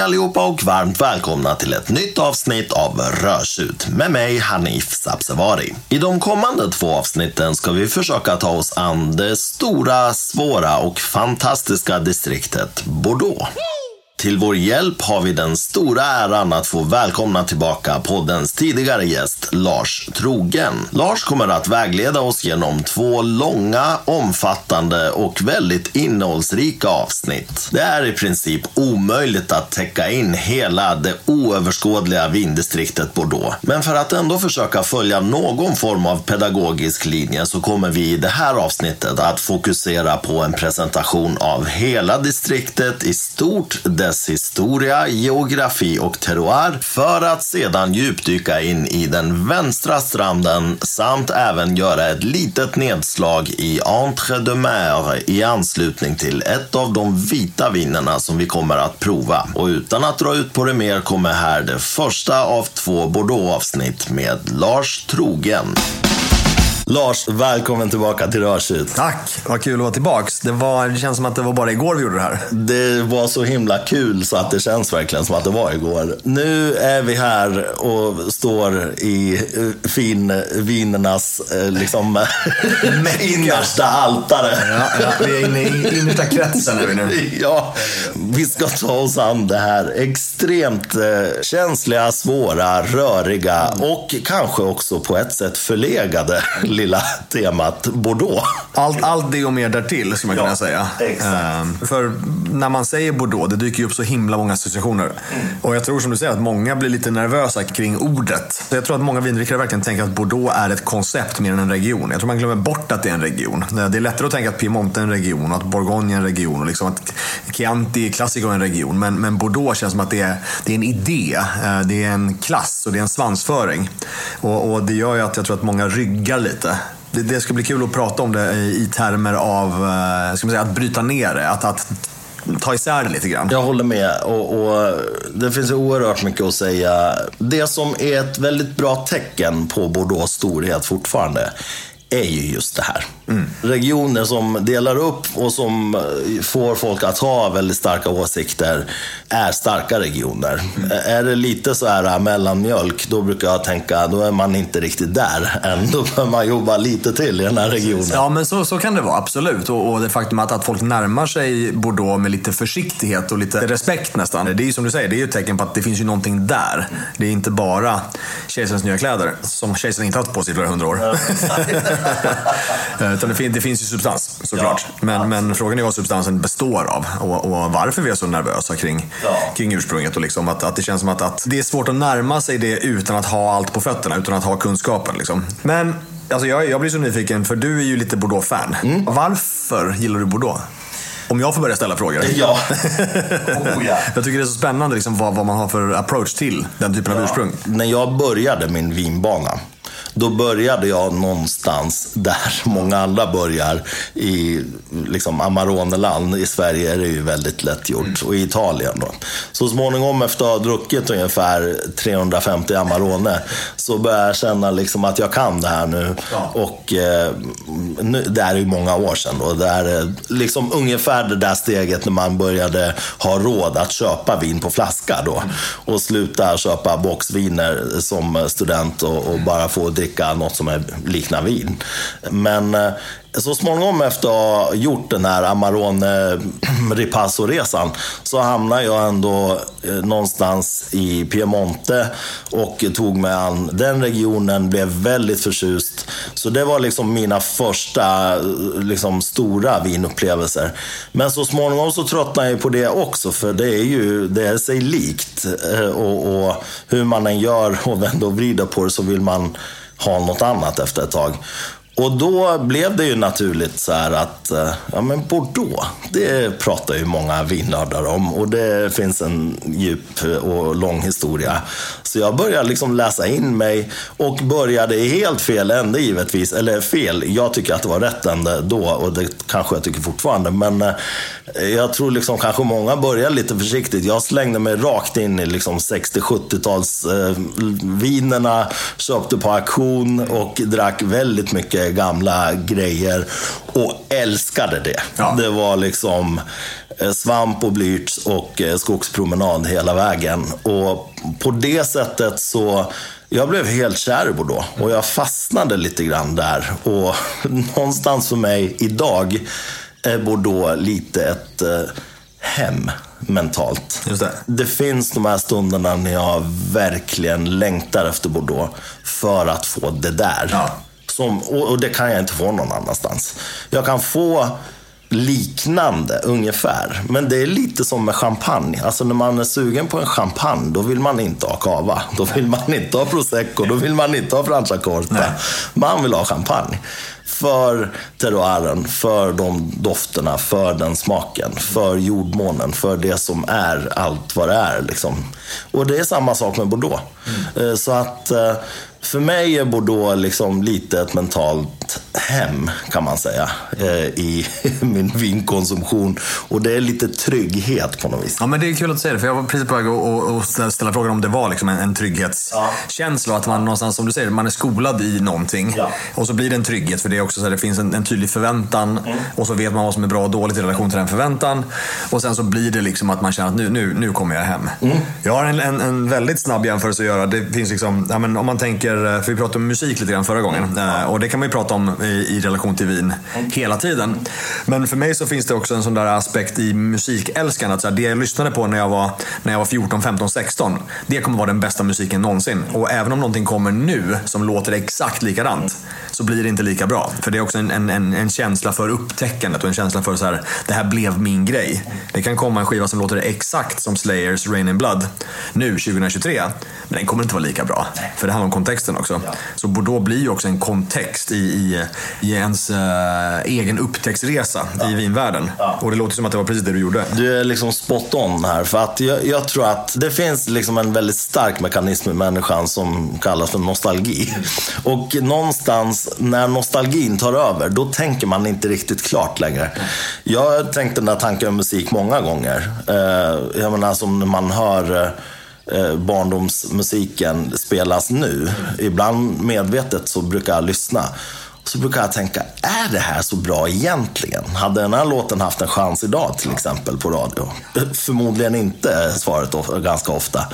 Hej allihopa och varmt välkomna till ett nytt avsnitt av Rörsut med mig Hanif Sabsevari. I de kommande två avsnitten ska vi försöka ta oss an det stora, svåra och fantastiska distriktet Bordeaux. Till vår hjälp har vi den stora äran att få välkomna tillbaka poddens tidigare gäst Lars Trogen. Lars kommer att vägleda oss genom två långa, omfattande och väldigt innehållsrika avsnitt. Det är i princip omöjligt att täcka in hela det oöverskådliga vindistriktet Bordeaux. Men för att ändå försöka följa någon form av pedagogisk linje så kommer vi i det här avsnittet att fokusera på en presentation av hela distriktet i stort, dess historia, geografi och terroir för att sedan djupdyka in i den vänstra stranden samt även göra ett litet nedslag i Entre de Mer i anslutning till ett av de vita vinerna som vi kommer att prova. Och utan att dra ut på det mer kommer här det första av två Bordeaux-avsnitt med Lars Trogen. Lars, välkommen tillbaka till Rörsut. Tack, vad kul att vara tillbaks. Det, var, det känns som att det var bara igår vi gjorde det här. Det var så himla kul så att det känns verkligen som att det var igår. Nu är vi här och står i eh, finvinernas eh, liksom, innersta altare. Ja, ja, vi är inne i innersta kretsen är vi nu. Ja, vi ska ta oss an det här extremt eh, känsliga, svåra, röriga och kanske också på ett sätt förlegade lilla temat Bordeaux. Allt, allt det och mer därtill, skulle man Ja, kunna säga. exakt. Ehm, för när man säger Bordeaux, det dyker ju upp så himla många associationer. Mm. Och jag tror som du säger att många blir lite nervösa kring ordet. Så jag tror att många vindrickare verkligen tänker att Bordeaux är ett koncept mer än en region. Jag tror man glömmer bort att det är en region. Det är lättare att tänka att Piemonte är en region och att Bourgogne är en region och liksom att Chianti Classico är en region. Men, men Bordeaux känns som att det är, det är en idé, eh, det är en klass och det är en svansföring. Och, och det gör ju att jag tror att många ryggar lite. Det, det ska bli kul att prata om det i, i termer av eh, ska man säga, att bryta ner det. Att, att ta isär det lite grann. Jag håller med och, och det finns oerhört mycket att säga. Det som är ett väldigt bra tecken på Bordeaux storhet fortfarande är ju just det här. Regioner som delar upp och som eh, får folk att ha väldigt starka åsikter är starka regioner. Är det lite så här äh, mellanmjölk, då brukar jag tänka då är man inte riktigt där än. Då behöver man jobba lite till i den här regionen. Ja, men så, så kan det vara, absolut. Och, och det faktum att, att folk närmar sig Bordeaux med lite försiktighet och lite respekt nästan. Det är ju som du säger, det är ju ett tecken på att det finns ju någonting där. Det är inte bara kejsarens nya kläder, som kejsaren inte har haft på sig i flera hundra år. Eh, Utan det, fin- det finns ju substans, såklart. Ja, men, men frågan är vad substansen består av och, och varför vi är så nervösa kring, Ja. kring ursprunget. Och liksom att, att det känns som att, att det är svårt att närma sig det utan att ha allt på fötterna, utan att ha kunskapen. Liksom. Men alltså jag, jag blir så nyfiken, för du är ju lite Bordeaux-fan. Mm. Varför gillar du Bordeaux? Om jag får börja ställa frågor. Ja. Oh, ja. Jag tycker det är så spännande liksom, vad, vad man har för approach till den typen av ursprung. När jag började min vinbana, då började jag någonstans där många andra börjar. I liksom Amaroneland. I Sverige är det ju väldigt lätt gjort. Och i Italien då. Så småningom efter att ha druckit ungefär 350 Amarone så började jag känna liksom att jag kan det här nu. Ja. Och eh, nu, det här är ju många år sedan då. Det är liksom ungefär det där steget när man började ha råd att köpa vin på flaska då. Och sluta köpa boxviner som student och, och bara få dricka något som är, liknar vin. Men eh, så småningom efter att ha gjort den här Amarone eh, Ripasso-resan så hamnade jag ändå eh, någonstans i Piemonte och tog mig an den regionen, blev väldigt förtjust. Så det var liksom mina första liksom, stora vinupplevelser. Men så småningom så tröttnade jag på det också för det är ju det är sig likt. Och, och hur man än gör och vänder och vrider på det så vill man ha något annat efter ett tag. Och då blev det ju naturligt så här att, eh, ja men Bordeaux, det pratar ju många vinnördar om och det finns en djup och lång historia. Så jag började liksom läsa in mig och började i helt fel ände givetvis. Eller fel, jag tycker att det var rätt ände då och det kanske jag tycker fortfarande. Men eh, jag tror liksom kanske många börjar lite försiktigt. Jag slängde mig rakt in i liksom 60-70-tals eh, köpte på auktion och drack väldigt mycket gamla grejer och älskade det. Ja. Det var liksom eh, svamp och blyerts och eh, skogspromenad hela vägen. Och på det sättet så jag blev helt kär i Bordeaux och jag fastnade lite grann där. Och någonstans för mig idag är Bordeaux lite ett eh, hem mentalt. Det. det finns de här stunderna när jag verkligen längtar efter Bordeaux för att få det där. Ja. Som, och, det kan jag inte få någon annanstans. Jag kan få liknande ungefär. Men det är lite som med champagne. Alltså när man är sugen på en champagne, då vill man inte ha cava. Då vill man inte ha prosecco, då vill man inte ha franciacorta. Man vill ha champagne. För terroiren, för de dofterna, för den smaken, för jordmånen, för det som är allt vad det är. Liksom. Och det är samma sak med Bordeaux. Eh, Så att eh, för mig är Bordeaux liksom lite ett mentalt hem, kan man säga, eh, i min vinkonsumtion. Och det är lite trygghet på något vis. Ja, men det är kul att säga det, för jag var precis på väg att ställa- frågan om det var liksom en, en trygghetskänsla. Att man någonstans, som du säger, man är skolad i någonting. Ja. Och så blir det en trygghet, för det är också så här, det finns en, en tydlig förväntan. Och så vet man vad som är bra och dåligt i relation till den förväntan. Och sen så blir det liksom att man känner att nu, nu, nu kommer jag hem. Jag har en, en, en väldigt snabb jämförelse att göra. Det finns liksom, ja, men om man tänker, Eh, för vi pratade om musik lite grann förra gången. Eh, och det kan man ju prata om i, i relation till vin hela tiden. Men för mig så finns det också en sån där aspekt i musikälskan. Att så här, det jag lyssnade på när jag, var, när jag var 14, 15, 16. Det kommer vara den bästa musiken någonsin. Och även om någonting kommer nu som låter exakt likadant. Så blir det inte lika bra. För det är också en, en, en, en känsla för upptäckandet och en känsla för så här, det här blev min grej. Det kan komma en skiva som låter exakt som Slayers Rain in Blood nu 2023. Men den kommer inte vara lika bra. För det handlar om kontexten också. Så Bordeaux blir ju också en kontext i, i, i ens eh, egen upptäcktsresa i vinvärlden. Och det låter som att det var precis det du gjorde. Du är liksom spot on här. För att jag, jag tror att det finns liksom en väldigt stark mekanism i människan som kallas för nostalgi. Och någonstans när nostalgin tar över, då tänker man inte riktigt klart längre. Jag har tänkt den där tanken om musik många gånger. Eh, jag menar som när man hör eh, Eh, barndomsmusiken spelas nu. Ibland medvetet så brukar jag lyssna. Så brukar jag tänka, är det här så bra egentligen? Hade den här låten haft en chans idag till exempel på radio? Förmodligen inte, svaret of- ganska ofta.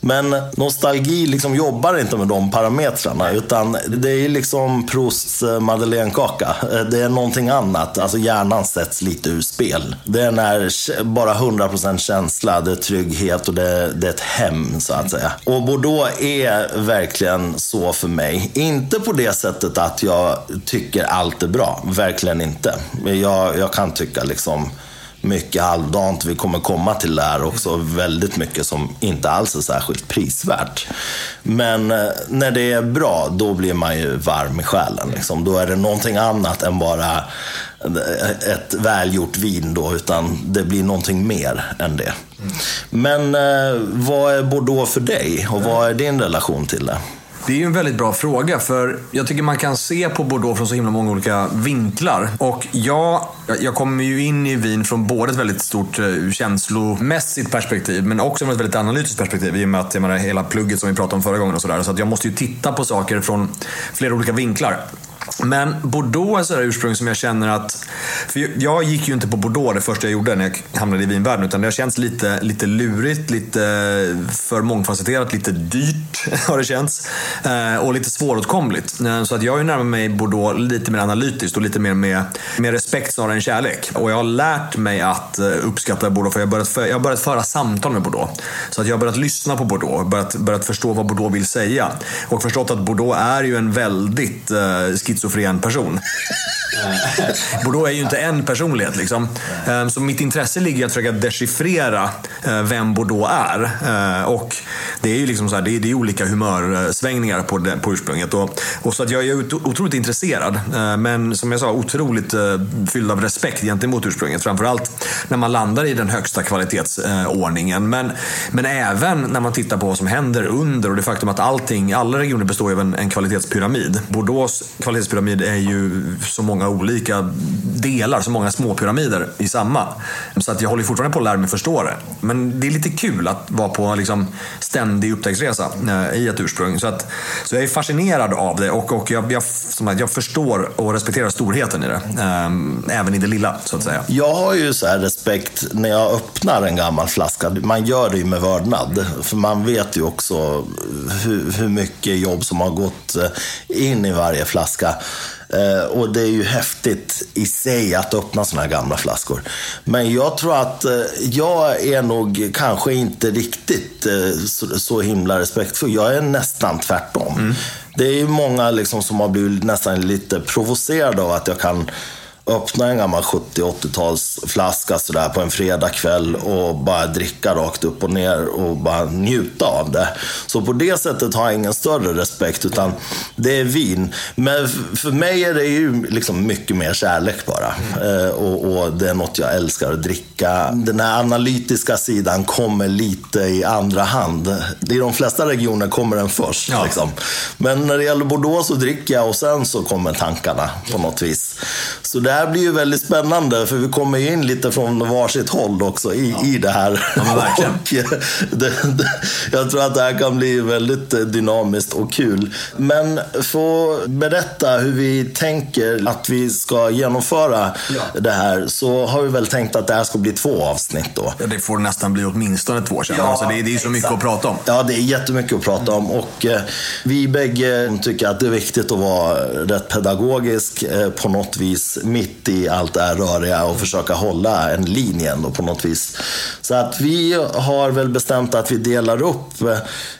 Men nostalgi liksom jobbar inte med de parametrarna. Utan det är liksom Prousts eh, madeleinekaka. Eh, det är någonting annat. Alltså hjärnan sätts lite ur spel. Det är när bara 100% känsla, det är trygghet och det är, det är ett hem så att säga. Och Bordeaux är verkligen så för mig. Inte på det sättet att jag tycker allt är bra. Verkligen inte. Jag, jag kan tycka liksom mycket halvdant. Vi kommer komma till det här också. Väldigt mycket som inte alls är särskilt prisvärt. Men eh, när det är bra, då blir man ju varm i själen. Liksom. Då är det någonting annat än bara ett välgjort vin då, utan det blir någonting mer än det. Men eh, vad är Bordeaux för dig och vad är din relation till det? Det är ju en väldigt bra fråga för jag tycker man kan se på Bordeaux från så himla många olika vinklar. Och jag, jag kommer ju in i vin från både ett väldigt stort eh, känslomässigt perspektiv men också från ett väldigt analytiskt perspektiv i och med att jag menar, hela plugget som vi pratade om förra gången och sådär. Så att jag måste ju titta på saker från flera olika vinklar. Men Bordeaux är sådär ursprung som jag känner att... För jag- gick ju inte på Bordeaux det första jag gjorde när jag hamnade i vinvärlden. Utan det har känts lite, lite lurigt, lite för mångfacetterat, lite dyrt har det känts. Eh, och lite svåråtkomligt. Eh, så att jag har ju närmat mig Bordeaux lite mer analytiskt och lite mer med, med respekt snarare än kärlek. Och jag har lärt mig att eh, uppskatta Bordeaux för jag har börjat, för, jag har börjat föra samtal med Bordeaux. Så att jag har börjat lyssna på Bordeaux, börjat, börjat förstå vad Bordeaux vill säga. Och förstått att Bordeaux är ju en väldigt eh, schizofren person. Bordeaux är ju inte en personlighet liksom. Eh, Så mitt intresse ligger i att försöka dechiffrera eh, vem Bordeaux är. Eh, Och det är ju liksom så här, det är, olika humörsvängningar på, det, på ursprunget. Och, och så att jag är otro- otroligt intresserad. Men som jag sa, otroligt fylld av respekt gentemot ursprunget. Framförallt när man landar i den högsta kvalitetsordningen. Men, men även när man tittar på vad som händer under och det faktum att allting, alla regioner består av en, en kvalitetspyramid. Bordeaux kvalitetspyramid är ju så många olika delar, så många små pyramider i samma. Så att jag håller fortfarande på att lära mig förstå det. Men det är lite kul att vara på liksom, ständig upptäcktsresa eh, i ett ursprung. Så, att, så jag är fascinerad av det och, och jag, jag, som jag förstår och respekterar storheten i det. Eh, även i det lilla, så att säga. Jag har ju så här respekt när jag öppnar en gammal flaska. Man gör det ju med vördnad. För man vet ju också hur, hur mycket jobb som har gått eh, in i varje flaska. Eh, och det är ju häftigt i sig att öppna sådana här gamla flaskor. Men jag tror att eh, jag är nog kanske inte riktigt eh, så, så, himla respektfull. Jag är nästan tvärtom. Mm. Det är ju många liksom som har blivit nästan lite provocerade av att jag kan öppna en gammal 70-80-talsflaska sådär på en fredagkväll och bara dricka rakt upp och ner och bara njuta av det. Så på det sättet har jag ingen större respekt, utan det är vin. Men för mig är det ju liksom mycket mer kärlek bara. Eh, och, och, det är något jag älskar att dricka. Den här analytiska sidan kommer lite i andra hand. I de flesta regioner kommer den först. Ja. Liksom. Men när det gäller Bordeaux så dricker jag och sen så kommer tankarna på något vis. Så det här blir ju väldigt spännande för vi kommer in lite från varsitt håll också i, ja. i det här. Ja, och det, det, jag tror att det här kan bli väldigt dynamiskt och kul. Men få berätta hur vi tänker att vi ska genomföra ja. det här så har vi väl tänkt att det här ska bli två avsnitt då. Ja, det får nästan bli åtminstone två känner ja, alltså, det, det är så mycket att prata om. Ja, det är jättemycket att prata om och eh, vi bägge tycker att det är viktigt att vara rätt pedagogisk eh, på något vis mitt i allt det här röriga och försöka hålla en linje ändå på något vis. Så att vi har väl bestämt att vi delar upp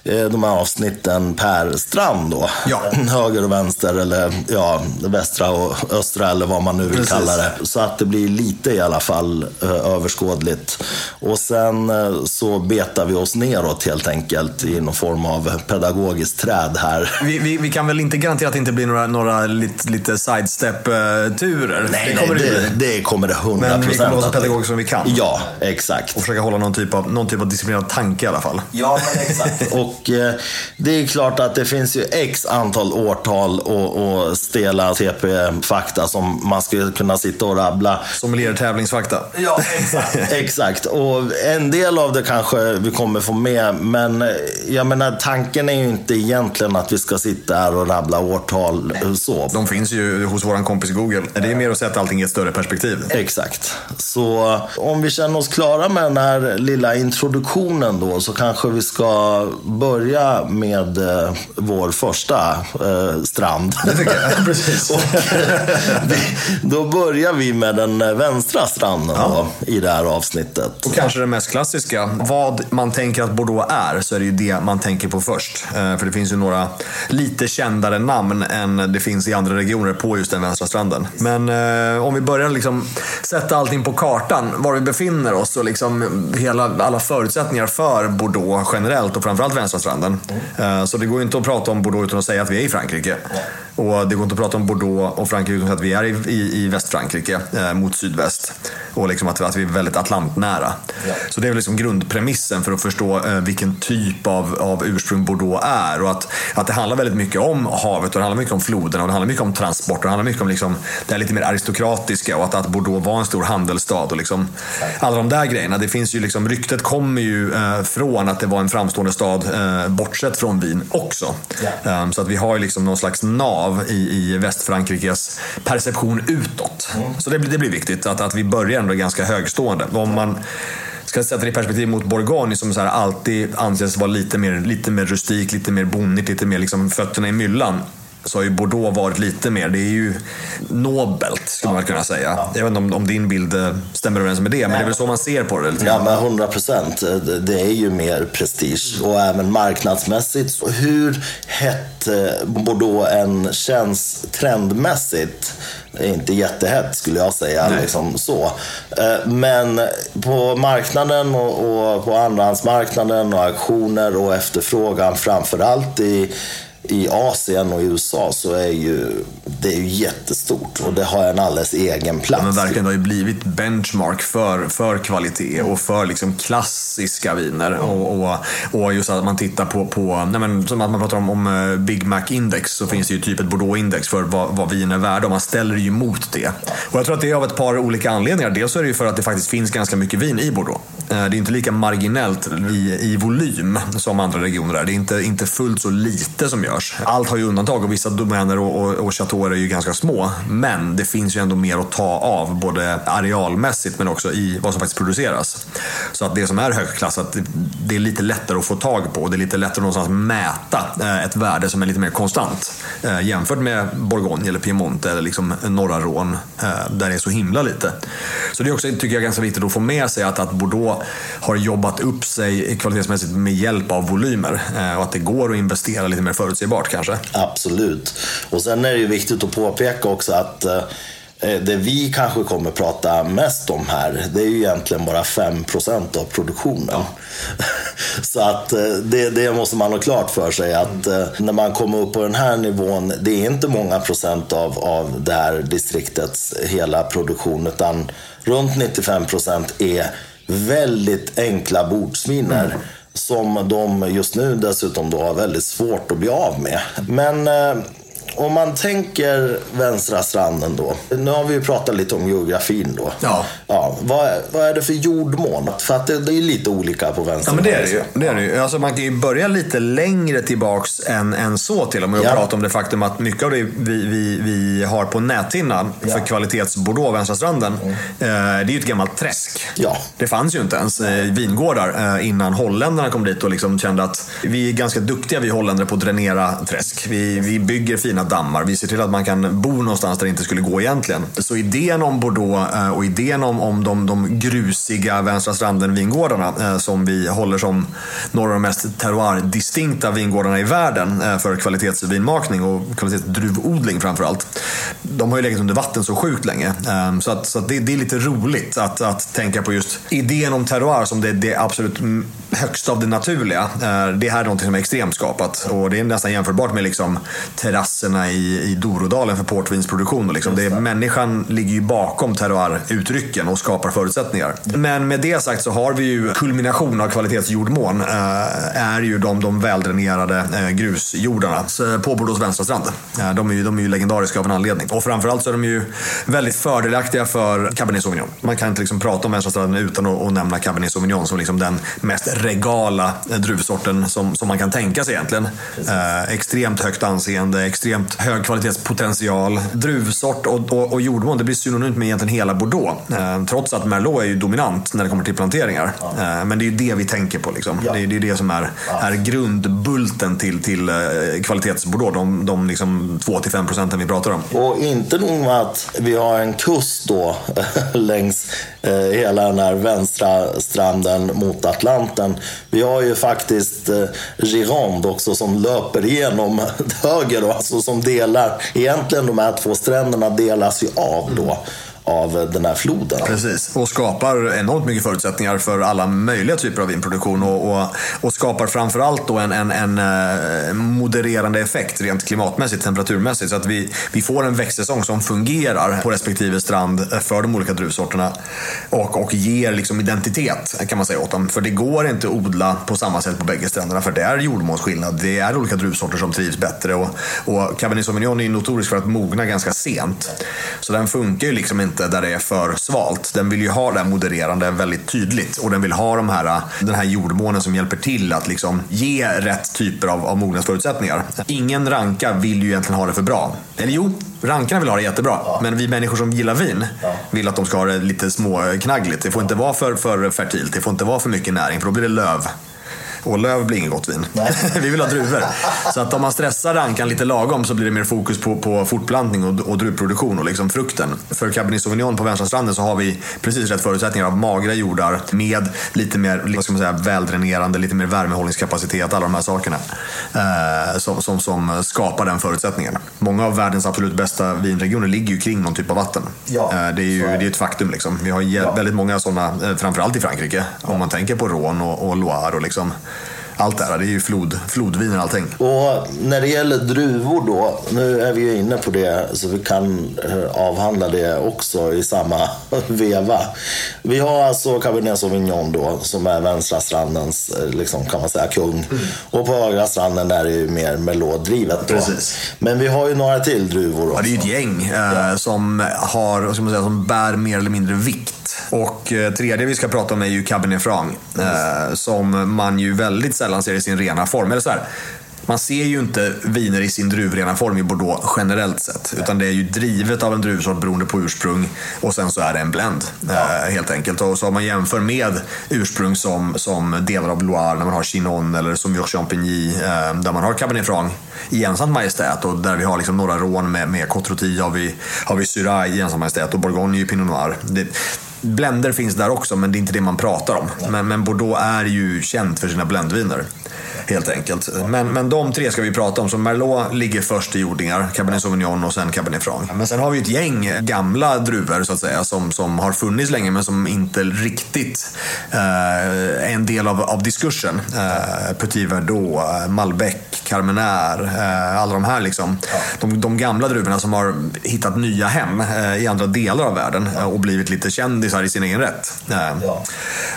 eh, de här avsnitten per strand då. Ja. Höger och vänster eller ja, västra och östra eller vad man nu vill Precis. kalla det. Så att det blir lite i alla fall eh, överskådligt. Och sen eh, så betar vi oss neråt helt enkelt i någon form av pedagogiskt träd här. Vi, vi, vi kan väl inte garantera att det inte blir några, några lite, lite sidestep-turer? Nej, det kommer nej, det, det, det kommer det 100%. Men vi kommer vara så pedagogiska som vi kan. Ja, exakt. Och försöka hålla någon typ av, någon typ av disciplinerad tanke i alla fall. Ja, men exakt. och eh, det är klart att det finns ju x antal årtal och, och stela TP-fakta som man skulle kunna sitta och rabbla. Sommelier-tävlingsfakta. Ja, exakt. exakt. Och en del av det kanske vi kommer få med, men eh, jag menar tanken är ju inte egentligen att vi ska sitta här och rabbla årtal så. De finns ju hos våran kompis Google. Det är mer att sätta allting i ett större perspektiv. Exakt. Så om vi känner oss klara med den här lilla introduktionen då så kanske vi ska börja med eh, vår första eh, strand. Precis. och, vi, då börjar vi med den vänstra stranden ja. då, i det här avsnittet. Och kanske det mest klassiska. Vad man tänker att Bordeaux är så är det ju det man tänker på först. Eh, för det finns ju några lite kändare namn än det finns i andra regioner på just den vänstra stranden. Men eh, om vi börjar liksom sätta allting på kartan, var vi befinner oss och liksom hela, alla förutsättningar för Bordeaux generellt och framförallt vänstra stranden. Mm. Så det går ju inte att prata om Bordeaux utan att säga att vi är i Frankrike. Mm. Och det går inte att prata om Bordeaux och Frankrike utan att vi är i, i, i Västfrankrike eh, mot sydväst. Och liksom att, att vi är väldigt Atlantnära. Ja. Så det är väl liksom grundpremissen för att förstå eh, vilken typ av, av ursprung Bordeaux är. Och att, att det handlar väldigt mycket om havet och det handlar mycket om floderna och det handlar mycket om transport och det handlar mycket om liksom, det här lite mer aristokratiska och att, att Bordeaux var en stor handelsstad. Och liksom, alla de där grejerna. Det finns ju liksom, ryktet kommer ju eh, från att det var en framstående stad eh, bortsett från Wien också. Ja. Um, så att vi har ju liksom någon slags nav i, i Västfrankrikes perception utåt. Mm. Så det, det blir viktigt att, att vi börjar ändå ganska högstående. Om man ska sätta det i perspektiv mot Bourgogne som så här alltid anses vara lite mer, lite mer rustik, lite mer bonnigt, lite mer liksom fötterna i myllan så har ju Bordeaux varit lite mer, det är ju nobelt skulle man kunna säga. Ja. Jag vet inte om, om, din bild eh, stämmer överens med det, men Nej. det är väl så man ser på det? Lite ja, men 100 procent. Det är ju mer prestige och även marknadsmässigt. Hur hett eh, Bordeaux än känns trendmässigt inte jättehett skulle jag säga. Liksom så. Eh, men på marknaden och, och på andrahandsmarknaden och auktioner och efterfrågan framförallt i i Asien och i USA så är ju det är ju jättestort och det har en alldeles egen plats. Ja, men verkligen, det har ju blivit benchmark för, för kvalitet och för liksom klassiska viner. Och, och, och just att man tittar på, på nej men, som att man pratar om, om eh, Big Mac Index så finns det ju typ ett Bordeaux-index för vad, vad vin är värda och man ställer ju mot det. Och jag tror att det är av ett par olika anledningar. Dels är det ju för att det faktiskt finns ganska mycket vin i Bordeaux. Eh, det är inte lika marginellt i, i volym som andra regioner är. Det är inte, inte fullt så lite som görs. Allt har ju undantag och vissa domäner och, och, och chateauer är ju ganska små. Men det finns ju ändå mer att ta av, både arealmässigt men också i vad som faktiskt produceras. Så att det som är högklassat, det är lite lättare att få tag på. Det är lite lättare att någonstans mäta eh, ett värde som är lite mer konstant. Eh, jämfört med Bourgogne eller Piemonte eller liksom norra Rhône, eh, där det är så himla lite. Så det är också, tycker jag, ganska viktigt att få med sig att, att Bordeaux har jobbat upp sig kvalitetsmässigt med hjälp av volymer. Och att det går att investera lite mer förutsägbart kanske. Absolut. Och sen är det ju viktigt att påpeka också att eh, det vi kanske kommer prata mest om här, det är ju egentligen bara 5% av produktionen. Ja. Så att eh, det, det, måste man ha klart för sig att när man kommer upp på den här nivån, det är inte många procent av, av det här distriktets hela produktion, utan runt 95% är väldigt enkla bordsviner. Mm. Som de just nu dessutom då har väldigt svårt att bli av med. Men eh, om man tänker vänstra stranden då. Nu har vi ju pratat lite om geografin då. Ja. ja vad, är, vad är det för jordmån? För att det, det är lite olika på vänster Ja, men det är det ju. Det är det ju. Alltså, man kan ju börja lite längre tillbaks än, än så till och med och ja. prata om det faktum att mycket av det vi, vi, vi har på näthinnan ja. för kvalitets-Bordeaux, vänstra stranden, mm. eh, det är ju ett gammalt träsk. Ja. Det fanns ju inte ens eh, vingårdar eh, innan holländarna kom dit och liksom kände att vi är ganska duktiga vi holländare på att dränera träsk. Vi, vi bygger fina dammar. Vi ser till att man kan bo någonstans där det inte skulle gå egentligen. Så idén om Bordeaux eh, och idén om, om de, de grusiga Vänstra stranden-vingårdarna eh, som vi håller som några av de mest terroir-distinkta vingårdarna i världen eh, för kvalitetsvinmakning och kvalitetsdruvodling framförallt. De har ju legat under vatten så sjukt länge. Ehm, så, att, så att det, det, är lite roligt att, att tänka på just idén om terroir som det, det absolut högsta av det naturliga. Det här är något som är extremt skapat och det är nästan jämförbart med liksom terrasserna processerna i, i Dorodalen för portvinsproduktion. Liksom. Det, människan ligger ju bakom terroir-uttrycken och skapar förutsättningar. Men med det sagt så har vi ju kulmination av kvalitetsjordmån. Äh, är ju de, de väldränerade äh, grusjordarna på Bordeaux vänstra strand. Äh, de, är ju, de är ju legendariska av en anledning. Och framförallt så är de ju väldigt fördelaktiga för Cabernet Sauvignon. Man kan inte liksom prata om vänstra stranden utan att, att nämna Cabernet Sauvignon som liksom den mest regala druvsorten som, som man kan tänka sig egentligen. extremt högt anseende, extremt extremt hög kvalitetspotential. Druvsort och, och, och jordmån, det blir synonymt med egentligen hela Bordeaux. Eh, trots att Merlot är ju dominant när det kommer till planteringar. Ja. Eh, men det är ju det vi tänker på. Liksom. Ja. Det, är, det är det som är, ja. är grundbulten till, till eh, kvalitetsbordeaux. De, de liksom 2-5 procenten vi pratar om. Och inte nog med att vi har en kust då längs eh, hela den här vänstra stranden mot Atlanten. Vi har ju faktiskt eh, Gironde också som löper igenom höger då, alltså som delar, egentligen de här två stränderna delas ju av då av den här floden. Precis, och skapar enormt mycket förutsättningar för alla möjliga typer av vinproduktion och, och, och skapar framförallt då en, en, en, eh, modererande effekt rent klimatmässigt, temperaturmässigt. Så att vi, vi får en växtsäsong som fungerar på respektive strand för de olika druvsorterna och, och ger liksom identitet kan man säga åt dem. För det går inte att odla på samma sätt på bägge stränderna för det är jordmånsskillnad. Det är olika druvsorter som trivs bättre och, och Cabernet Sauvignon är notorisk för att mogna ganska sent. Så den funkar ju liksom inte inte där det är för svalt. Den vill ju ha det här modererande väldigt tydligt och den vill ha de här, den här jordmånen som hjälper till att liksom ge rätt typer av, av mognadsförutsättningar. Ingen ranka vill ju egentligen ha det för bra. Eller jo, rankarna vill ha det jättebra. Ja. Men vi människor som gillar vin ja. vill att de ska ha det lite småknaggligt. Det får inte vara för, för fertilt, det får inte vara för mycket näring för då blir det löv. Och löv blir inget gott vin. vi vill ha druvor. Så att om man stressar rankan lite lagom så blir det mer fokus på, på fortplantning och, och druvproduktion och liksom frukten. För Cabernet Sauvignon på vänstra stranden så har vi precis rätt förutsättningar av magra jordar med lite mer vad ska man säga, väldränerande, lite mer värmehållningskapacitet, alla de här sakerna. Eh, som, som, som, skapar den förutsättningen. Många av världens absolut bästa vinregioner ligger ju kring någon typ av vatten. Ja, eh, det är ju det är ett faktum. Liksom. Vi har ja. väldigt många sådana, eh, framförallt i Frankrike. Om man tänker på Rhône och, och Loire och liksom allt det här. Det är ju flod, flodviner allting. Och när det gäller druvor då, nu är vi ju inne på det så vi kan eh, avhandla det också i samma veva. Vi har alltså Cabernet Sauvignon då som är vänstra strandens, eh, liksom, kan man säga, kung. Mm. Och på högra stranden är det ju mer melodrivet. Då. Precis. Men vi har ju några till druvor också. Ja, det är ju ett gäng eh, som, har, ska man säga, som bär mer eller mindre vikt. Och eh, tredje vi ska prata om är ju Cabernet Franc. Eh, som man ju väldigt sällan ser i sin rena form. Eller så här, man ser ju inte viner i sin druvrena form i Bordeaux generellt sett. Utan det är ju drivet av en druvsort beroende på ursprung. Och sen så är det en blend ja. eh, helt enkelt. Och så om man jämför med ursprung som, som delar av Loire, när man har Chinon eller som Sauvignon Champigny, eh, där man har Cabernet Franc i ensamt majestät och där vi har liksom några rån med, med Cotroti, har vi, har vi Syrah i ensamt majestät och Bourgogne i Pinot Noir. Det, Blender finns där också, men det är inte det man pratar om. Men, men Bordeaux är ju känt för sina bländviner helt enkelt. Men, men de tre ska vi prata om. Så Merlot ligger först i odlingar, Cabernet Sauvignon och sen Cabernet Franc. Men sen har vi ett gäng gamla druvor så att säga som, som har funnits länge men som inte riktigt eh, är en del av, av diskursen. Eh, Petit Verdot, Malbec, Carmenère, eh, alla de här liksom. De, de, gamla druvorna som har hittat nya hem eh, i andra delar av världen eh, och blivit lite kändisar i sin egen rätt. Eh,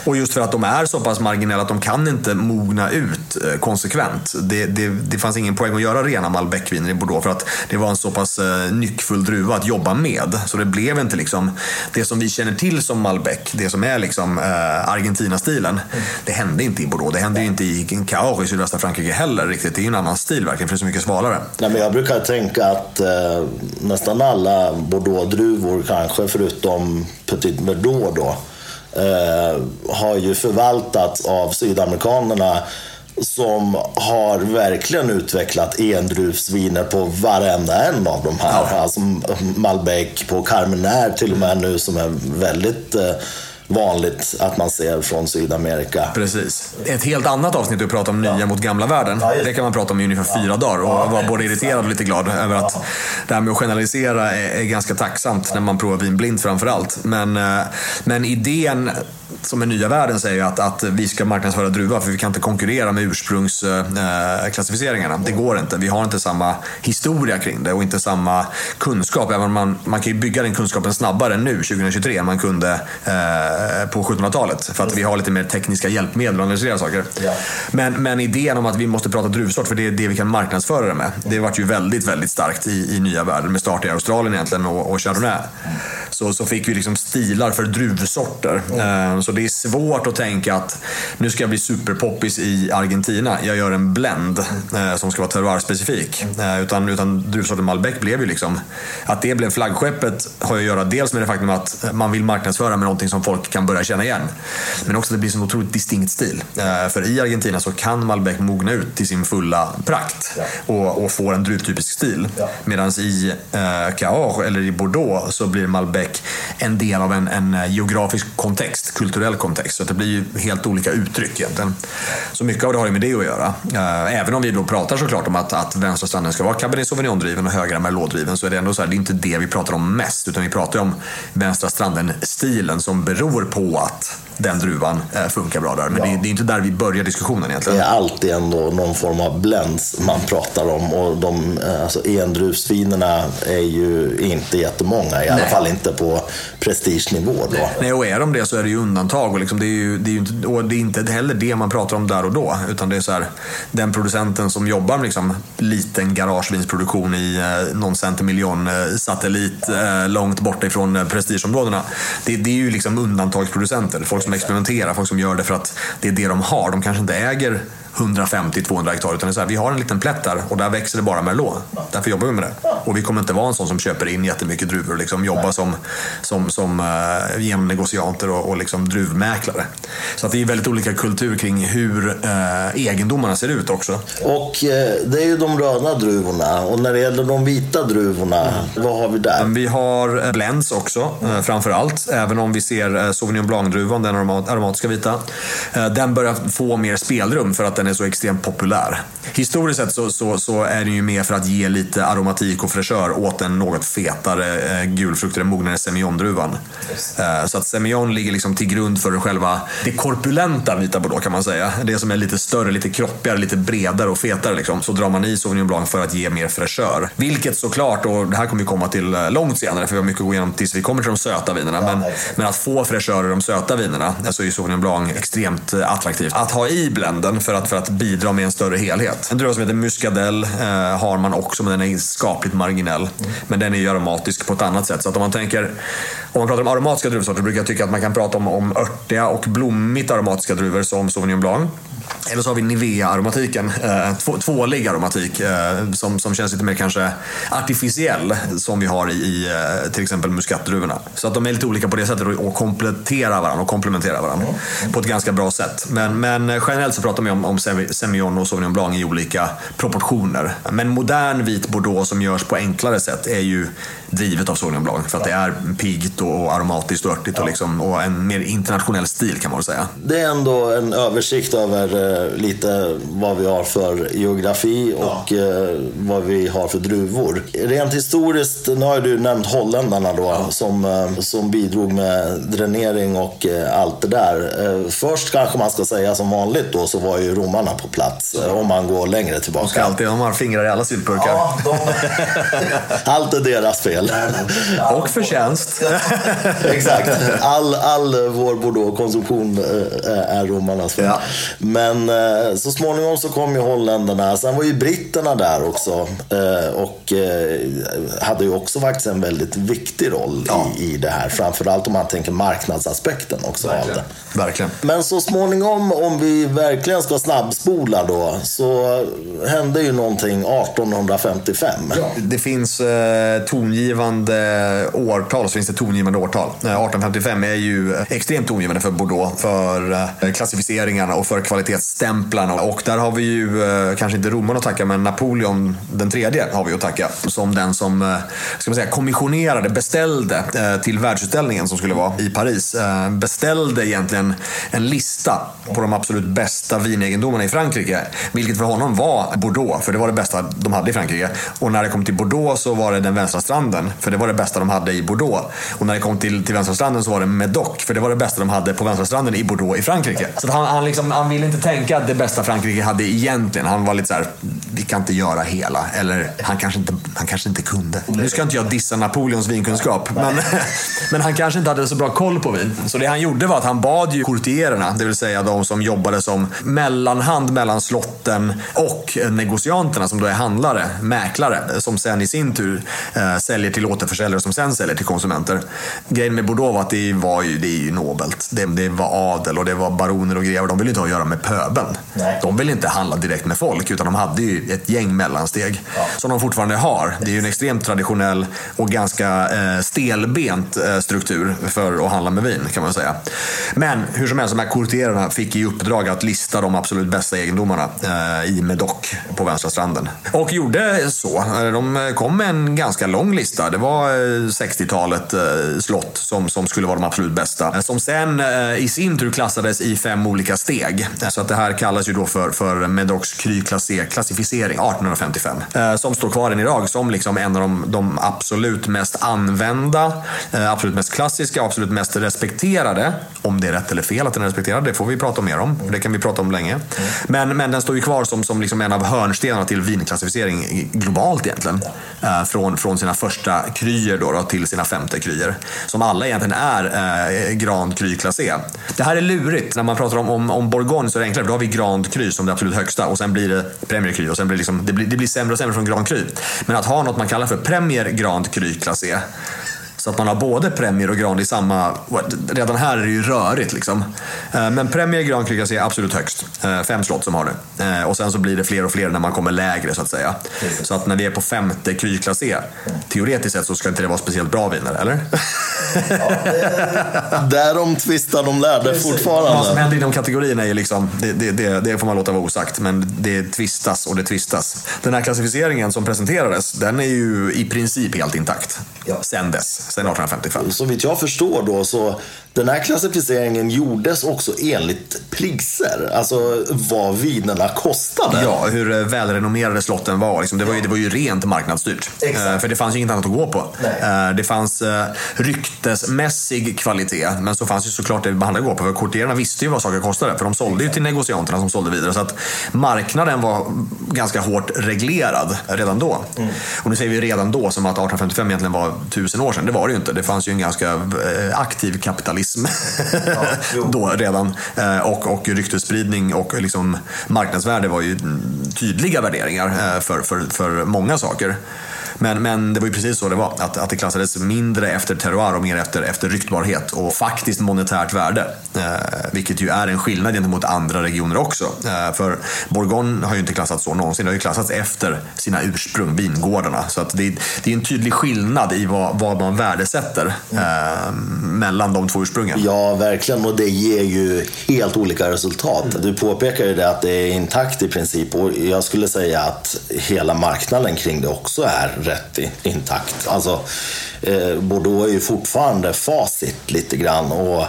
och just för att de är så pass marginella att de kan inte mogna ut Eh, konsekvent. Det, det, det fanns ingen poäng att göra rena Malbec-viner i Bordeaux för att det var en så pass eh, nyckfull druva att jobba med. Så det blev inte liksom det som vi känner till som Malbec, det som är liksom eh, Argentina-stilen. Mm. Det hände inte i Bordeaux. Det hände ju inte i Cahors i sydvästra Frankrike heller riktigt. Det är ju en annan stil verkligen, för det är så mycket svalare. Nej, men jag brukar tänka att eh, nästan alla Bordeaux-druvor, kanske förutom Petit Verdot då, eh, har ju förvaltats av sydamerikanerna som har verkligen utvecklat endruvsviner på varenda en av de här. Ja. Alltså Malbec på Carmenère till och med nu som är väldigt eh, vanligt att man ser från Sydamerika. Precis. Ett helt annat avsnitt att prata om nya ja. mot gamla världen. Ja, det kan man prata om i ungefär fyra dagar och vara både irriterad och lite glad över att det här med att generalisera är, är ganska tacksamt när man provar vin blint framför allt. Men, eh, men idén som är nya världen säger att, att vi ska marknadsföra druva för vi kan inte konkurrera med ursprungsklassificeringarna. det går inte. Vi har inte samma historia kring det och inte samma kunskap. Även man, man kan ju bygga den kunskapen snabbare nu, 2023, än man kunde eh, på 1700-talet. För att vi har lite mer tekniska hjälpmedel att analysera saker. Ja. Men, men idén om att vi måste prata druvsort, för det är det vi kan marknadsföra det med. Det vart ju väldigt, väldigt starkt i, i nya världen med start i Australien egentligen och, och Chardonnay. Så, så fick vi liksom stilar för druvsorter. Mm. Så det är svårt att tänka att nu ska jag bli superpoppis i Argentina. Jag gör en blend eh, som ska vara terroir-specifik. Eh, utan, utan druvsorten Malbec blev ju liksom... Att det blev flaggskeppet har att göra dels med det faktum att man vill marknadsföra med någonting som folk kan börja känna igen. Men också att det blir en otroligt distinkt stil. Eh, för i Argentina så kan Malbec mogna ut till sin fulla prakt och, och få en druvtypisk stil. Medan i eh, Cahors eller i Bordeaux så blir Malbec en del av en, en geografisk kontext, kulturell kontext. Så det blir ju helt olika uttryck egentligen. Så mycket av det har ju med det att göra. Eh, även om vi då pratar såklart om att, att vänstra stranden ska vara Cabernet Sauvignon-driven och högra Merlot-driven så är det ändå så här, det är inte det vi pratar om mest. Utan vi pratar ju om vänstra stranden-stilen som beror på att den druvan eh, funkar bra där. Men ja. det, det, är inte där vi börjar diskussionen egentligen. Det är alltid ändå någon form av blends man pratar om. Och de eh, alltså, endruvsvinerna är ju inte jättemånga. I Nej. alla fall inte på prestigenivå. Då. Nej, och är de det så är det ju undantag. Och, liksom, det, är ju, det, är inte, och det är inte heller det man pratar om där och då. Utan det är så här, den producenten som jobbar med liksom, liten garagevinsproduktion i eh, någon centimiljon eh, satellit eh, långt borta ifrån eh, prestigeområdena. Det, det är ju liksom undantagsproducenter. Folk som som experimenterar, folk som gör det för att det är det de har. De kanske inte äger 150-200 hektar. Utan det är så här, vi har en liten plätt där och där växer det bara Merlot. Därför jobbar vi med det. Och vi kommer inte vara en sån som köper in jättemycket druvor och liksom jobbar som, som, som uh, genegocianter och, och liksom druvmäklare. Så att det är väldigt olika kultur kring hur uh, egendomarna ser ut också. Och uh, det är ju de röda druvorna. Och när det gäller de vita druvorna, mm. vad har vi där? Vi har blends också, uh, framför allt. Även om vi ser Sauvignon Blanc-druvan, den aromatiska vita. Den börjar få mer spelrum för att den är så extremt populär. Historiskt sett så, så, så är den ju med för att ge lite aromatik och fräschör åt den något fetare eh, den mognare semillondruvan. Eh, så att semillon ligger liksom till grund för själva det korpulenta vita bordeaux kan man säga. Det som är lite större, lite kroppigare, lite bredare och fetare. Liksom. Så drar man i Sauvignon Blanc för att ge mer fräschör. Vilket såklart, och det här kommer vi komma till eh, långt senare för vi har mycket att gå igenom tills vi kommer till de söta vinerna. Men, men att få fräschör i de söta vinerna så är ju Sauvignon Blanc extremt eh, attraktivt. Att ha i blenden för att, för att bidra med en större helhet. En druva som heter Muscadel eh, har man också men den är skapligt marginell. Mm. Men den är ju aromatisk på ett annat sätt. Så att om man tänker, om man pratar om aromatiska druvsorter brukar jag tycka att man kan prata om, om örtiga och blommigt aromatiska druvor som Sauvignon Blanc. Eller så har vi Nivea-aromatiken, eh, två, tvålig aromatik eh, som, som känns lite mer kanske artificiell som vi har i, i eh, till exempel muskatdruvorna. Så att de är lite olika på det sättet och kompletterar varandra och komplementerar varandra mm. på ett ganska bra sätt. Men, men eh, generellt så pratar man om, om Semillon och Sauvignon Blanc i olika proportioner. Men modern vit Bordeaux som görs på enklare sätt är ju drivet av Blanc för att det är piggt och aromatiskt och örtigt och, liksom, och en mer internationell stil kan man väl säga. Det är ändå en översikt över Eh, lite vad vi har för geografi och ja. Eh, vad vi har för druvor. Rent historiskt, nu har du nämnt holländarna då ja. som, eh, som bidrog med dränering och allt det där. Först kanske man ska säga som vanligt då så var ju romarna på plats om man går längre tillbaka. De ska alltid ha fingrar i alla syltburkar. Ja, de... allt är deras fel. Och förtjänst. Exakt. All, all vår Bordeaux-konsumtion är romarnas fel. Men men eh, så småningom så kom ju holländarna. Sen var ju britterna där också. Eh, och eh, hade ju också faktiskt en väldigt viktig roll ja. i, i det här. Framförallt om man tänker marknadsaspekten också verkligen. av det. Verkligen. Men så småningom, om vi verkligen ska snabbspola då, så hände ju någonting 1855. Ja. Det finns eh, tongivande årtal, så finns det tongivande årtal. Eh, 1855 är ju extremt tongivande för Bordeaux, för eh, klassificeringarna och för kvalitetsstämplarna. Och där har vi ju, eh, kanske inte romarna att tacka, men Napoleon den tredje har vi att tacka. Som den som ska man säga, kommissionerade, beställde till världsutställningen som skulle vara i Paris. Beställde egentligen en lista på de absolut bästa vinegendomarna i Frankrike. Vilket för honom var Bordeaux, för det var det bästa de hade i Frankrike. Och när det kom till Bordeaux så var det den vänstra stranden, för det var det bästa de hade i Bordeaux. Och när det kom till, till vänstra stranden så var det Medoc, för det var det bästa de hade på vänstra stranden i Bordeaux i Frankrike. Så han, han, liksom, han ville inte tänka tänka att det bästa Frankrike hade egentligen. Han var lite så här, vi kan inte göra hela. Eller han kanske inte, han kanske inte kunde. Nu ska inte jag dissa Napoleons vinkunskap. Men, men han kanske inte hade så bra koll på vin. Så det han gjorde var att han bad ju courtiererna, det vill säga de som jobbade som mellanhand mellan slotten och negocianterna som då är handlare, mäklare, som sen i sin tur eh, säljer till återförsäljare som sen säljer till konsumenter. Grejen med Bordeaux var att det var ju, det är ju nobelt. Det, det var adel och det var baroner och grejer. De ville inte ha att göra med pöbel pöbeln. De vill inte handla direkt med folk utan de hade ju ett gäng mellansteg. Ja. Som de fortfarande har. Det är ju en extremt traditionell och ganska eh, stelbent eh, struktur för att handla med vin kan man säga. Men hur som helst, de här courtierarna fick i uppdrag att lista de absolut bästa egendomarna eh, i Medoc på vänstra stranden. Och gjorde så. De kom med en ganska lång lista. Det var eh, 60-talet eh, slott som, som skulle vara de absolut bästa. Eh, som sen i sin tur klassades i fem olika steg. Så att det här kallas ju då för, för Medocs Cry klassificering 1855. Som står kvar än idag som liksom en av de, de absolut mest använda, absolut mest klassiska, absolut mest respekterade. Om det är rätt eller fel att den är respekterad, det får vi prata mer om. Det kan vi prata om länge. Men, men den står ju kvar som, som liksom en av hörnstenarna till vinklassificering globalt egentligen. Från, från sina första kryer då, då till sina femte kryer. Som alla egentligen är eh, Grand Cru Classé. Det här är lurigt. När man pratar om, om, om Bourgogne så är det enklare då har vi Grand Cru som det absolut högsta och sen blir det Premier Cru och sen blir det, liksom, det, blir, det blir sämre och sämre från Grand Cru. Men att ha något man kallar för Premier Grand Cru Classé så att man har både Premier och Grand i samma... Redan här är det ju rörigt liksom. Eh, men Premier Grand Cru är absolut högst. Eh, fem slott som har det. Eh, och sen så blir det fler och fler när man kommer lägre så att säga. Så att när vi är på femte Cru teoretiskt sett så ska inte det vara speciellt bra viner, eller? Ja, Därom tvistar de lärde Precis. fortfarande. Vad som händer inom kategorierna är liksom, det, det, det, det, får man låta vara osagt. Men det tvistas och det tvistas. Den här klassificeringen som presenterades, den är ju i princip helt intakt. Ja. Sen dess sedan 1855. Så vitt jag förstår då så den här klassificeringen gjordes också enligt priser, alltså vad vinerna kostade. Ja, hur eh, välrenommerade slotten var. Liksom. Det, var ju, det var ju rent marknadsstyrt. Eh, för det fanns ju inget annat att gå på. Nej. Eh, det fanns ryktesmässig kvalitet, men så fanns ju såklart det man hade att gå på. För courtierarna visste ju vad saker kostade, för de sålde ju till negocianterna som sålde vidare. Så att marknaden var ganska hårt reglerad redan då. Mm. Och nu säger vi redan då som att 1855 egentligen var tusen år sedan. Det var det ju inte. Det fanns ju en ganska aktiv kapitalism jo. då redan. Eh, Och, och ryktesspridning och liksom marknadsvärde var ju tydliga värderingar eh, för, för, för många saker. Men, men det var ju precis så det var. Att, att det klassades mindre efter terroir och mer efter, efter ryktbarhet och faktiskt monetärt värde. Eh, vilket ju är en skillnad gentemot andra regioner också. Eh, för Bourgogne har ju inte klassats så någonsin. Det har ju klassats efter sina ursprung, vingårdarna. Så att det, det är en tydlig skillnad i vad, vad man värdesätter eh, mellan de två ursprungen. Ja, verkligen. Och det ger ju helt olika resultat. Du påpekar ju det att det är intakt i princip. Och jag skulle säga att hela marknaden kring det också är rätt intakt. Alltså, eh, Bordeaux är ju fortfarande facit lite grann. Och eh,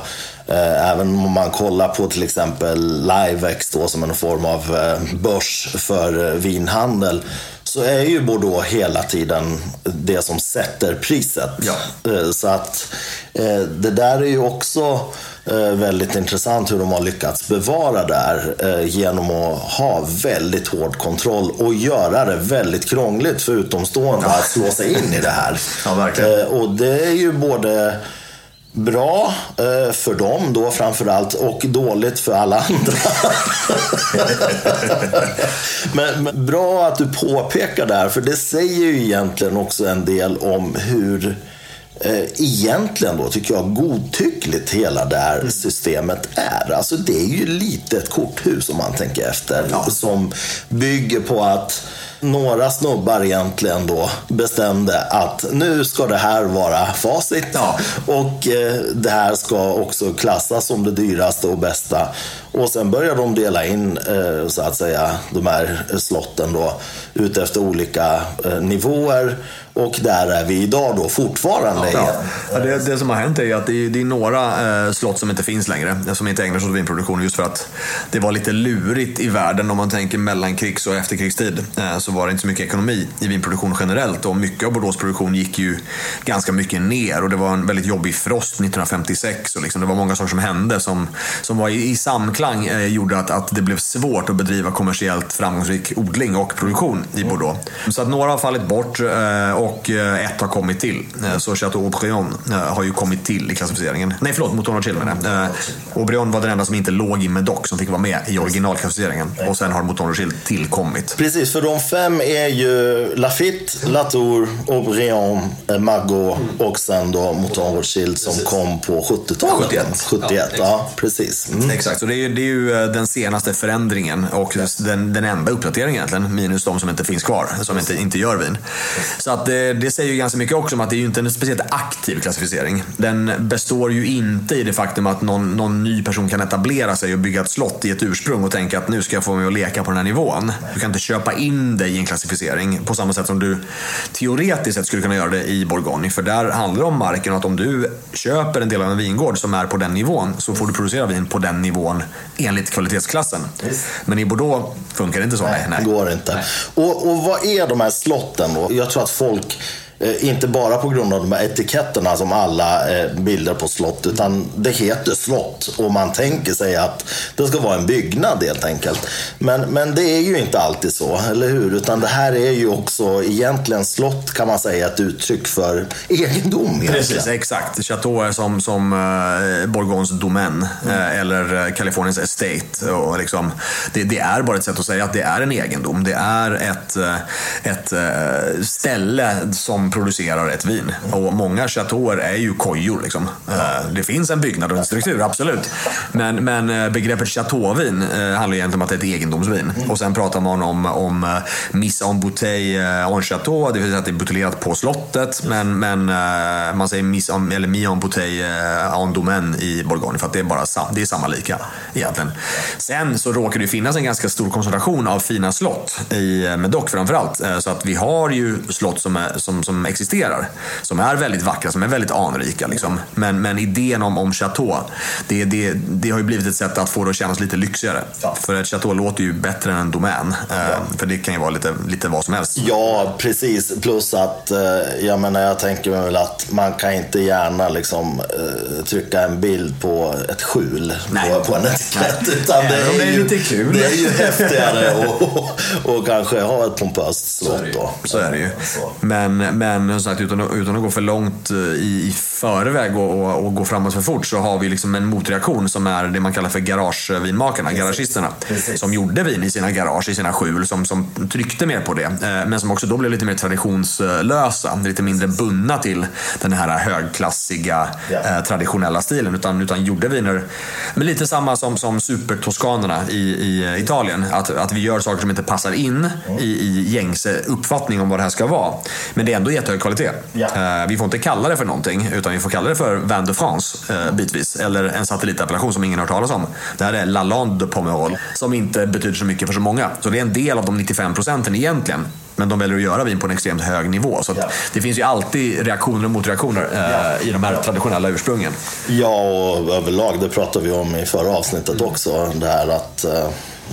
även om man kollar på till exempel Livex då som en form av eh, börs för eh, vinhandel så är ju Bordeaux hela tiden det som sätter priset. Ja. Eh, Så att eh, det där är ju också eh, väldigt intressant hur de har lyckats bevara där eh, genom att ha väldigt hård kontroll och göra det väldigt krångligt för utomstående att slå sig in i det här. Ja, verkligen. Eh, Och det är ju både bra eh, för dem då framförallt och dåligt för alla andra. men, men bra att du påpekar det här för det säger ju egentligen också en del om hur eh, egentligen då tycker jag godtyckligt hela det här systemet är. Alltså det är ju lite ett korthus om man tänker efter. Som bygger på att några snubbar egentligen då bestämde att nu ska det här vara facit. Ja. Och eh, det här ska också klassas som det dyraste och bästa. Och sen börjar de dela in eh, så att säga de här slotten då ut efter olika eh, nivåer. Och där är vi idag då fortfarande. Ja. Ja, det, det som har hänt är att det är, det är några eh, slott som inte finns längre. Som inte ägnar sig åt vinproduktion just för att det var lite lurigt i världen om man tänker mellankrigs och efterkrigstid. Eh, så var det inte så mycket ekonomi i vinproduktion generellt och mycket av Bordeaux produktion gick ju ganska mycket ner och det var en väldigt jobbig frost 1956 och liksom, det var många saker som hände som, som var i, i samklang eh, gjorde att, att det blev svårt att bedriva kommersiellt framgångsrik odling och produktion i Bordeaux. Så att några har fallit bort eh, och eh, ett har kommit till. Eh, Så Chateau Aubryon eh, har ju kommit till i klassificeringen. Nej, förlåt, menar jag. Eh, Aubryon var den enda som inte låg i Medoc som fick vara med i originalklassificeringen. Och sen har Mouton Rothschild tillkommit. Precis, för de fem är ju Lafitte, Latour, Aubryon, Margaux och sen då Mouton Rothschild som kom på 70-talet. 71. 71, ja, precis. Mm. Exakt, så det är, ju, det är ju den senaste förändringen och den, den enda uppdateringen egentligen. Minus de som inte finns kvar, som inte, inte gör vin. Så att det, det säger ju ganska mycket också om att det är ju inte en speciellt aktiv klassificering. Den består ju inte i det faktum att någon, någon ny person kan etablera sig och bygga ett slott i ett ursprung och tänka att nu ska jag få mig att leka på den här nivån. Du kan inte köpa in dig i en klassificering på samma sätt som du teoretiskt sett skulle kunna göra det i Bourgogne. För där handlar det om marken och att om du köper en del av en vingård som är på den nivån så får du producera vin på den nivån enligt kvalitetsklassen. Men i Bordeaux funkar det inte så. Nej, nej. Det går inte. Och, och vad är de här slotten då? Jag tror att folk eh, Eh, inte bara på grund av de här etiketterna som alla eh, bilder på slott, utan det heter slott och man tänker sig att det ska vara en byggnad helt enkelt. Men, men det är ju inte alltid så, eller hur? Utan det här är ju också egentligen slott kan man säga ett uttryck för egendom egentligen. Precis, exakt. Chateau är som, som eh, uh, Bourgognes domän eh, eller uh, Kaliforniens estate. Och liksom, det, det är bara ett sätt att säga att det är en egendom. Det är ett, ett ställe som producerar ett vin. Och många chateauer är ju kojor. Liksom. Eh, det finns en byggnad och en struktur, absolut. Men, men eh, begreppet chateauvin eh, handlar egentligen om att det är ett egendomsvin. Och sen pratar man om, om mise en bouteille en chateau, det vill säga att det är buteljerat på slottet. Men, men man säger mise en, eller mis en bouteille en domaine i Bourgogne för att det är, bara det är samma lika egentligen. Sen så råkar det finnas en ganska stor koncentration av fina slott i Medoc framförallt. Så att vi har ju slott som, är, som, som som existerar. Som är väldigt vackra, som är väldigt anrika. Liksom. Men, men idén om, om chateau, det, det, det har ju blivit ett sätt att få det att kännas lite lyxigare. Ja. För ett chateau låter ju bättre än en domän. Ja. Eh, för det kan ju vara lite, lite vad som helst. Ja, precis. Plus att, eh, jag menar, jag tänker mig väl att man kan inte gärna liksom uh, trycka en bild på ett skjul på, på en etikett. Utan det är, det är ju, lite kul. Det är ju häftigare och, och, kanske ha ett pompöst slott då. Så är det ju. Men, men som sagt, utan, utan att gå för långt i, i förväg och, och, och, gå framåt för fort så har vi liksom en motreaktion som är det man kallar för garagevinmakarna, garagisterna. Som gjorde vin i sina garage, i sina skjul, som, som tryckte mer på det. Eh, men som också då blev lite mer traditionslösa, lite mindre bundna till den här högklassiga yeah. traditionella stilen. Utan, utan gjorde viner, men lite samma som, som supertoskanerna i, i Italien. Att, att vi gör saker som inte passar in mm. i, i gängse uppfattning om vad det här ska vara. Men det är ändå jättehög kvalitet. Yeah. Vi får inte kalla det för någonting, utan vi får kalla det för Vin de France eh, bitvis. Eller en satellitappellation som ingen har hört talas om. Det här är La Lande de Pomerol, som inte betyder så mycket för så många. Så det är en del av de 95 procenten egentligen. Men de väljer att göra vin på en extremt hög nivå. Så ja. det finns ju alltid reaktioner och motreaktioner eh, ja. i de här traditionella ursprungen. Ja, och överlag, det pratade vi om i förra avsnittet mm. också. Det här att eh,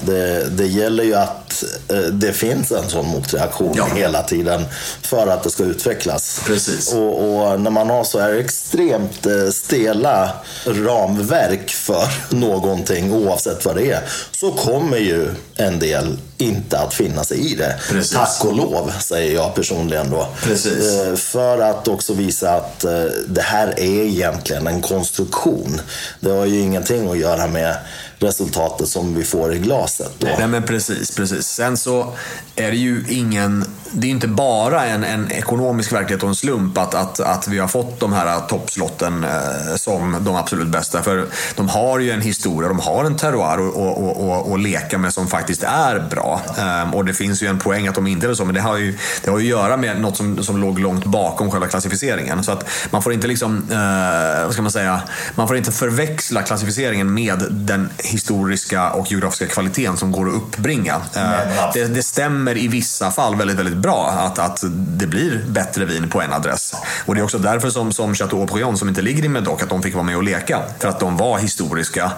det, det gäller ju att eh, det finns en sån motreaktion ja. hela tiden för att det ska utvecklas. Precis. Och, och, när man har så här extremt eh, stela ramverk för någonting, oavsett vad det är, så kommer ju en del inte att finna sig i det. Precis. Tack och lov, säger jag personligen då. Precis. Eh, för att också visa att det här är egentligen en konstruktion. Det har ju ingenting att göra med resultatet som vi får i glaset. Då. Nej, men precis, precis. Sen så är det ju ingen det är inte bara en, en, ekonomisk verklighet och en slump att, att, att vi har fått de här äh, toppslotten äh, som de absolut bästa. För de har ju en historia, de har en terroir att leka med som faktiskt är bra. Ehm, och det finns ju en poäng att de inte är så, men det har ju, det har ju att göra med något som, som låg långt bakom själva klassificeringen. Så att man får inte liksom, äh, vad ska man säga, man får inte förväxla klassificeringen med den historiska och geografiska kvaliteten som går att uppbringa. Uh, det, det stämmer i vissa fall väldigt, väldigt bra att, att det blir bättre vin på en adress. Och det är också därför som, som Chateau Brion, som inte ligger i Medoc, att de fick vara med och leka. För att de var historiska.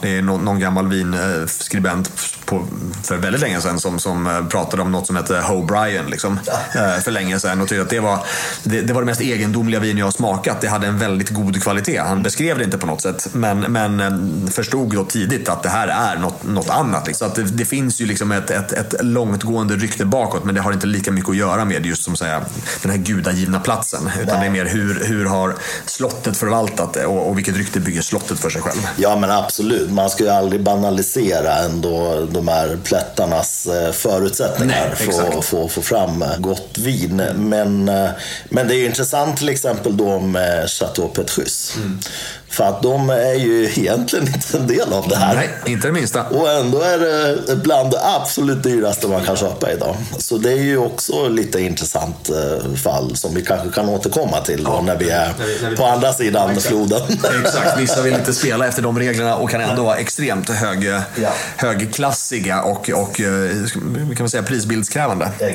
Det är någon, någon gammal vinskribent på, för väldigt länge sedan som, som eh, pratade om något som hette Ho'Brien liksom. Eh, för länge sedan och tyckte att det var det, det, var det mest egendomliga vin jag har smakat. Det hade en väldigt god kvalitet. Han beskrev det inte på något sätt men, men eh, förstod då tidigt att det här är något, något annat. Liksom. Så att det, det, finns ju liksom ett, ett, ett långtgående rykte bakåt men det har inte lika mycket att göra med just som säga, den här gudagivna platsen. Utan Nej. det är mer hur, hur har slottet förvaltat det och, och vilket rykte bygger slottet för sig själv. Ja men absolut, man ska ju aldrig banalisera ändå de här plättarnas eh, förutsättningar Nej, för att få, få fram eh, gott vin. Men, eh, men det är ju intressant till exempel då med Chateau Petrus. Mm. För att de är ju egentligen inte en del av det här. Nej, inte det minsta. Och ändå är det bland det absolut dyraste man kan köpa idag. Så det är ju också lite intressant eh, fall som vi kanske kan återkomma till ja, när vi är när vi, när vi... på andra sidan Exakt. floden. Exakt, vissa vill inte spela efter de reglerna och kan ändå vara extremt hög, ja. högklassiga och, och eh, kan man säga, prisbildskrävande. Ja,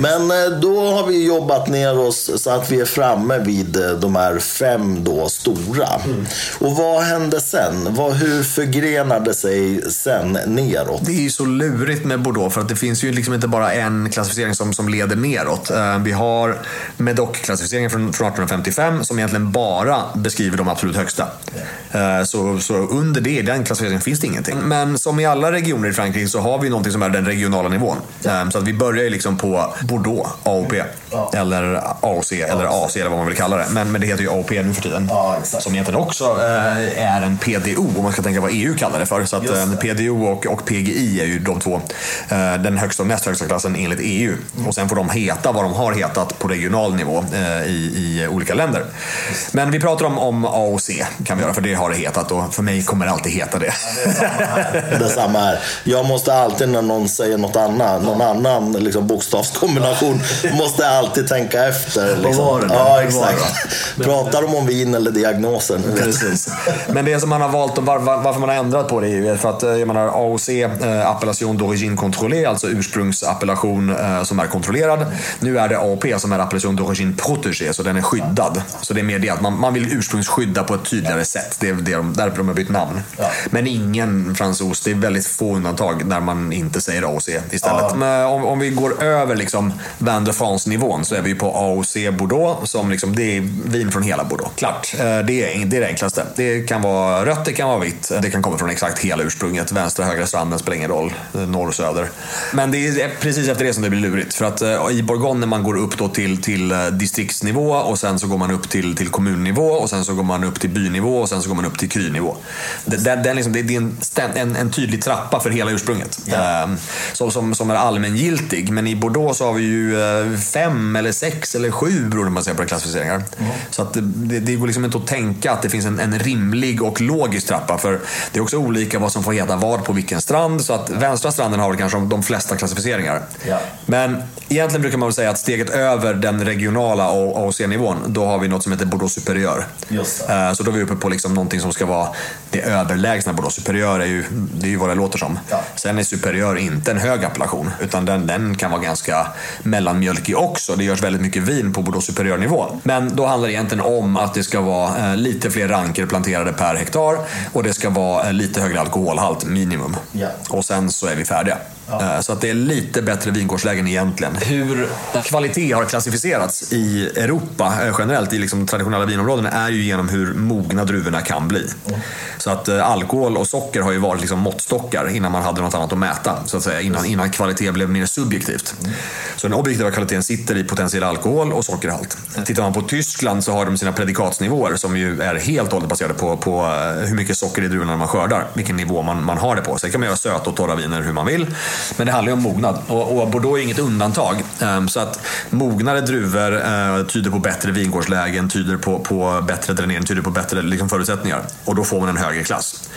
Men eh, då har vi jobbat ner oss så att vi är framme vid de här fem då stora. Mm. Och vad hände sen? Vad, hur förgrenade sig sen neråt? Det är ju så lurigt med Bordeaux för att det finns ju liksom inte bara en klassificering som, som leder neråt. Uh, vi har Medoc-klassificeringen från, från 1855 som egentligen bara beskriver de absolut högsta. Uh, så, så under det, den klassificeringen finns det ingenting. Men som i alla regioner i Frankrike så har vi någonting som är den regionala nivån. Uh, så att vi börjar ju liksom på Bordeaux, AOP. Eller AOC, eller AC eller vad man vill kalla det. Men, men det heter ju AOP nu för tiden. Ja, som egentligen också eh, är en PDO, om man ska tänka vad EU kallar det för. Så att eh, PDO och, och PGI är ju de två, eh, den högsta och näst högsta klassen enligt EU. Och sen får de heta vad de har hetat på regional nivå eh, i, i olika länder. Men vi pratar om, om AOC, kan vi göra, för det har det hetat och för mig kommer det alltid heta det. det är samma här. Jag måste alltid när någon säger något annat, någon annan liksom, bokstavskombination, måste alltid tänka efter. Liksom. Vad var det? Ja, exakt. Pratar de om vin eller vet. Precis. Men det som man har valt och var, var, varför man har ändrat på det är ju för att eh, jag menar, AOC, eh, appellation d'origine contrôlée, alltså ursprungsappellation eh, som är kontrollerad. Nu är det AOP som är appellation d'origine protégée, så den är skyddad. Så det är mer det att man, man vill ursprungsskydda på ett tydligare sätt. Det är det de, därför de har bytt namn. Men ingen fransos, det är väldigt få undantag där man inte säger AOC istället. Men om, om vi går över liksom Vin de France-nivån så är vi på AOC Bordeaux, som liksom, det är vin från hela Bordeaux. Klart, eh, det är, det är det enklaste. Det kan vara rött, det kan vara vitt. Det kan komma från exakt hela ursprunget. Vänstra, högra stranden spelar ingen roll. Eh, Norr och söder. Men det är precis efter det som det blir lurigt. För att eh, i Bourgogne när man går upp då till, till distriktsnivå och sen så går man upp till, till kommunnivå och sen så går man upp till bynivå och sen så går man upp till krynivå. Det, är liksom, det, det är en, en, en tydlig trappa för hela ursprunget. Ehm, som, som, som är allmängiltig. Men i Bordeaux så har vi ju fem eller sex eller sju beroende på man ser på klassificeringar. Så att det, det, det går liksom inte att tänka att det finns en, en rimlig och logisk trappa. För det är också olika vad som får heta vad på vilken strand. Så att vänstra stranden har väl kanske de flesta klassificeringar. Ja. Men egentligen brukar man väl säga att steget över den regionala AOC-nivån, då har vi något som heter Bordeaux Superieur. Just Eh, Så då är vi uppe på liksom någonting som ska vara det överlägsna. Bordeaux Superieur är ju, det är ju vad det låter som. Ja. Sen är Superieur inte en hög appellation, utan den, den kan vara ganska mellanmjölkig också. Det görs väldigt mycket vin på Bordeaux Superieur-nivå. Men då handlar det egentligen om att det ska vara eh, lite fler ranker planterade per hektar och det ska vara eh, lite högre alkoholhalt, minimum. Ja. Och sen så är vi färdiga. Eh, Så att det är lite bättre vingårdslägen egentligen. Hur kvalitet har klassificerats i Europa generellt i liksom traditionella vinområden är ju genom hur mogna druvorna kan bli. Så att alkohol och socker har ju varit liksom måttstockar innan man hade något annat att mäta. Så att säga, innan, innan kvalitet blev mer subjektivt. Så den objektiva kvaliteten sitter i potentiell alkohol och sockerhalt. Tittar man på Tyskland så har de sina predikatsnivåer som ju är helt och hållet baserade på, på eh, hur mycket socker i druvorna man skördar. Vilken nivå man, man har det på. Sen kan man göra söta och torra viner hur man vill. Men det handlar ju om mognad. Och, och Bordeaux är inget undantag. Ehm, Så att mognare druvor eh, tyder på bättre vingårdslägen, tyder på, på bättre dränering, tyder på bättre liksom, förutsättningar. Och då får man en högre klass.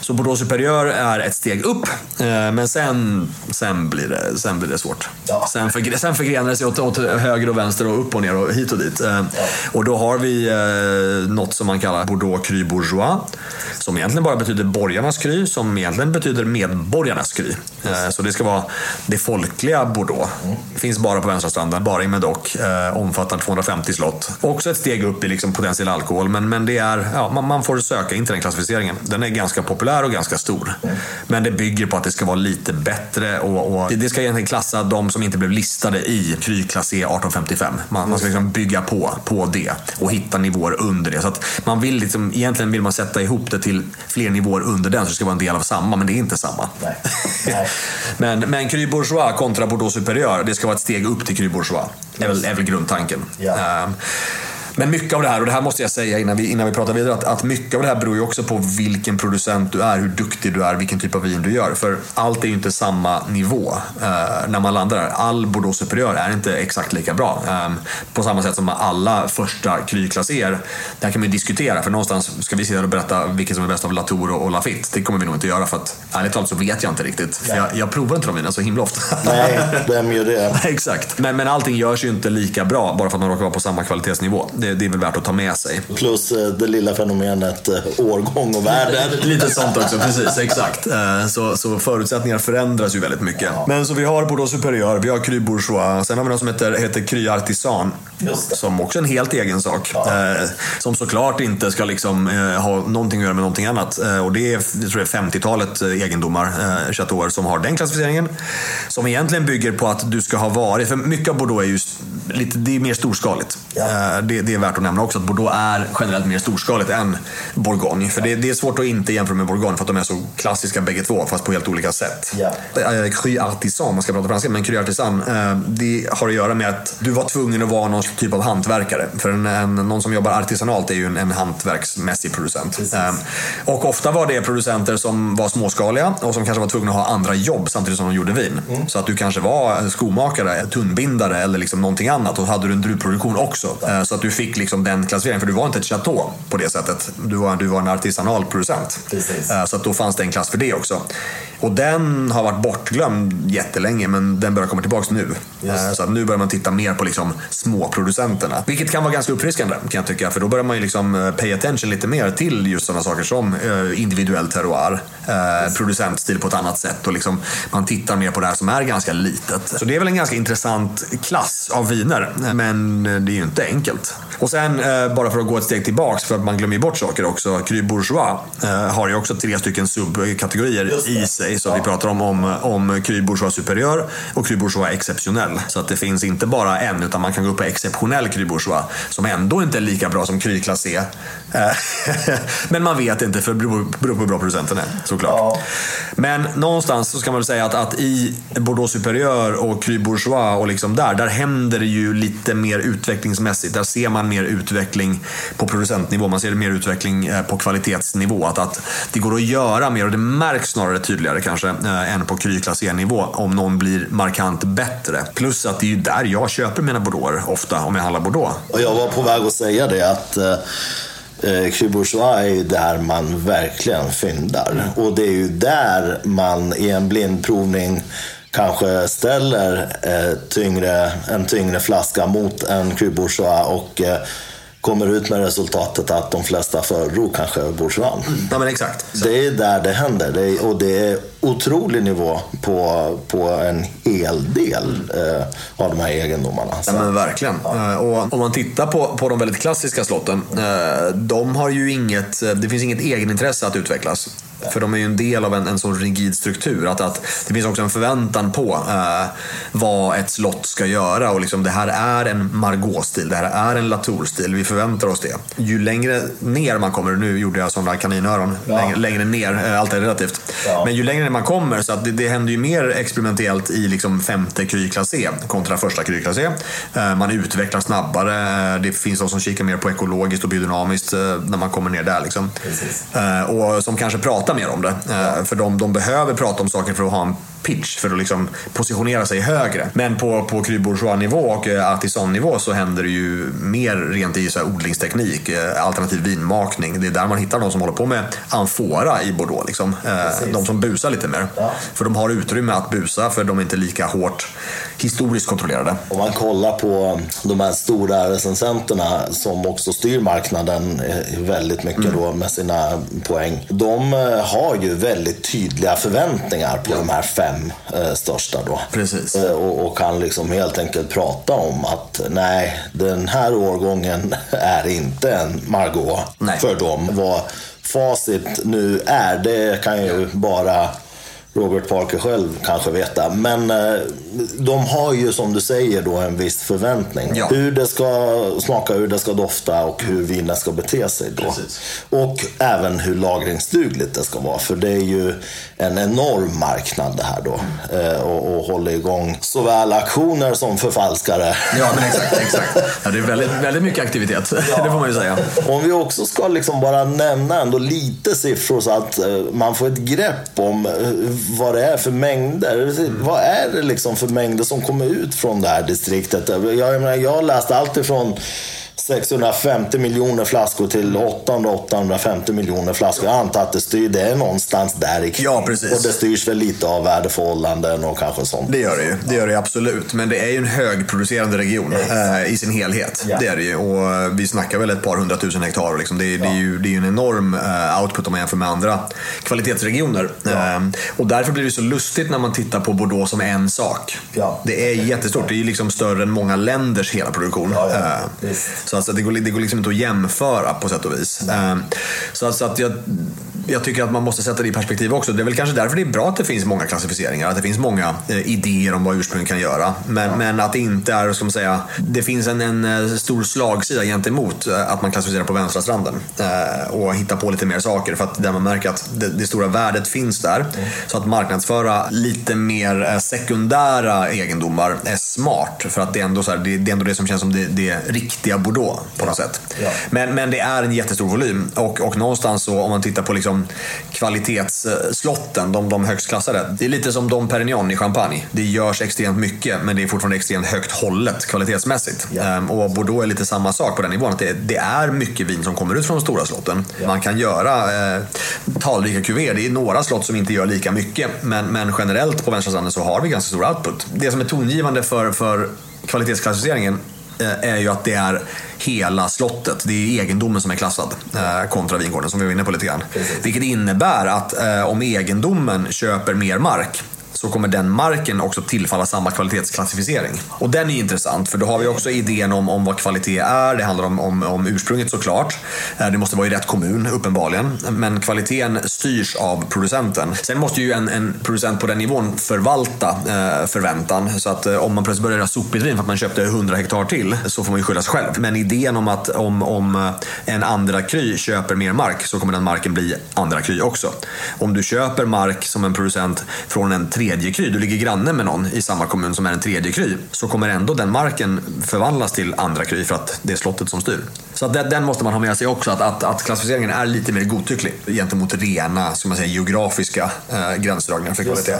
Så Bordeaux Superieur är ett steg upp, eh, men sen, sen, blir, det, sen blir det svårt. Ja. Sen, förgre, sen förgrenar det sig åt, åt höger och vänster och upp och ner och hit och dit. Eh, Och då har vi eh, något som man kallar Bordeaux Cru Bourgeois. Som egentligen bara betyder borgarnas kry, som egentligen betyder medborgarnas kry. Eh, Så det ska vara det folkliga Bordeaux. Finns bara på vänstra stranden, bara i Medoc. Eh, omfattar 250 slott. Också ett steg upp i liksom potentiell alkohol, men, men det är, ja, man, man får söka in till den klassificeringen. Den är ganska populär och ganska stor. Men det bygger på att det ska vara lite bättre och, och det, det ska egentligen klassa de som inte blev listade i Cry Classé 1855. Man, man ska liksom bygga på, på det och hitta nivåer under det. Så att man vill liksom, egentligen vill man sätta ihop det till fler nivåer under den så det ska vara en del av samma, men det är inte samma. Nej. Nej. men, men Cru Bourgeois kontra Bordeaux Superieur, det ska vara ett steg upp till Cru Bourgeois. Det är väl, är väl grundtanken. Ja. Ehm, men mycket av det här, och det här måste jag säga innan vi, innan vi pratar vidare, att, att mycket av det här beror ju också på vilken producent du är, hur duktig du är, vilken typ av vin du gör. För allt är ju inte samma nivå eh, när man landar där. All Bordeaux Superieur är inte exakt lika bra. Ehm, på samma sätt som alla första kryklasser. Där kan man ju diskutera, för någonstans ska vi sitta och berätta vilket som är bäst av Latour och, Lafite. Det kommer vi nog inte göra, för att ärligt talat så vet jag inte riktigt. Jag, jag provar inte de vinerna så himla ofta. Nej, vem gör det? Exakt. Men, men allting görs ju inte lika bra bara för att man råkar vara på samma kvalitetsnivå. Det, det är väl värt att ta med sig. Plus eh, det lilla fenomenet eh, årgång och värde. Lite sånt också, precis. Exakt. Eh, Så, så förutsättningar förändras ju väldigt mycket. Men så vi har Bordeaux Superieur, vi har Cru Bourgeois, sen har vi något som heter, heter Cru Artisan. Det. Som också är en helt egen sak. Eh, Som såklart inte ska liksom, ha någonting att göra med någonting annat. Och det är, jag tror det är 50-talet eh, egendomar, chateauer, som har den klassificeringen. Som egentligen bygger på att du ska ha varit, för mycket av Bordeaux är ju lite, det är mer storskaligt. Ja. Eh, Det, det är värt att nämna också att Bordeaux är generellt mer storskaligt än Bourgogne. För det, det är svårt att inte jämföra med Bourgogne för att de är så klassiska bägge två, fast på helt olika sätt. Ja. Eh, Cru artisan, man ska prata franska, men cru artisan, eh, det har att göra med att du var tvungen att vara någon typ av hantverkare. För en, en, någon som jobbar artisanalt är ju en, en hantverksmässig producent. Precis. Eh, Och ofta var det producenter som var småskaliga och som kanske var tvungna att ha andra jobb samtidigt som de gjorde vin. Så att du kanske var skomakare, tunnbindare eller liksom någonting annat och hade du en druvproduktion också. Så att du fick liksom den klassificeringen. För du var inte ett chateau på det sättet. Du var, du var en artisanal producent. Precis. Eh, Så att då fanns det en klass för det också. Och den har varit bortglömd jättelänge, men den börjar komma tillbaka nu. Eh, Så att nu börjar man titta mer på liksom småproducenterna. Vilket kan vara ganska uppfriskande kan jag tycka. För då börjar man ju liksom eh, pay attention lite mer till just sådana saker som individuell terroir, eh, producentstil på ett annat sätt. Och liksom man tittar mer på det här som är ganska litet. Så det är väl en ganska intressant klass av viner. Men det är ju inte enkelt. Och sen, eh, bara för att gå ett steg tillbaks, för att man glömmer bort saker också. Cru Bourgeois eh, har ju också tre stycken subkategorier i sig. Så vi pratar om, om, om Cru Bourgeois superieur och Cru Bourgeois exceptionell. Så att det finns inte bara en, utan man kan gå upp på exceptionell Cru Bourgeois. Som ändå inte är lika bra som Cru Classé. Eh, Men man vet inte, för det beror beror på hur bra producenten är såklart. Ja. Men någonstans så ska man väl säga att, att i Bordeaux Superieur och Cru Bourgeois och liksom där, där händer det ju lite mer utvecklingsmässigt. Där ser man mer utveckling på producentnivå. Man ser mer utveckling eh, på kvalitetsnivå. Att, att det går att göra mer och det märks snarare tydligare kanske eh, än på Cru Classé-nivå om någon blir markant bättre. Plus att det är ju där jag köper mina Bordeauxer ofta om jag handlar Bordeaux. Och jag var på väg att säga det att eh, eh, Cru Bourgeois är där man verkligen fyndar. Och det är ju där man i en blindprovning kanske ställer eh, tyngre, en tyngre flaska mot en Cru Bourgeois och eh, kommer ut med resultatet att de flesta föredrog kanske Bourgeois. Ja men exakt. Det är där det händer. Det är, och det är otrolig nivå på, på en hel del eh, av de här egendomarna. Ja, men verkligen. Eh, Och om man tittar på, på de väldigt klassiska slotten. eh, De har ju inget, det finns inget egenintresse att utvecklas. För de är ju en del av en, en sån rigid struktur. Att, att det finns också en förväntan på eh, vad ett slott ska göra. Och liksom, det här är en Margaux-stil, det här är en Latour-stil. Vi förväntar oss det. Ju längre ner man kommer, nu gjorde jag sådana kaninöron, längre, längre ner, eh, allt är relativt. Ja. Men ju längre ner man kommer, så att det, det händer ju mer experimentellt i liksom femte kryklassé kontra första kryklassé. Eh, man utvecklar snabbare, det finns de som kikar mer på ekologiskt och biodynamiskt eh, när man kommer ner där. Liksom. Eh, och som kanske pratar mer om det. Eh, för de, de behöver prata om saker för att ha en pitch för att liksom positionera sig högre. Men på, på Cru och eh, artisan-nivå så händer det ju mer rent i så här odlingsteknik, eh, alternativ vinmakning. Det är där man hittar de som håller på med amfora i Bordeaux. Liksom. Eh, De som busar lite mer. För de har utrymme att busa för de är inte lika hårt historiskt kontrollerade. Om man kollar på de här stora recensenterna som också styr marknaden väldigt mycket Mm. då med sina poäng. De har ju väldigt tydliga förväntningar på de här fem eh, största då. Precis. Eh, Och, och kan liksom helt enkelt prata om att nej, den här årgången är inte en Margot Nej. för dem. Vad facit nu är, det kan ju bara Robert Parker själv kanske veta. Men eh, de har ju som du säger då en viss förväntning. Ja. Hur det ska smaka, hur det ska dofta och hur vinet ska bete sig då. Precis. Och även hur lagringsdugligt det ska vara. För det är ju en enorm marknad det här då. Eh, och, och håller igång såväl aktioner som förfalskare. Ja, men exakt. exakt. Ja, det är väldigt, väldigt mycket aktivitet, det får man ju säga. Om vi också ska liksom bara nämna ändå lite siffror så att eh, man får ett grepp om vad det är för mängder. Vad är det liksom för mängder som kommer ut från det här distriktet? Jag, jag, menar, jag har läst allt ifrån 650 miljoner flaskor till 800-850 miljoner flaskor. Jag antar att det, styr, det är någonstans där i Ja, precis. Och det styrs väl lite av väderförhållanden och kanske sånt. Det gör det ju. Det gör det absolut. Men det är ju en högproducerande region eh, i sin helhet. Ja. Det är det ju. Och eh, vi snackar väl ett par hundratusen hektar. Liksom. Det, är, det, är ju, det är en enorm eh, output om man jämför med andra kvalitetsregioner. Eh, och därför blir det så lustigt när man tittar på Bordeaux som en sak. Ja. Det är jättestort. Det är ju liksom större än många länders hela produktion. Ja, ja. Eh. Så alltså, det, går, det går liksom inte att jämföra på sätt och vis. Eh, så att, så att jag, jag tycker att man måste sätta det i perspektiv också. Det är väl kanske därför det är bra att det finns många klassificeringar. Att det finns många eh, idéer om vad ursprung kan göra. Men, men att det inte är, ska man säga, det finns en, en eh, stor slagsida gentemot eh, att man klassificerar på vänstra stranden. Och hittar på lite mer saker. För att där man märker att det, det stora värdet finns där. Så att marknadsföra lite mer sekundära egendomar är smart. För att det är ändå, så här, det, det, är ändå det som känns som det, det riktiga Bordeaux på något sätt. Ja. Men, men det är en jättestor volym. Och, och någonstans så om man tittar på liksom kvalitetsslotten, de, de högst klassade. Det är lite som Dom Perignon i champagne. Det görs extremt mycket, men det är fortfarande extremt högt hållet kvalitetsmässigt. Ja. Ehm, och Bordeaux är lite samma sak på den nivån. Att det, det är mycket vin som kommer ut från de stora slotten. Ja. Man kan göra eh, talrika kuvéer. Det är några slott som inte gör lika mycket, men, men generellt på vänstra stranden så har vi ganska stor output. Det som är tongivande för, för kvalitetsklassificeringen är ju att det är hela slottet. Det är egendomen som är klassad eh, kontra vingården som vi var inne på lite grann. Precis. Vilket innebär att eh, om egendomen köper mer mark så kommer den marken också tillfalla samma kvalitetsklassificering. Och den är intressant för då har vi också idén om, om vad kvalitet är. Det handlar om, om, om ursprunget såklart. Eh, det måste vara i rätt kommun uppenbarligen. Men kvaliteten styrs av producenten. Sen måste ju en, en producent på den nivån förvalta eh, förväntan. Så att eh, om man plötsligt börjar göra sopigt för att man köpte 100 hektar till så får man ju skylla sig själv. Men idén om att om, om eh, en andra kry köper mer mark så kommer den marken bli andra kry också. Om du köper mark som en producent från en tredje tredje kry, du ligger granne med någon i samma kommun som är en tredje kry, så kommer ändå den marken förvandlas till andra kry för att det är slottet som styr. Så att den måste man ha med sig också, att, att, att klassificeringen är lite mer godtycklig gentemot rena ska man säga, geografiska eh, gränsdragningar för kvalitet.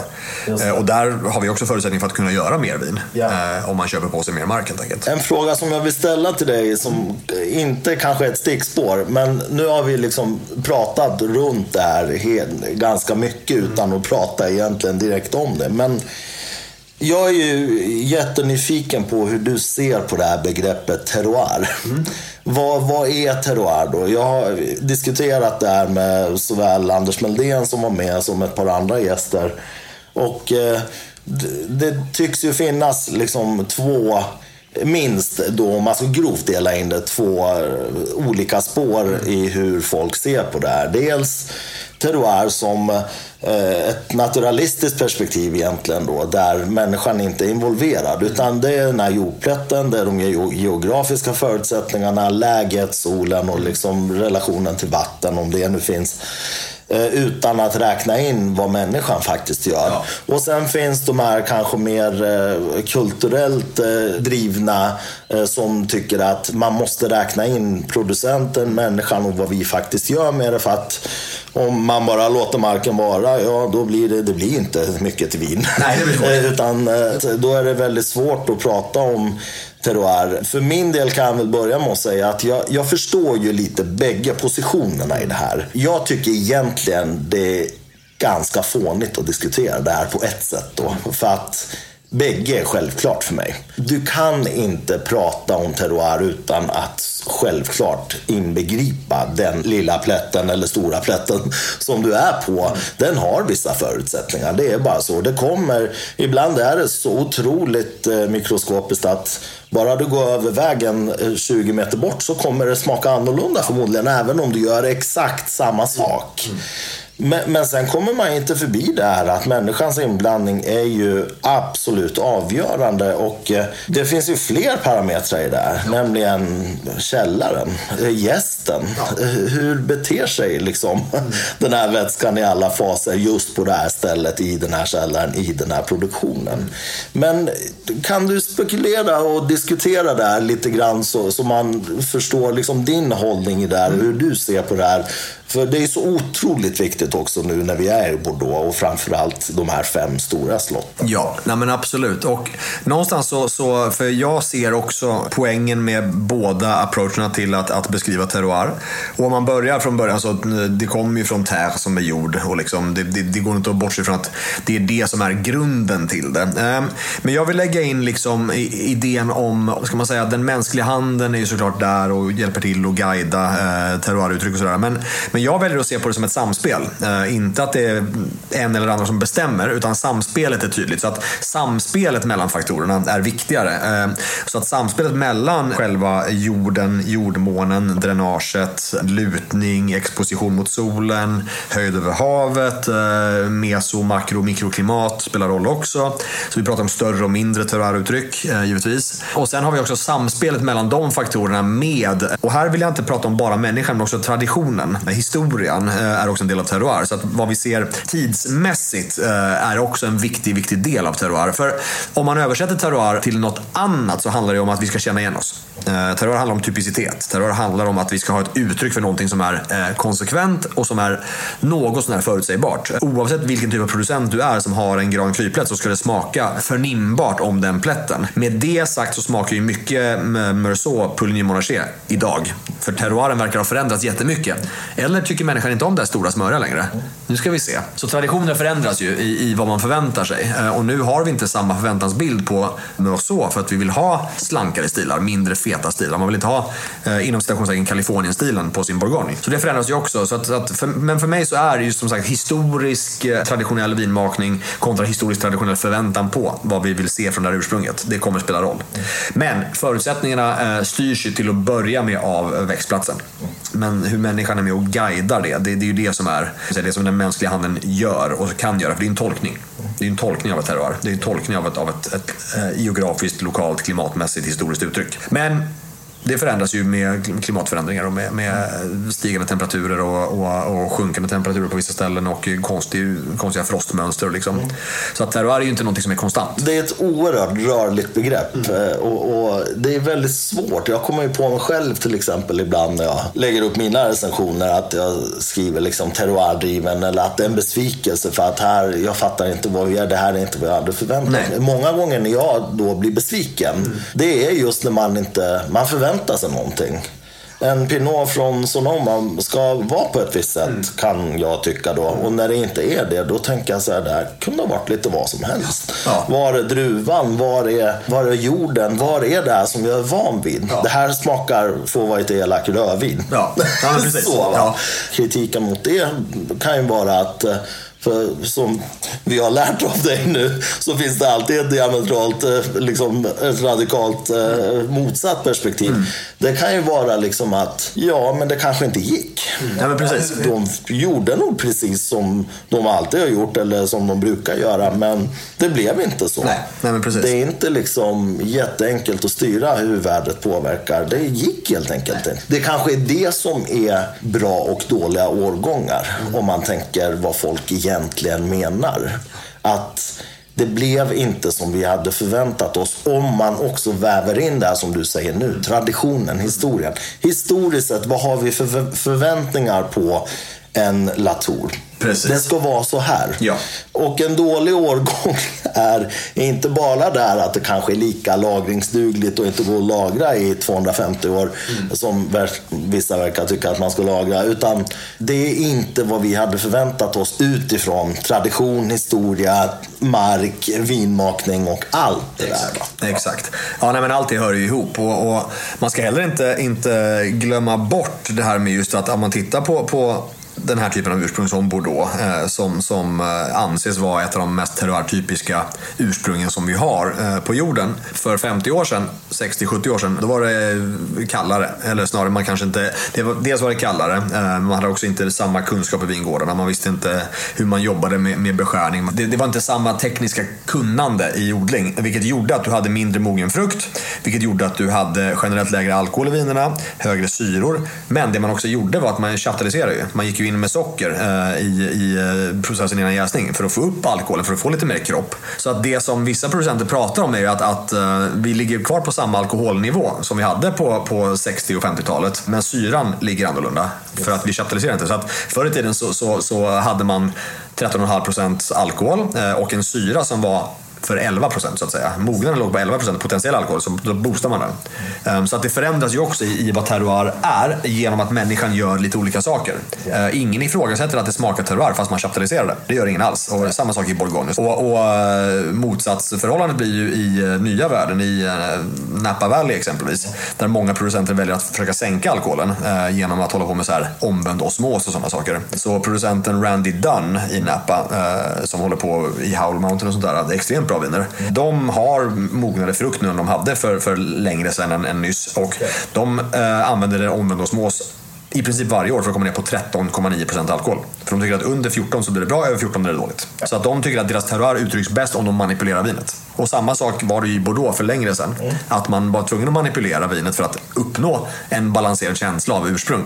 Eh, och där har vi också förutsättning för att kunna göra mer vin, ja. eh, om man köper på sig mer mark helt enkelt. En fråga som jag vill ställa till dig, som inte kanske är ett stickspår, men nu har vi liksom pratat runt det här ganska mycket utan att prata egentligen direkt om det. Men jag är ju jättenyfiken på hur du ser på det här begreppet terroir. Mm. Vad, vad är terroir då? Jag har diskuterat det här med såväl Anders Meldén som var med som ett par andra gäster. Och eh, det, det, tycks ju finnas liksom två minst då, om man ska grovt dela in det, två eh, olika spår i hur folk ser på det här. Dels terroir som eh, Eh, ett naturalistiskt perspektiv egentligen då, där människan inte är involverad. Utan det är den här jordplätten, det är de geografiska förutsättningarna, läget, solen och liksom relationen till vatten, om det nu finns. Eh, utan att räkna in vad människan faktiskt gör. Ja. Och sen finns de här kanske mer eh, kulturellt eh, drivna som tycker att man måste räkna in producenten, människan och vad vi faktiskt gör med det. För att om man bara låter marken vara, ja då blir det, det blir inte mycket till vin. Nej, det blir Utan då är det väldigt svårt att prata om terroir. För min del kan jag väl börja med att säga att jag, jag förstår ju lite bägge positionerna i det här. Jag tycker egentligen det är ganska fånigt att diskutera det här på ett sätt då. För att Bägge är självklart för mig. Du kan inte prata om terroir utan att självklart inbegripa den lilla plätten eller stora plätten som du är på. Den har vissa förutsättningar. Det är bara så. Det kommer, ibland är det så otroligt eh, mikroskopiskt att bara du går över vägen eh, 20 meter bort så kommer det smaka annorlunda förmodligen, även om du gör exakt samma sak. Mm. Men, men sen kommer man inte förbi det här att människans inblandning är ju absolut avgörande och eh, det finns ju fler parametrar i det här, ja. nämligen källaren, eh, gästen. Ja. Hur beter sig liksom mm. den här vätskan i alla faser just på det här stället, i den här källaren, i den här produktionen. Men kan du spekulera och diskutera det här lite grann så, så man förstår liksom din hållning i det här, mm. hur du ser på det här för det är så otroligt viktigt också nu när vi är i Bordeaux och framförallt de här fem stora slotten. Ja, nej men absolut. Och någonstans så, så, för jag ser också poängen med båda approacherna till att, att beskriva terroir. Och om man börjar från början så eh, det kommer ju från terre som är jord och liksom, det, det, det, går inte att bortse från att det är det som är grunden till det. Ehm, men jag vill lägga in liksom idén om, vad ska man säga, den mänskliga handen är ju såklart där och hjälper till att guida eh, terroiruttryck och sådär. Men, men jag väljer att se på det som ett samspel. Uh, inte att det är en eller andra som bestämmer, utan samspelet är tydligt. Så att samspelet mellan faktorerna är viktigare. Uh, så att samspelet mellan själva jorden, jordmånen, dränaget, lutning, exposition mot solen, höjd över havet, uh, meso, makro och mikroklimat spelar roll också. Så vi pratar om större och mindre terroiruttryck, givetvis. Och sen har vi också samspelet mellan de faktorerna med, och här vill jag inte prata om bara människan, men också traditionen, historien eh, är också en del av terroir. Så att vad vi ser tidsmässigt eh, är också en viktig, viktig del av terroir. För om man översätter terroir till något annat så handlar det om att vi ska känna igen oss. Eh, terroir handlar om typicitet. Terroir handlar om att vi ska ha ett uttryck för någonting som är konsekvent och som är något sånär förutsägbart. Oavsett vilken typ av producent du är som har en Grand klyplätt så ska det smaka förnimbart om den plätten. Med det sagt så smakar ju mycket Meursault Pouligny Monarché idag. För terroiren verkar ha förändrats jättemycket. Eller tycker människan inte om det här stora smöriga längre? Nu ska vi se. Så traditioner förändras ju i, i vad man förväntar sig. Eh, och nu har vi inte samma förväntansbild på så för att vi vill ha slankare stilar, mindre feta stilar. Man vill inte ha, eh, inom citationstecken, Kalifornien-stilen på sin Bourgogne. Så det förändras ju också. Så att, att för, men för mig så är det ju som sagt historisk eh, traditionell vinmakning kontra historisk traditionell förväntan på vad vi vill se från det här ursprunget. Det kommer spela roll. Men förutsättningarna eh, styrs ju till att börja med av växtplatsen. Men hur människan är med och guidar det, det, det är ju det som är det som den mänskliga handen gör och kan göra. För det är en tolkning. Det är en tolkning av ett terroir. Det är en tolkning av ett, av ett, ett, ett geografiskt, lokalt, klimatmässigt, historiskt uttryck. Men det förändras ju med klimatförändringar och med, med stigande temperaturer och, och, och, sjunkande temperaturer på vissa ställen och konstig, konstiga frostmönster. Liksom. Så att terroir är ju inte något som är konstant. Det är ett oerhört rörligt begrepp mm. och, och, det är väldigt svårt. Jag kommer ju på mig själv till exempel ibland när jag lägger upp mina recensioner att jag skriver liksom terroirdriven eller att det är en besvikelse för att här, jag fattar inte vad vi gör, det här är inte vad jag hade förväntat mig. Många gånger när jag då blir besviken, mm. det är just när man inte, man förväntar förvänta sig någonting. En Pinot från Sonoma ska vara på ett visst sätt, mm. kan jag tycka då. Och när det inte är det, då tänker jag så här, det här kunde ha varit lite vad som helst. Ja. Var är druvan? Var är, var är jorden? Var är det här som jag är van vid? Ja. Det här smakar, får vara lite elak, rödvin. Ja. Ja, precis. så, va? Kritiken mot det kan ju vara att eh, för som vi har lärt av dig nu så finns det alltid ett diametralt, eh, liksom ett radikalt eh, motsatt perspektiv. Mm. Det kan ju vara liksom att, ja men det kanske inte gick. Ja, men precis. De gjorde nog precis som de alltid har gjort eller som de brukar göra men det blev inte så. Nej. Nej, men precis. Det är inte liksom jätteenkelt att styra hur vädret påverkar. Det gick helt enkelt inte. Det kanske är det som är bra och dåliga årgångar mm. om man tänker vad folk egentligen egentligen menar. Att det blev inte som vi hade förväntat oss om man också väver in det här som du säger nu, traditionen, historien. Historiskt sett, vad har vi för förväntningar på en Latour? Precis. Det ska vara så här. Ja. Och en dålig årgång är inte bara där att det kanske är lika lagringsdugligt och inte går att lagra i 250 år mm. som vissa verkar tycka att man ska lagra. Utan det är inte vad vi hade förväntat oss utifrån tradition, historia, mark, vinmakning och allt det Exakt. där. Exakt. Ja, nej, men allt det hör ju ihop. Och, och, man ska heller inte, inte glömma bort det här med just att om man tittar på, på den här typen av ursprung som Bordeaux eh, som, som eh, anses vara ett av de mest terroirtypiska ursprungen som vi har eh, på jorden. För 50 år sedan, 60-70 år sedan, då var det kallare. Eller snarare, man kanske inte... Det var, dels var det kallare, man hade också inte samma kunskap i vingårdarna. Man visste inte hur man jobbade med, med beskärning. Det, det, var inte samma tekniska kunnande i odling, vilket gjorde att du hade mindre mogen frukt. Vilket gjorde att du hade generellt lägre alkohol i vinerna, högre syror. Men det man också gjorde var att man chattaliserade. Man gick ju in med socker eh, i, i eh, processen innan jäsning för att få upp alkoholen, för att få lite mer kropp. Så att det som vissa producenter pratar om är ju att, att eh, vi ligger kvar på samma alkoholnivå som vi hade på, på 60 och 50-talet. Men syran ligger annorlunda för att vi kapitaliserar inte. Så att förr i tiden så, så, så hade man 13,5% alkohol eh, och en syra som var för 11 procent så att säga. Mognaden låg på 11 procent potentiell alkohol, så då boostar man den. Um, så att det förändras ju också i, i vad terroir är genom att människan gör lite olika saker. Uh, ingen ifrågasätter att det smakar terroir fast man kapitaliserar det. Det gör ingen alls. Och samma sak i Bourgogne. Och, och uh, motsatsförhållandet blir ju i uh, nya världen, i uh, Napa Valley exempelvis. Där många producenter väljer att försöka sänka alkoholen genom att hålla på med så här omvänd osmos och sådana saker. Så producenten Randy Dunn i Napa, som håller på i Howell Mountain och sånt där, är extremt bra viner. De har mognare frukt nu än de hade för, för längre sedan än, än nyss. Och de eh, använder omvänd osmos i princip varje år för att komma ner på 13,9% alkohol. För de tycker att under 14 så blir det bra, över 14 blir det dåligt. Så att de tycker att deras terroir uttrycks bäst om de manipulerar vinet. Och samma sak var det i Bordeaux för längre sedan. Mm. Att man var tvungen att manipulera vinet för att uppnå en balanserad känsla av ursprung.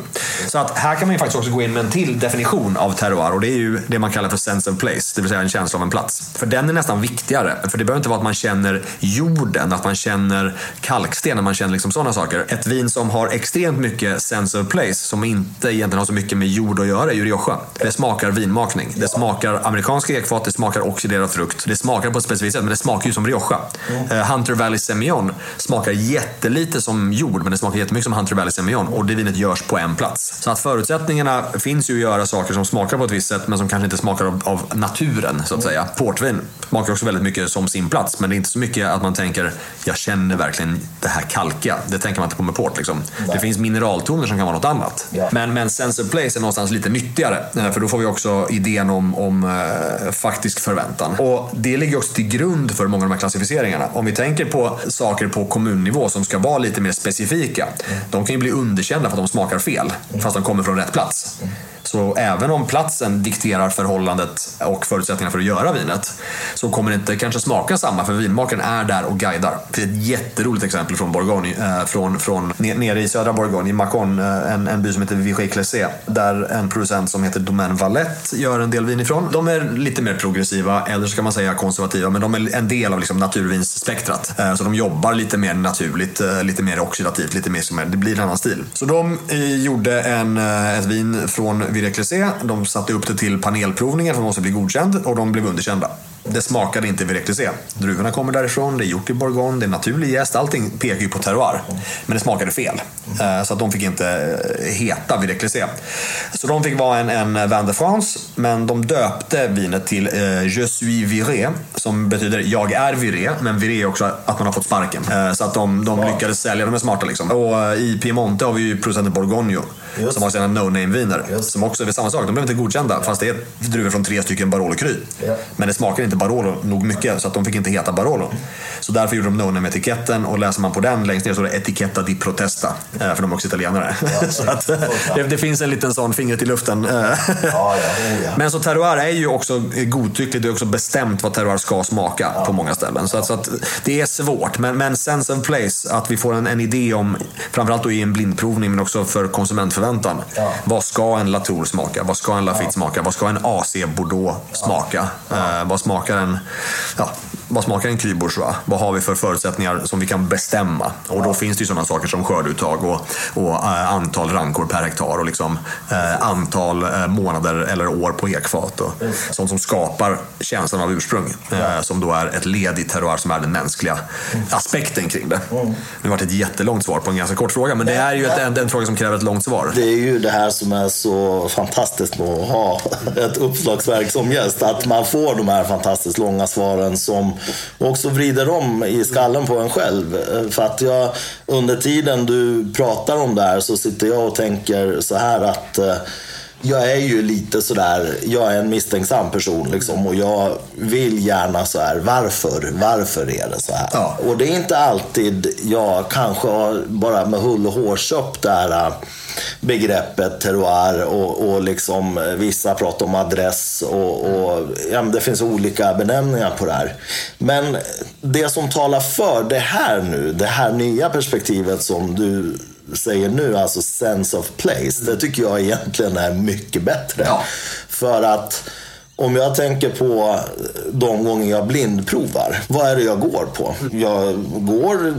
Så att här kan man ju faktiskt också gå in med en till definition av terroir och det är ju det man kallar för sense of place, det vill säga en känsla av en plats. För den är nästan viktigare. För det behöver inte vara att man känner jorden, att man känner kalksten, man känner liksom sådana saker. Ett vin som har extremt mycket sense of place, som inte egentligen har så mycket med jord att göra, är ju Rioja. Det smakar vinmakning. Det smakar amerikanska ekfat, det smakar oxiderad frukt. Det smakar på ett specifikt sätt, men det smakar ju som Rioja. Mm. Hunter Valley Semillon smakar jättelite som jord, men det smakar jättemycket som Hunter Valley Semillon. Och det vinet görs på en plats. Så att förutsättningarna finns ju att göra saker som smakar på ett visst sätt, men som kanske inte smakar av, av naturen, så att säga. Portvin smakar också väldigt mycket som sin plats, men det är inte så mycket att man tänker, jag känner verkligen det här kalkiga. Det tänker man inte på med port. Liksom. Det finns mineraltoner som kan vara något annat. Ja. Men, men sense of place är någonstans lite nyttigare, eh, för då får vi också idén om, om uh, faktisk förväntan. Och det ligger också till grund för många de här klassificeringarna. Om vi tänker på saker på kommunnivå som ska vara lite mer specifika. Mm. De kan ju bli underkända för att de smakar fel, mm. fast de kommer från rätt plats. Så även om platsen dikterar förhållandet och förutsättningarna för att göra vinet så kommer det inte kanske smaka samma för vinmakaren är där och guidar. Det är ett jätteroligt exempel från Bourgogne, eh, från, från nere i södra Bourgogne, i Macon, eh, en, en by som heter Vigé-Clessé, där en producent som heter Domaine Valette gör en del vin ifrån. De är lite mer progressiva, eller så kan man säga konservativa, men de är en del av liksom naturvinsspektrat. Eh, så de jobbar lite mer naturligt, eh, lite mer oxidativt, lite mer som det blir en annan stil. Så de eh, gjorde en, ett vin från Viré De satte upp det till panelprovningar för att måste bli godkänd och de blev underkända. Det smakade inte Viré Clésé. Druvorna kommer därifrån, det är gjort i Bourgogne, det är naturlig jäst. Allting pekar ju på terroir. Men det smakade fel. Eh, så att de fick inte eh, heta Viré Clésé. Så de fick vara en, en Vin de France, men de döpte vinet till eh, Je suis viré, som betyder jag är viré, men viré är också att man har fått sparken. Så att de, de lyckades sälja, de är smarta liksom. Och i Piemonte har vi ju producenten Borgogno, Just. som har sina no-name-viner. Som också är samma sak, de blev inte godkända, fast det är druvor från tre stycken Barolo Cru. Yeah. Men det smakar inte Barolo nog mycket, så att de fick inte heta Barolo. Så därför gjorde de no-name-etiketten och läser man på den längst ner så är det Etichetta di Protesta. Eh, för de är också italienare. Ja, så att, det, det, finns en liten sån fingret i luften. Eh. Ja, ja, Men så terroir är ju också godtyckligt, det är också bestämt vad terroir ska smaka på många ställen. Så, att, så att det är svårt. Men, men sense of place, att vi får en, en idé om, framförallt då i en blindprovning men också för konsumentförväntan. Vad ska en Latour smaka? Vad ska en Lafitte smaka? Vad ska en AC Bordeaux smaka? Eh, vad smakar en, ja, vad smakar en Cru Bourgeois? Vad har vi för förutsättningar som vi kan bestämma? Och då finns det ju sådana saker som skördeuttag och, och äh, antal rankor per hektar och liksom, äh, antal äh, månader eller år på ekfat. Och sånt som skapar känslan av ursprung. som då är ett led i terroir som är den mänskliga aspekten kring det. Mm. Det har varit ett jättelångt svar på en ganska kort fråga, men det är ju ett, en, en fråga som kräver ett långt svar. Det är ju det här som är så fantastiskt med att ha ett uppslagsverk som gäst. Att man får de här fantastiskt långa svaren som också vrider om i skallen på en själv. För att jag, under tiden du pratar om det här så sitter jag och tänker så här att eh, jag är ju lite sådär, jag är en misstänksam person liksom och jag vill gärna så här, varför? Varför är det så här? Ja. Och det är inte alltid jag kanske bara med hull och hår köpt det här begreppet terroir och, och liksom vissa pratar om adress och, och ja, det finns olika benämningar på det här. Men det som talar för det här nu, det här nya perspektivet som du säger nu, alltså sense of place, det tycker jag egentligen är mycket bättre. Ja. För att om jag tänker på de gånger jag blindprovar, vad är det jag går på? Jag går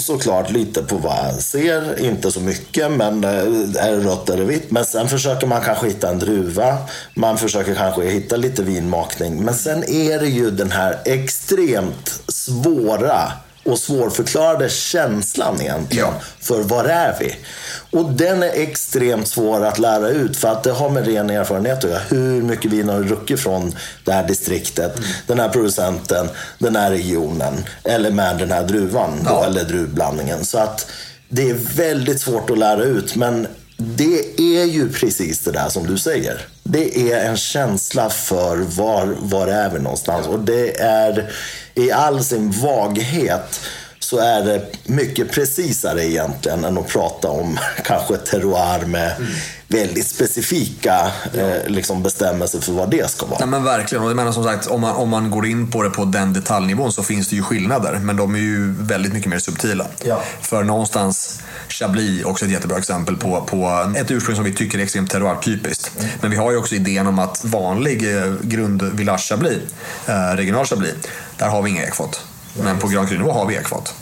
såklart lite på vad jag ser, inte så mycket, men eh, är det rött eller vitt? Men sen försöker man kanske hitta en druva, man försöker kanske hitta lite vinmakning. Men sen är det ju den här extremt svåra och svårförklarade känslan egentligen ja. för var är vi? Och den är extremt svår att lära ut för att det har med ren erfarenhet att göra. Hur mycket vin har du druckit från det här distriktet, mm. den här producenten, den här regionen eller med den här druvan ja. då, eller druvblandningen. Så att det är väldigt svårt att lära ut men det är ju precis det där som du säger. Det är en känsla för var, var är vi någonstans och det är i all sin vaghet så är det mycket precisare egentligen än att prata om kanske terroir med mm väldigt specifika eh, liksom bestämmelser för vad det ska vara. Nej, men verkligen. Och jag menar som sagt, om man, om man går in på det på den detaljnivån så finns det ju skillnader. Men de är ju väldigt mycket mer subtila. Ja. För någonstans, Chablis, också ett jättebra exempel på, på ett ursprung som vi tycker är extremt terroir-typiskt. Mm. Men vi har ju också idén om att vanlig eh, grund village Chablis, eh, regional Chablis, där har vi inga ekfat. Men på Grand Cru-nivå har vi ekfat.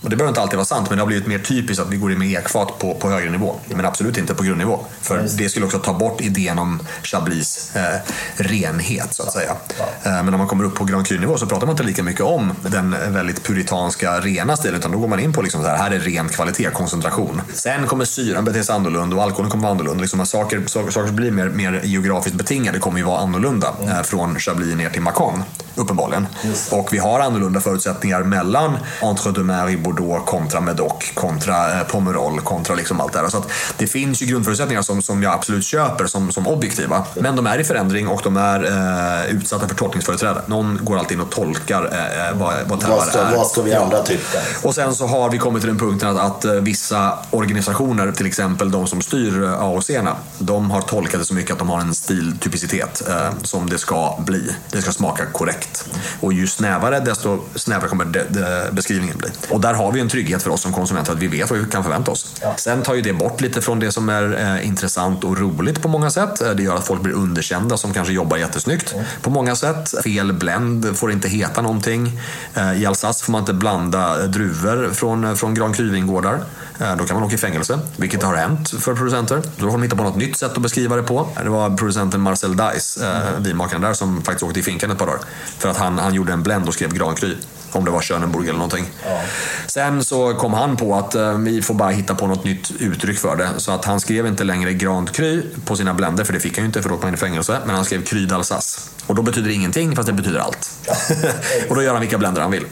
Och det behöver inte alltid vara sant, men det har blivit mer typiskt att vi går in med ekfat på, på högre nivå. Men absolut inte på grundnivå. För det skulle också ta bort idén om Chablis eh, renhet, så att säga. Eh, men när man kommer upp på Grand Cru-nivå så pratar man inte lika mycket om den väldigt puritanska, rena stilen. Utan då går man in på liksom så här, här är ren kvalitet, koncentration. Sen kommer syran bete sig annorlunda och alkoholen kommer vara annorlunda. Liksom saker, saker som blir mer, mer geografiskt betingade kommer ju vara annorlunda. Eh, från Chablis ner till Macon, uppenbarligen. Och vi har annorlunda förutsättningar mellan Entre deux Mer Bordeaux kontra Medoc, kontra eh, Pomerol, kontra liksom allt det här. Så det finns ju grundförutsättningar som, som jag absolut köper som, som objektiva. Men de är i förändring och de är eh, utsatta för tolkningsföreträde. Någon går alltid in och tolkar eh, vad, vad terror Vad ska, är. vad ska vi andra tycka? Och sen så har vi kommit till den punkten att, att eh, vissa organisationer, till exempel de som styr eh, AOC-erna, de har tolkat det så mycket att de har en stiltypicitet eh, som det ska bli. Det ska smaka korrekt. Och ju snävare, desto snävare kommer de, de, beskrivningen bli. Och där har vi en trygghet för oss som konsumenter att vi vet vad vi kan förvänta oss. Ja. Sen tar ju det bort lite från det som är eh, intressant och roligt på många sätt. Eh, Det gör att folk blir underkända som kanske jobbar jättesnyggt på många sätt. Fel blend får inte heta någonting. Eh, I Alsace får man inte blanda druvor från, från Grand Cru-vingårdar. Eh, Då kan man åka i fängelse, vilket har hänt för producenter. Då får de hitta på något nytt sätt att beskriva det på. Det var producenten Marcel Dice, eh, vinmakaren där, som faktiskt åkte i finkan ett par dagar. För att han, han gjorde en blend och skrev Grand Cru. Om det var Schönenburg eller någonting. Sen så kom han på att eh, vi får bara hitta på något nytt uttryck för det. Så att han skrev inte längre Grand Cru på sina blender, för det fick han ju inte för då åkte han i fängelse. Men han skrev Cru d'Alsace. Och då betyder det ingenting, fast det betyder allt. och då gör han vilka blender han vill.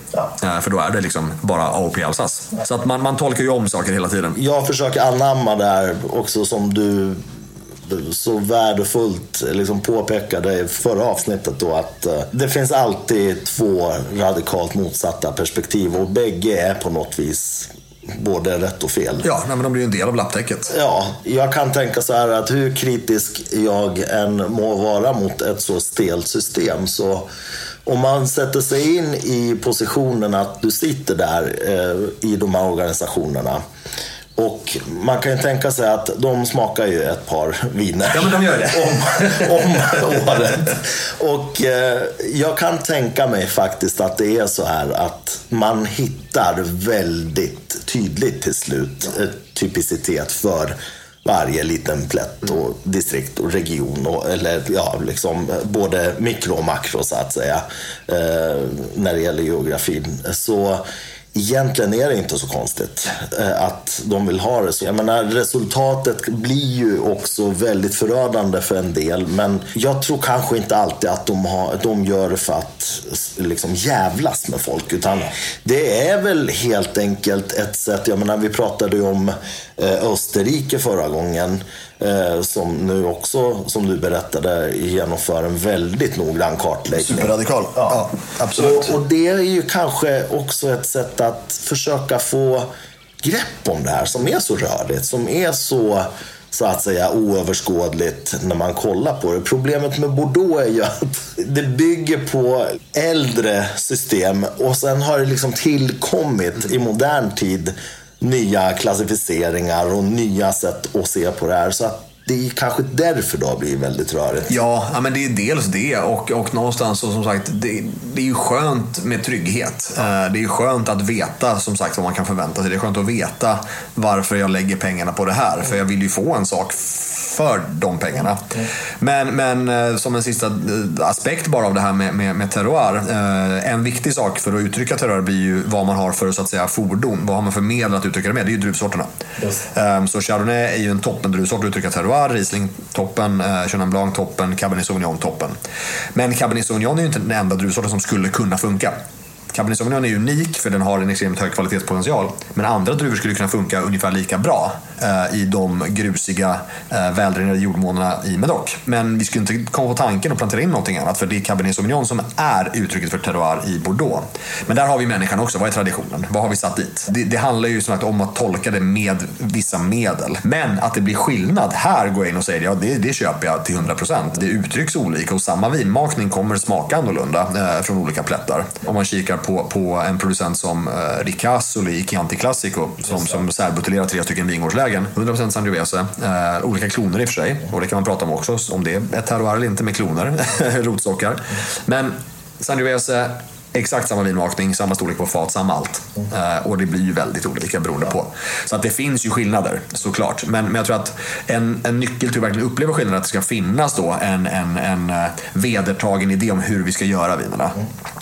Eh, För då är det liksom bara AOP Alsace. Så att man, man tolkar ju om saker hela tiden. Jag försöker anamma det här också som du så värdefullt liksom påpekade i förra avsnittet då att eh, det finns alltid två radikalt motsatta perspektiv och bägge är på något vis både rätt och fel. Ja, nej, men de blir ju en del av lapptäcket. Ja, jag kan tänka så här att hur kritisk jag än må vara mot ett så stelt system så om man sätter sig in i positionen att du sitter där eh, i de här organisationerna och man kan ju tänka sig att de smakar ju ett par viner Ja, men de gör det. om, om året. Och eh, jag kan tänka mig faktiskt att det är så här att man hittar väldigt tydligt till slut ett typicitet för varje liten plätt och distrikt och region. Och, eller ja, liksom både mikro och makro så att säga. Eh, när det gäller geografin. Så Egentligen är det inte så konstigt eh, att de vill ha det så. Jag menar, resultatet blir ju också väldigt förödande för en del. Men jag tror kanske inte alltid att de, har, de gör det för att liksom jävlas med folk. Utan det är väl helt enkelt ett sätt. Jag menar, vi pratade ju om eh, Österrike förra gången. Eh, som nu också, som du berättade, genomför en väldigt noggrann kartläggning. Superradikal. Ja, absolut. Och, och det är ju kanske också ett sätt att försöka få grepp om det här som är så rörigt, som är så så att säga oöverskådligt när man kollar på det. Problemet med Bordeaux är ju att det bygger på äldre system och sen har det liksom tillkommit i modern tid nya klassificeringar och nya sätt att se på det här. Så att det är kanske därför det har blivit väldigt rörigt. Ja, men det är dels det och, och någonstans så som sagt, det, det är ju skönt med trygghet. Eh, Det är ju skönt att veta som sagt vad man kan förvänta sig. Det är skönt att veta varför jag lägger pengarna på det här. För jag vill ju få en sak för de pengarna. Men, men eh, som en sista eh, aspekt bara av det här med, med, med terroir. En viktig sak för att uttrycka terroir blir ju vad man har för så att säga, fordon. Vad har man för medel att uttrycka det med? Det är ju druvsorterna. Eh, Så Chardonnay är ju en toppen druvsort att uttrycka terroir. Riesling toppen, eh, Chenin Blanc toppen, Cabernet Sauvignon toppen. Men Cabernet Sauvignon är ju inte den enda druvsorten som skulle kunna funka. Cabernet Sauvignon är unik för den har en extremt hög kvalitetspotential. Men andra druvor skulle kunna funka ungefär lika bra eh, i de grusiga, eh, väldränerade jordmånerna i Medoc. Men vi skulle inte komma på tanken att plantera in någonting annat för det är Cabernet Sauvignon som är uttrycket för terroir i Bordeaux. Men där har vi människan också. Vad är traditionen? Vad har vi satt dit? Det, det handlar ju som sagt om att tolka det med vissa medel. Men att det blir skillnad. Här går jag in och säger ja, det, det köper jag till 100%. Det uttrycks olika och samma vinmakning kommer smaka annorlunda eh, från olika plättar. Om man kikar på, på en producent som eh, Ricasoli i Chianti Classico som, som särbuteljerar tre stycken vingårdslägen. 100% Sangiovese. Eh, olika kloner i och för sig. Och det kan man prata om också. Om det är terroir eller inte med kloner. Rotstockar. Men Sangiovese Exakt samma vinmakning, samma storlek på fat, samma allt. Eh, och det blir ju väldigt olika beroende på. Så att det finns ju skillnader såklart. Men, men jag tror att en, en nyckel till att verkligen uppleva skillnader är att det ska finnas då en, en, en eh, vedertagen idé om hur vi ska göra vinerna.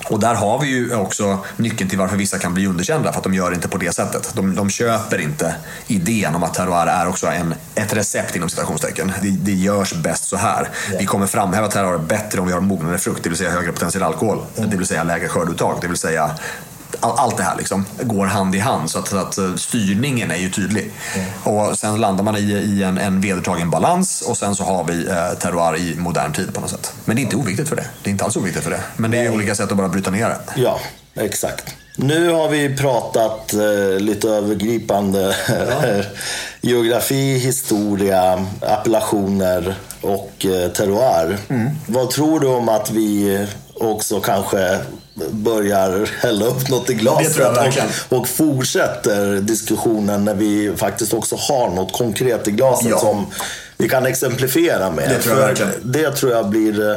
Och där har vi ju också nyckeln till varför vissa kan bli underkända, för att de gör det inte på det sättet. De, de köper inte idén om att terroir är också en, ett recept inom citationstecken. Det, det görs bäst så här. Vi kommer framhäva terroir bättre om vi har mognare frukt, det vill säga högre potentiell alkohol, det vill säga lägre skörduttag, det vill säga allt det här liksom går hand i hand så att, så att eh, styrningen är ju tydlig. Mm. Och sen landar man i, i en, en vedertagen balans och sen så har vi eh, terroir i modern tid på något sätt. Men det är inte oviktigt för det. Det är inte alls oviktigt för det. Men det är olika sätt att bara bryta ner det. Ja, exakt. Nu har vi pratat eh, lite övergripande ja. geografi, historia, appellationer och eh, terroir. Mm. Vad tror du om att vi också kanske börjar hälla upp något i glaset och, och fortsätter diskussionen när vi faktiskt också har något konkret i glaset ja. som vi kan exemplifiera med. Det tror jag, verkligen. det tror jag blir Eh,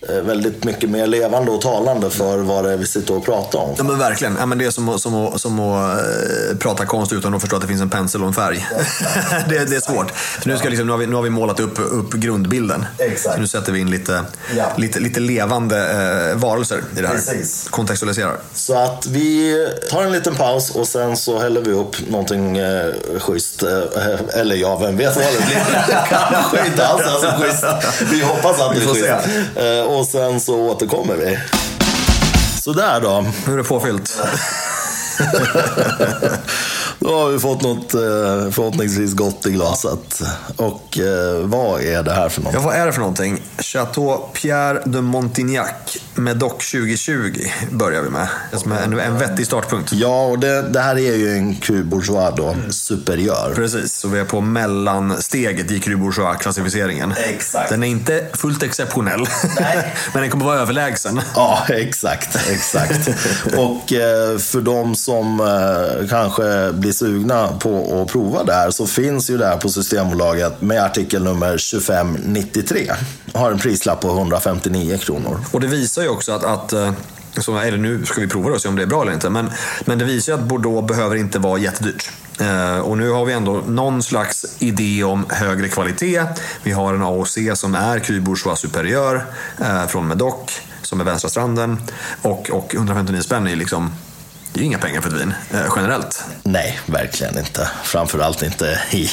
väldigt mycket mer levande och talande för vad det är vi sitter och pratar om. Ja men verkligen. Ja, men det är som att, som att, som att äh, prata konst utan att förstå att det finns en pensel och en färg. det, det, är svårt. För nu, ska liksom, nu, har vi, nu har vi målat upp, upp grundbilden. Exakt. Så nu sätter vi in lite, ja. lite, lite levande äh, varelser i det här. Precis. Kontextualiserar. Så att vi tar en liten paus och sen så häller vi upp någonting äh, schysst. Äh, eller ja, vem vet vad det blir. Kanske inte alls är så schysst. Vi hoppas att det är schysst och sen så återkommer vi. Sådär då. Nu är det påfyllt. Då har vi fått något eh, förhoppningsvis gott i glaset. Och eh, vad är det här för något? Ja, vad är det för någonting? Chateau Pierre de Montignac Medoc 2020 börjar vi med. Som är en, en vettig startpunkt. Ja, och det, det här är ju en Cru Bourgeois då, superiör. Precis, så vi är på mellansteget i Cru Bourgeois-klassificeringen. Exakt. Den är inte fullt exceptionell, Nej. men den kommer vara överlägsen. Ja, exakt. exakt. och eh, för de som kanske blir blir sugna på att prova det här så finns ju det här på Systembolaget med artikel nummer 2593. Har en prislapp på 159 kronor. Och det visar ju också att, att eh, så är det nu ska vi prova det och se om det är bra eller inte. Men, men det visar ju att Bordeaux behöver inte vara jättedyrt. Eh, och nu har vi ändå någon slags idé om högre kvalitet. Vi har en AOC som är Cru Bourgeois Superieur eh, från Medoc som är vänstra stranden. Och, och 159 spänn är liksom det är ju inga pengar för ett vin eh, generellt. Nej, verkligen inte. Framförallt inte i,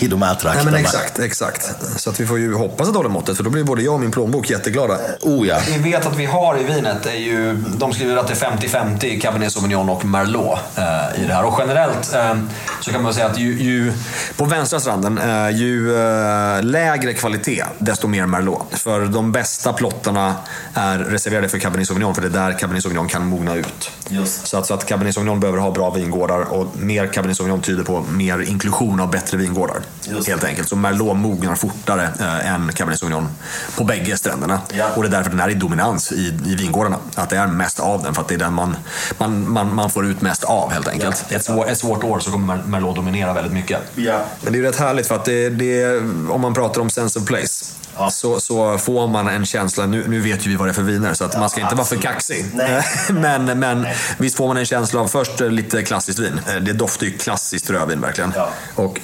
i de här trakterna. Nej, men exakt, exakt. Så att vi får ju hoppas att det håller måttet, för då blir både jag och min plånbok jätteglada. Oh ja. Vi vet att vi har i vinet, är ju, de skriver att det är 50-50 Cabernet Sauvignon och Merlot eh, i det här. Och generellt eh, så kan man säga att ju, ju på vänstra stranden, eh, ju eh, lägre kvalitet, desto mer Merlot. För de bästa plottarna är reserverade för Cabernet Sauvignon, för det är där Cabernet Sauvignon kan mogna ut. Just. Så att, så att Cabernet Sauvignon behöver ha bra vingårdar och mer Cabernet Sauvignon tyder på mer inklusion av bättre vingårdar. Just. Helt enkelt. Så Merlot mognar fortare äh, än Cabernet Sauvignon på bägge stränderna. Ja. Och det är därför den är i dominans i, i vingårdarna. Att det är mest av den, för att det är den man, man, man, man får ut mest av helt enkelt. Ja. Ett, svår, ett svårt år så kommer Merlot dominera väldigt mycket. Ja. Men det är rätt härligt för att det, det, om man pratar om sense of place Ja. Så, så får man en känsla, nu, nu vet ju vi vad det är för viner så att ja, man ska inte absolut. vara för kaxig. men men Nej. visst får man en känsla av först lite klassiskt vin. Eh, det doftar ju klassiskt rödvin verkligen. Ja. Och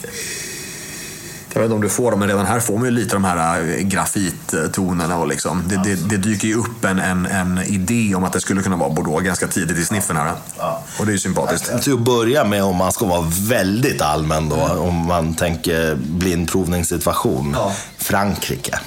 jag vet inte om du får dem, men redan här får man ju lite de här äh, grafittonerna. Och liksom. det, det, det, dyker ju upp en, en, en, idé om att det skulle kunna vara Bordeaux ganska tidigt i sniffen här. Ja. Och det är ju sympatiskt. Till att börja med, om man ska vara väldigt allmän då, mm. om man tänker blindprovningssituation. Ja. Frankrike.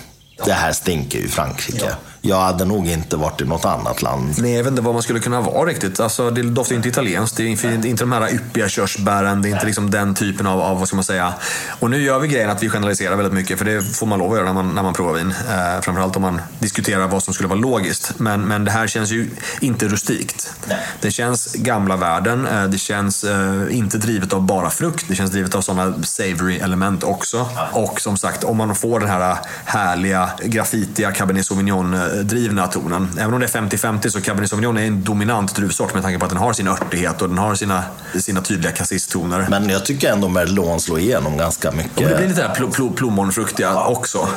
Det här stinker ju Frankrike. Jag hade nog inte varit i något annat land. Nej, jag vet inte vad man skulle kunna vara riktigt. Alltså, det doftar inte italienskt. Det är inte de här yppiga körsbären. Det är inte liksom den typen av, av, vad ska man säga. Och nu gör vi grejen att vi generaliserar väldigt mycket. För det får man lov att göra när man, när man provar vin. Eh, framförallt om man diskuterar vad som skulle vara logiskt. Men, men det här känns ju inte rustikt. Nej. Det känns gamla världen. Eh, det känns eh, inte drivet av bara frukt. Det känns drivet av sådana savory element också. Ja. Och som sagt, om man får den här härliga grafitiga Cabernet Sauvignon eh, Sauvignon-drivna tonen. Även om det är 50-50 så Cabernet Sauvignon är en dominant druvsort med tanke på att den har sin örtighet och den har sina, sina tydliga kassisttoner. Men jag tycker ändå Merlot slår igenom ganska mycket. Och det blir lite pl pl plommonfruktiga ja, också.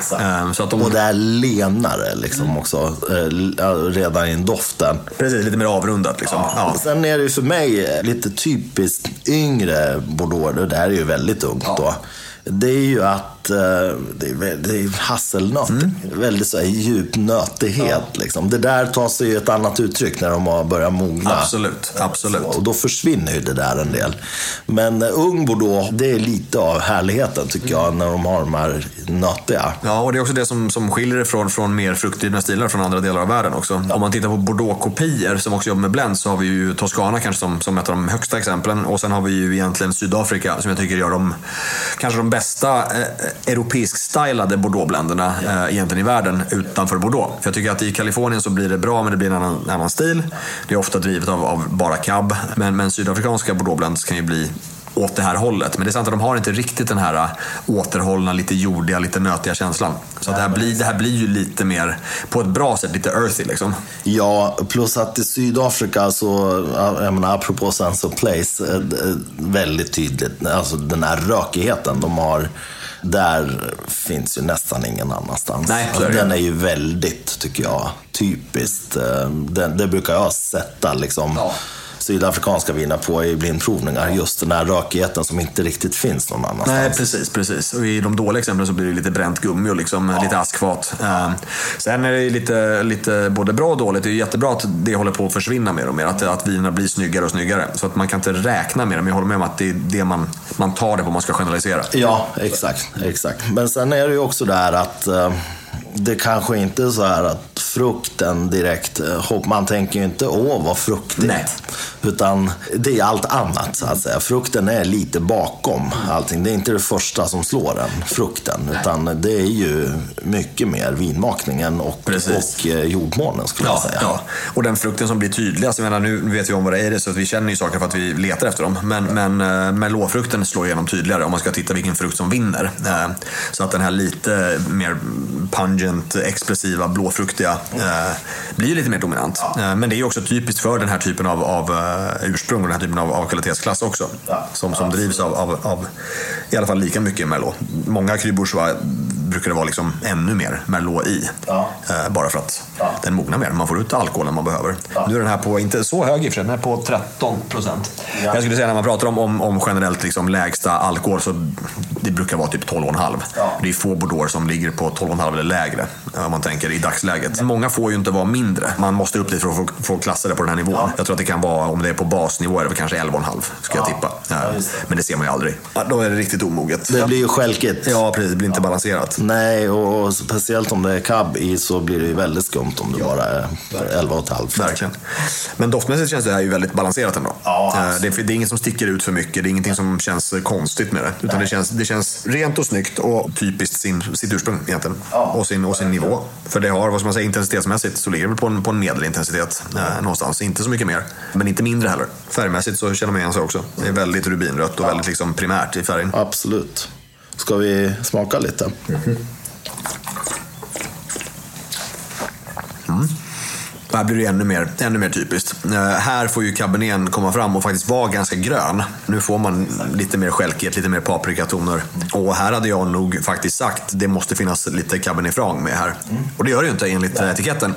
Um, så att de... Och det är lenare liksom mm. också, uh, redan i doften. Precis, lite mer avrundat liksom. Ja. Ja. Sen är det ju för mig lite typiskt yngre Bordeaux. Det här är ju väldigt ungt då. Det är ju att Eh, det är, det är hasselnöt. Mm. Väldigt så här, djup nötighet. Ja. Liksom. Det där tar sig ju ett annat uttryck när de har börjat mogna. Absolut, absolut. och då försvinner ju det där en del. Men uh, ung Bordeaux, det är lite av härligheten tycker jag, när de har de här nötiga. Ja, och det är också det som, som skiljer det från, från mer fruktdrivna stilar från andra delar av världen också. Ja. Om man tittar på Bordeaux-kopior som också jobbar med blend så har vi ju Toscana kanske som, som ett av de högsta exemplen. Och sen har vi ju egentligen Sydafrika som jag tycker gör de, kanske de bästa eh, europeisk-stylade Bordeaux-bländerna eh, egentligen i världen utanför Bordeaux. För jag tycker att i Kalifornien så blir det bra, men det blir en annan, annan stil. Det är ofta drivet av, av bara cab. Men, men sydafrikanska Bordeaux-blends kan ju bli åt det här hållet. Men det är sant att de har inte riktigt den här äh, återhållna, lite jordiga, lite nötiga känslan. Så det, här blir, det här blir ju lite mer, på ett bra sätt, lite earthy liksom. Ja, plus att i Sydafrika så, jag menar apropå sense of place, äh, väldigt tydligt, alltså den här rökigheten de har där finns ju nästan ingen annanstans. Nej, den är ju väldigt, tycker jag, typiskt. Äh, det, det brukar jag sätta liksom. Ja sydafrikanska viner på i blindprovningar. Just den här rökigheten som inte riktigt finns någon annanstans. Nej, precis. precis. Och I de dåliga exemplen så blir det lite bränt gummi och liksom ja. lite askfat. Ja. Sen är det lite, lite både bra och dåligt. Det är jättebra att det håller på att försvinna mer och mer. Att, att vinerna blir snyggare och snyggare. Så att man kan inte räkna med det. Men jag håller med om att det är det man, man tar det på om man ska generalisera. Ja, exakt. exakt. Men sen är det ju också där att uh, det kanske inte är så här att frukten direkt, eh, man tänker ju inte åh vad fruktigt. Nej. Utan det är allt annat så att säga. Frukten är lite bakom allting. Det är inte det första som slår den, frukten. Utan det är ju mycket mer vinmakningen och, och eh, jordmånen skulle ja, jag säga. Ja. Och den frukten som blir tydligast, jag menar, nu vet vi om vad det är så att vi känner ju saker för att vi letar efter dem. Men, men eh, melåfrukten slår igenom tydligare om man ska titta vilken frukt som vinner. Så att den här lite mer pungent, expressiva, blåfruktiga eh, blir lite mer dominant. Eh, men det är också typiskt för den här typen av, av uh, ursprung och den här typen av, av kvalitetsklass också. Som, som drivs av, av, av, i alla fall lika mycket Merlot. Många Cru brukar det vara liksom ännu mer Merlot i. Ja. Eh, bara för att ja. den mognar mer. Man får ut alkoholen man behöver. Ja. Nu är den här på, inte så hög i för är på 13 procent. Jag skulle säga när man pratar om, om, om generellt liksom lägsta alkohol så det brukar vara typ 12,5. Det är få Bordeaux som ligger på 12,5 eller lägre. Om man tänker i dagsläget. Många får ju inte vara mindre. Man måste upp dit för att få, få klassa det på den här nivån. Jag tror att det kan vara, om det är på basnivå, är det kanske 11,5 ska jag tippa. Men det ser man ju aldrig. Då är det riktigt omoget. Det blir ju skälkigt. Ja, precis. Det blir inte balanserat. Nej, och, och, speciellt om det är cab i så blir det ju väldigt skumt om det bara är 11,5. Verkligen. Men doftmässigt känns det här ju väldigt balanserat ändå. Ja, eh, det, är, det är inget som sticker ut för mycket. Det är ingenting som känns konstigt med det. Utan det känns, det känns rent och snyggt och typiskt sin, sitt ursprung egentligen. Ja. Och, sin, och sin nivå. För det har, vad ska man säga, intensitetsmässigt så ligger det på en, på en medelintensitet eh, någonstans. Inte så mycket mer, men inte mindre heller. Färgmässigt så känner man igen sig också. Det är väldigt rubinrött och väldigt liksom primärt i färgen. Absolut. Ska vi smaka lite? Mm -hmm. Här blir det ännu mer, ännu mer typiskt. Uh, här får ju cabernet komma fram och faktiskt vara ganska grön. Nu får man lite mer skälkighet, lite mer paprikatoner. Och här hade jag nog faktiskt sagt det måste finnas lite cabernet franc med här. Och det gör det ju inte enligt Nej. etiketten.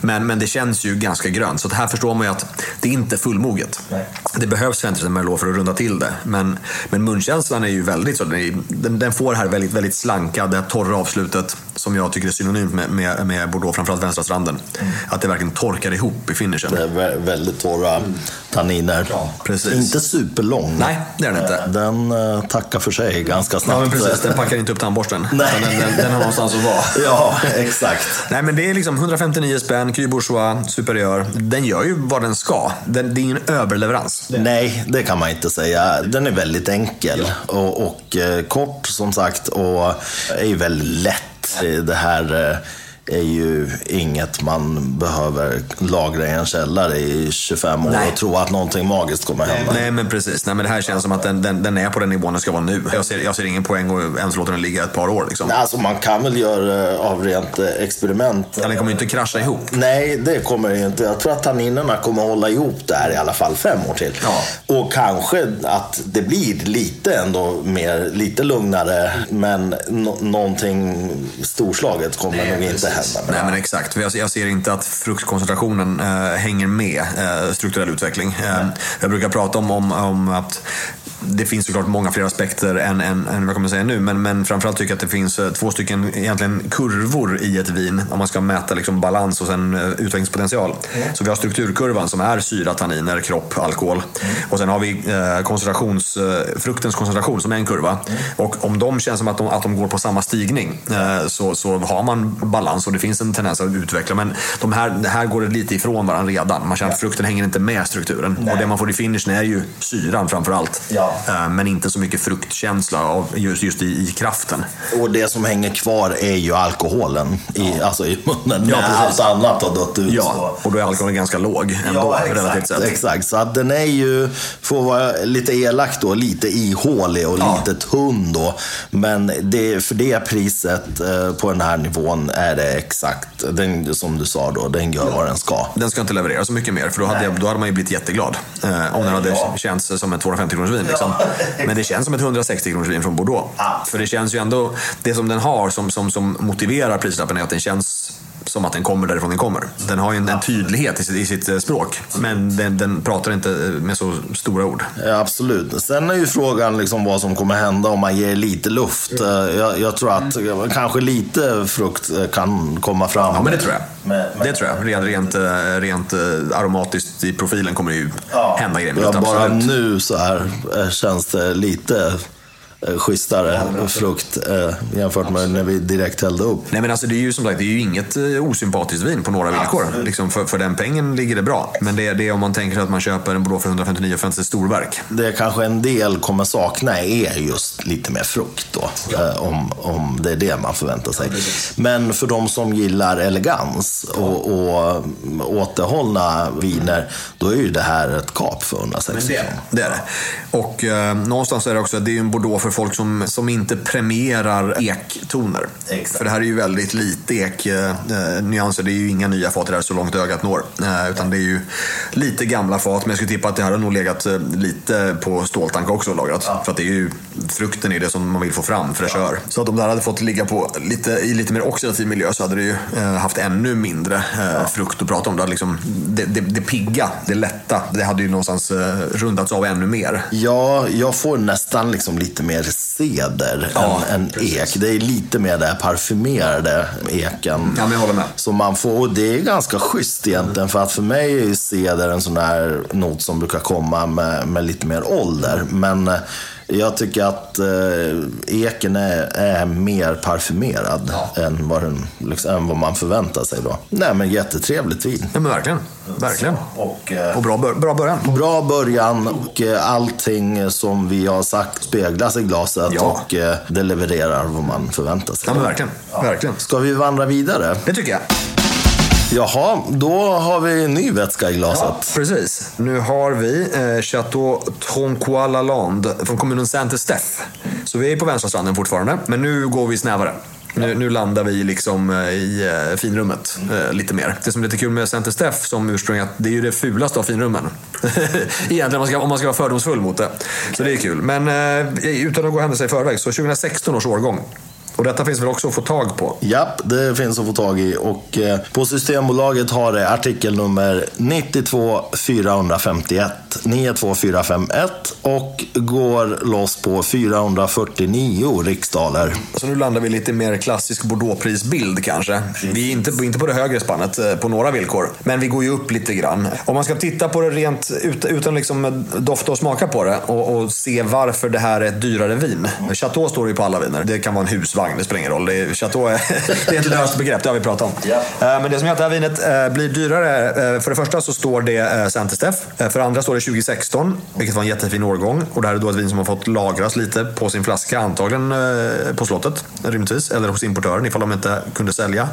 Men, men det känns ju ganska grönt. Så här förstår man ju att det är inte fullmoget. Nej. Det behövs 50 Merlot för att runda till det. Men, men munkänslan är ju väldigt så. Den, är, den, den får här väldigt, väldigt slanka, det här torra avslutet. som jag tycker är synonymt med, med, med Bordeaux, framförallt vänstra stranden. Mm. Att det verkligen torkar ihop i finishen. Det är väldigt torra tanniner. Ja, precis. Inte superlång. Nej, det är den inte. Den uh, tackar för sig ganska snabbt. Ja, men precis. Den packar inte upp tandborsten. Nej. Den, den, den har någonstans att vara. Ja, exakt. Nej, men det är liksom 159 spänn, Cry Bourgeois, Superiör. Den gör ju vad den ska. Den, det är ingen överleverans. Nej, det kan man inte säga. Den är väldigt enkel och, och eh, kort som sagt och är ju väldigt lätt. Det här eh, är ju inget man behöver lagra i en källare i 25 år Nej. och tro att någonting magiskt kommer hända. Nej, men precis. Nej, men det här känns som att den, den, den är på den nivån den ska vara nu. Jag ser, jag ser ingen poäng att ens låta den ligga ett par år. Liksom. Nej, alltså, man kan väl göra av rent eh, experiment. Ja, den kommer ju inte krascha ihop. Nej, det kommer den inte. Jag tror att tanninerna kommer hålla ihop det här i alla fall fem år till. Ja. Och kanske att det blir lite ändå mer, lite lugnare. Men no någonting storslaget kommer Nej, nog inte hända. Nej, men exakt. Jag, ser inte att fruktkoncentrationen äh, hänger med äh, strukturell utveckling. Äh, jag brukar prata om, om, om att det finns såklart många fler aspekter än, än, än vad jag kommer säga nu. Men, men framförallt tycker jag att det finns eh, två stycken egentligen kurvor i ett vin. Om man ska mäta liksom balans och sen eh, utvecklingspotential. Mm. Så vi har strukturkurvan som är syra, tanniner, kropp, alkohol. Mm. Och sen har vi eh, koncentrations, eh, fruktens koncentration som är en kurva. Mm. Och om de känns som att de, att de går på samma stigning eh, så, så har man balans och det finns en tendens att utveckla. Men de här, här går det lite ifrån varandra redan. Man känner att frukten hänger inte med strukturen. Nej. Och det man får i finishen är ju syran framförallt. Ja. Eh, men inte så mycket fruktkänsla av just, just i, i, kraften. Och det som hänger kvar är ju alkoholen i, ja. alltså i munnen. Ja, när allt annat har dött ut. Ja, och då är alkoholen ganska låg ändå, ja, sett. Exakt, så att den är ju, får vara lite elak då, lite ihålig och ja. lite tunn då. Men det, för det priset eh, på den här nivån är det exakt, den, som du sa då, den gör vad den ska. Den ska inte leverera så mycket mer, för då hade, då hade man ju blivit jätteglad. Eh, om den hade ja. känts som ett 250 kronors vin. Liksom. Men det känns som ett 160 kronors vin från Bordeaux. För det känns ju ändå, det som den har som, som, som motiverar prislappen är att den känns som att den kommer därifrån den kommer. Den har ju en, en tydlighet i sitt, i sitt, eh, språk, men den, den, pratar inte eh, med så stora ord. Ja, absolut. Sen är ju frågan liksom vad som kommer hända om man ger lite luft. Eh, jag, jag tror att kanske lite frukt kan komma fram. Ja, men det tror jag. Men, men... Det tror jag. Rent, rent, rent aromatiskt i profilen kommer det ju ja. hända grejer. Ja, bara nu så här känns det lite Eh, schysstare frukt eh, jämfört med när vi direkt hällde upp. Nej men alltså det är ju som sagt det är ju inget eh, osympatiskt vin på några villkor. Liksom för, för den pengen ligger det bra. Men det, det är om man tänker sig att man köper en Bordeaux för 159 för ett storverk. Det kanske en del kommer sakna är just lite mer frukt Ja. Eh, om, om det är det man förväntar sig. Men för de som gillar elegans och, och återhållna viner, då är ju det här ett kap för 160 kronor. Det är det. Och eh, någonstans är det också, det är en Bordeaux för folk som, som inte premierar ektoner. Exakt. För det här är ju väldigt lite ek-nyanser. Eh, det är ju inga nya fat det här så långt ögat når. Eh, utan det är ju lite gamla fat. Men jag skulle tippa att det här har nog legat eh, lite på ståltank också lagrat. Ja. För att det är ju frukten är det som man vill få fram, fräschör. Ja. Så att om det här hade fått ligga på lite, i lite mer oxidativ miljö så hade det ju eh, haft ännu mindre eh, frukt att prata om. Det, liksom, det, det, det, pigga, det lätta, det hade ju någonstans eh, rundats av ännu mer. Ja, jag får nästan liksom lite mer ceder ja, än, än ek. Det är lite mer det parfymerade eken. Ja, men jag håller med. Som man får, och det är ganska schysst egentligen. För att för mig är ceder en sån där not som brukar komma med, med lite mer ålder. Men jag tycker att eh, eken är, är, mer parfymerad ja. än, vad den, liksom, än vad man förväntar sig då. Nej men jättetrevligt vin. Ja men verkligen. Verkligen. Och, eh, och bra, bra början. Bra början och eh, allting som vi har sagt speglas i glaset ja. och eh, det levererar vad man förväntar sig. Ja men verkligen. Ja. verkligen. Ska vi vandra vidare? Det tycker jag. Jaha, då har vi ny vätska i glaset. Ja, precis. Nu har vi eh, Chateau Troncois Lalande från kommunen Saint-Estèphe. Så vi är på vänstra stranden fortfarande, men nu går vi snävare. Nu, nu, landar vi liksom eh, i eh, finrummet eh, lite mer. Det som är lite kul med Center Steff som ursprung är att det är ju det fulaste av finrummen. Egentligen om man, ska, om man ska vara fördomsfull mot det. Så det är kul. Men eh, utan att gå händelser i förväg, så 2016 års årgång och detta finns väl också att få tag på? Japp, det finns att få tag i. Och eh, på Systembolaget har det artikelnummer 92 451. 92451 och går loss på 449 riksdaler. Så nu landar vi lite mer klassisk Bordeauxprisbild kanske. Vi är inte, inte på det högre spannet eh, på några villkor. Men vi går ju upp lite grann. Om man ska titta på det rent ut, utan liksom dofta och smaka på det och, och, se varför det här är ett dyrare vin. Chateau står ju på alla viner. Det kan vara en husvagn, det spelar ingen roll. Det är, Chateau är, det är ett löst begrepp, det har vi pratat om. Eh, men det som gör att det här vinet eh, blir dyrare, för det första så står det Saint Estef. För det andra står det 2016, vilket var en jättefin årgång. Och det här är då ett vin som har fått lagras lite på sin flaska, antagligen på slottet rimligtvis. Eller hos importören ifall de inte kunde sälja.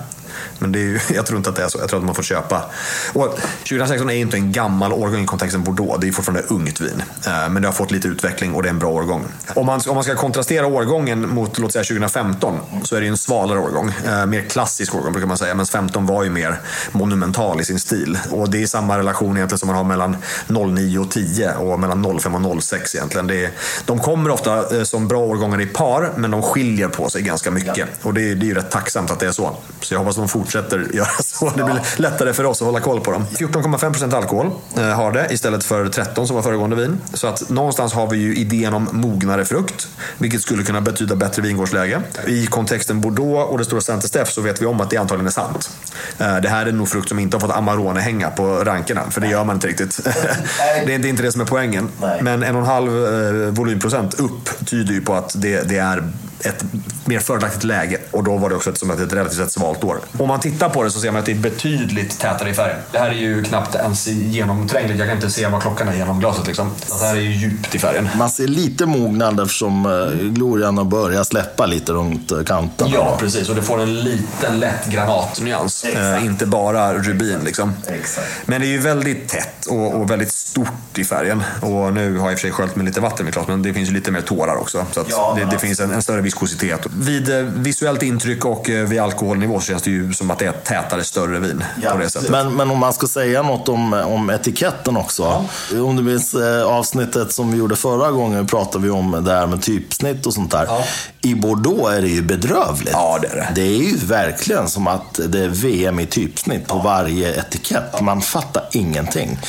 Men det är ju, jag tror inte att det är så. Jag tror att man får köpa. Och 2016 är inte en gammal årgång i kontexten Bordeaux. Det är fortfarande ungt vin. Eh, men det har fått lite utveckling och det är en bra årgång. Om man, om man ska kontrastera årgången mot låt säga 2015 så är det en svalare årgång. Eh, mer klassisk årgång brukar man säga. Men 15 var ju mer monumental i sin stil. Och det är samma relation egentligen som man har mellan 09 och 10 och mellan 05 och 06 egentligen. Det är, de kommer ofta eh, som bra årgångar i par men de skiljer på sig ganska mycket. Och det är, det är ju rätt tacksamt att det är så. Så jag hoppas de fortsätter göra så. Det blir lättare för oss att hålla koll på dem. 14,5% alkohol eh, har det istället för 13 som var föregående vin. Så att någonstans har vi ju idén om mognare frukt, vilket skulle kunna betyda bättre vingårdsläge. I kontexten Bordeaux och det stora Saint Estef så vet vi om att det antagligen är sant. Eh, det här är nog frukt som inte har fått Amarone hänga på rankerna, för det gör man inte riktigt. det är inte det som är poängen. Men en och en halv eh, volymprocent upp tyder ju på att det, det är ett mer fördelaktigt läge. Och då var det också ett, som ett relativt sett svalt år. Om man tittar på det så ser man att det är betydligt tätare i färgen. Det här är ju knappt ens genomträngligt. Jag kan inte se vad klockan är genom glaset. Liksom. Det här är ju djupt i färgen. Man ser lite mognad eftersom eh, glorian har börjat släppa lite runt eh, kanterna. Ja, precis. Och det får en liten lätt granatnyans. Eh, inte bara rubin liksom. Exakt. Men det är ju väldigt tätt och, och, väldigt stort i färgen. Och nu har jag i och för sig sköljt med lite vatten klart, men det finns ju lite mer tårar också. Så ja, det, det, finns en, en större viskositet. Vid eh, visuellt intryck och eh, vid alkoholnivå så känns det ju som att det är ett tätare, större vin. Ja, på det sättet. Men, men om man ska säga något om, om etiketten också. Ja. Om du minns eh, avsnittet som vi gjorde förra gången pratade vi om det här med typsnitt och sånt där. Ja. I Bordeaux är det ju bedrövligt. Ja, det är det. Det är ju verkligen som att det är VM i typsnitt på varje etikett. Man fattar ingenting.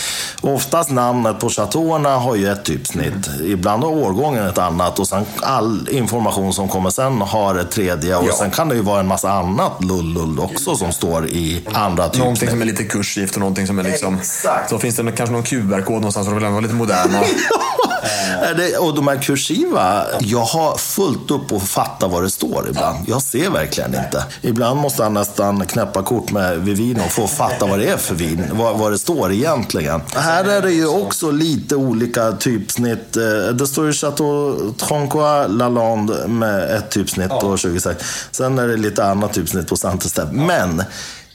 Oftast namnet på chateauerna har ju ett typsnitt. Ibland har årgången ett annat och sen all information som kommer sen har ett tredje. Och ja. sen kan det ju vara en massa annat lull också som står i andra typsnitt. Någonting som är lite kursgift och någonting som är liksom... Exakt. Så finns det kanske någon QR-kod någonstans och de vill vara lite moderna. det, och de här kursiva, jag har fullt upp att fatta vad det står ibland. Jag ser verkligen inte. Ibland måste han nästan knäppa kort med Vivino för att fatta vad det är för vin. Vad, vad det står egentligen. Här är det ju också lite olika typsnitt. Eh, det står ju Chateau Troncois Lalande med ett typsnitt och 26. Sen är det lite annat typsnitt på Saint Men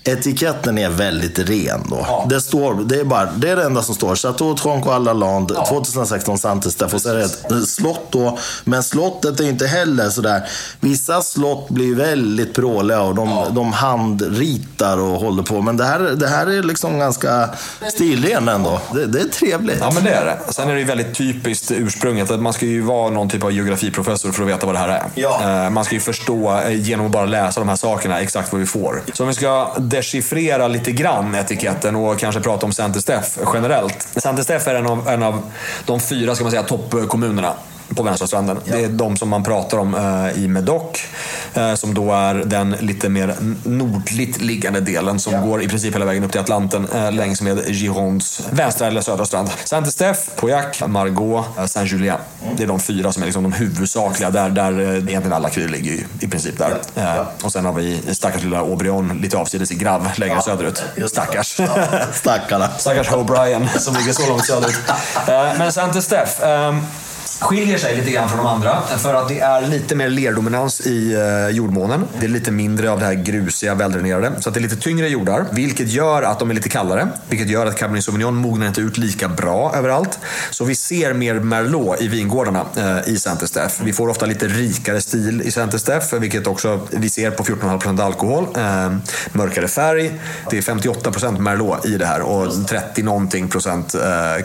etiketten är väldigt ren då. Ja. Det, står, det, är bara, det är det enda som står. Chateau Tronco à la Lande, ja. 2016 Santesteff. Och så är det ett slott då. Men slottet är inte heller sådär. Vissa slott blir väldigt pråliga och de, ja. de handritar och håller på. Men det här, det här är liksom ganska stilren ändå. Det, det, är trevligt. Ja, men det är det. Sen är det ju väldigt typiskt ursprunget. Att man ska ju vara någon typ av geografiprofessor för att veta vad det här är. Eh, man ska ju förstå eh, genom att bara läsa de här sakerna exakt vad vi får. Så om vi ska dechiffrera lite grann etiketten och kanske prata om Center Steff generellt. Center Steff är en av, en av de fyra ska man säga, toppkommunerna på vänstra stranden. Ja. Det är de som man pratar om eh, i Medoc, eh, som då är den lite mer nordligt liggande delen som ja. går i princip hela vägen upp till Atlanten eh, längs med Girondes vänstra eller södra strand. Saint-Estèphe, Pauillac, Margaux, eh, Saint-Julien. Mm. Det är de fyra som är liksom de huvudsakliga, där, där eh, egentligen alla kryr ligger i, i princip där. Ja. Eh, och sen har vi stackars lilla Aubryon lite avsides i Grav längre söderut. Stackars. Stackarna. Stackars O'Brien som ligger så långt söderut. men Saint-Estèphe ehm, skiljer sig lite grann från de andra för att det är lite mer lerdominans i eh, jordmånen. Det är lite mindre av det här grusiga, väldränerade. Så att det är lite tyngre jordar, vilket gör att de är lite kallare. Vilket gör att Cabernet Sauvignon mognar inte ut lika bra överallt. Så vi ser mer Merlot i vingårdarna eh, i Saint-Estèphe. Vi får ofta lite rikare stil i Saint-Estèphe, vilket också vi ser på 14,5% alkohol. Eh, mörkare färg. Det är 58% Merlot i det här och 30 någonting procent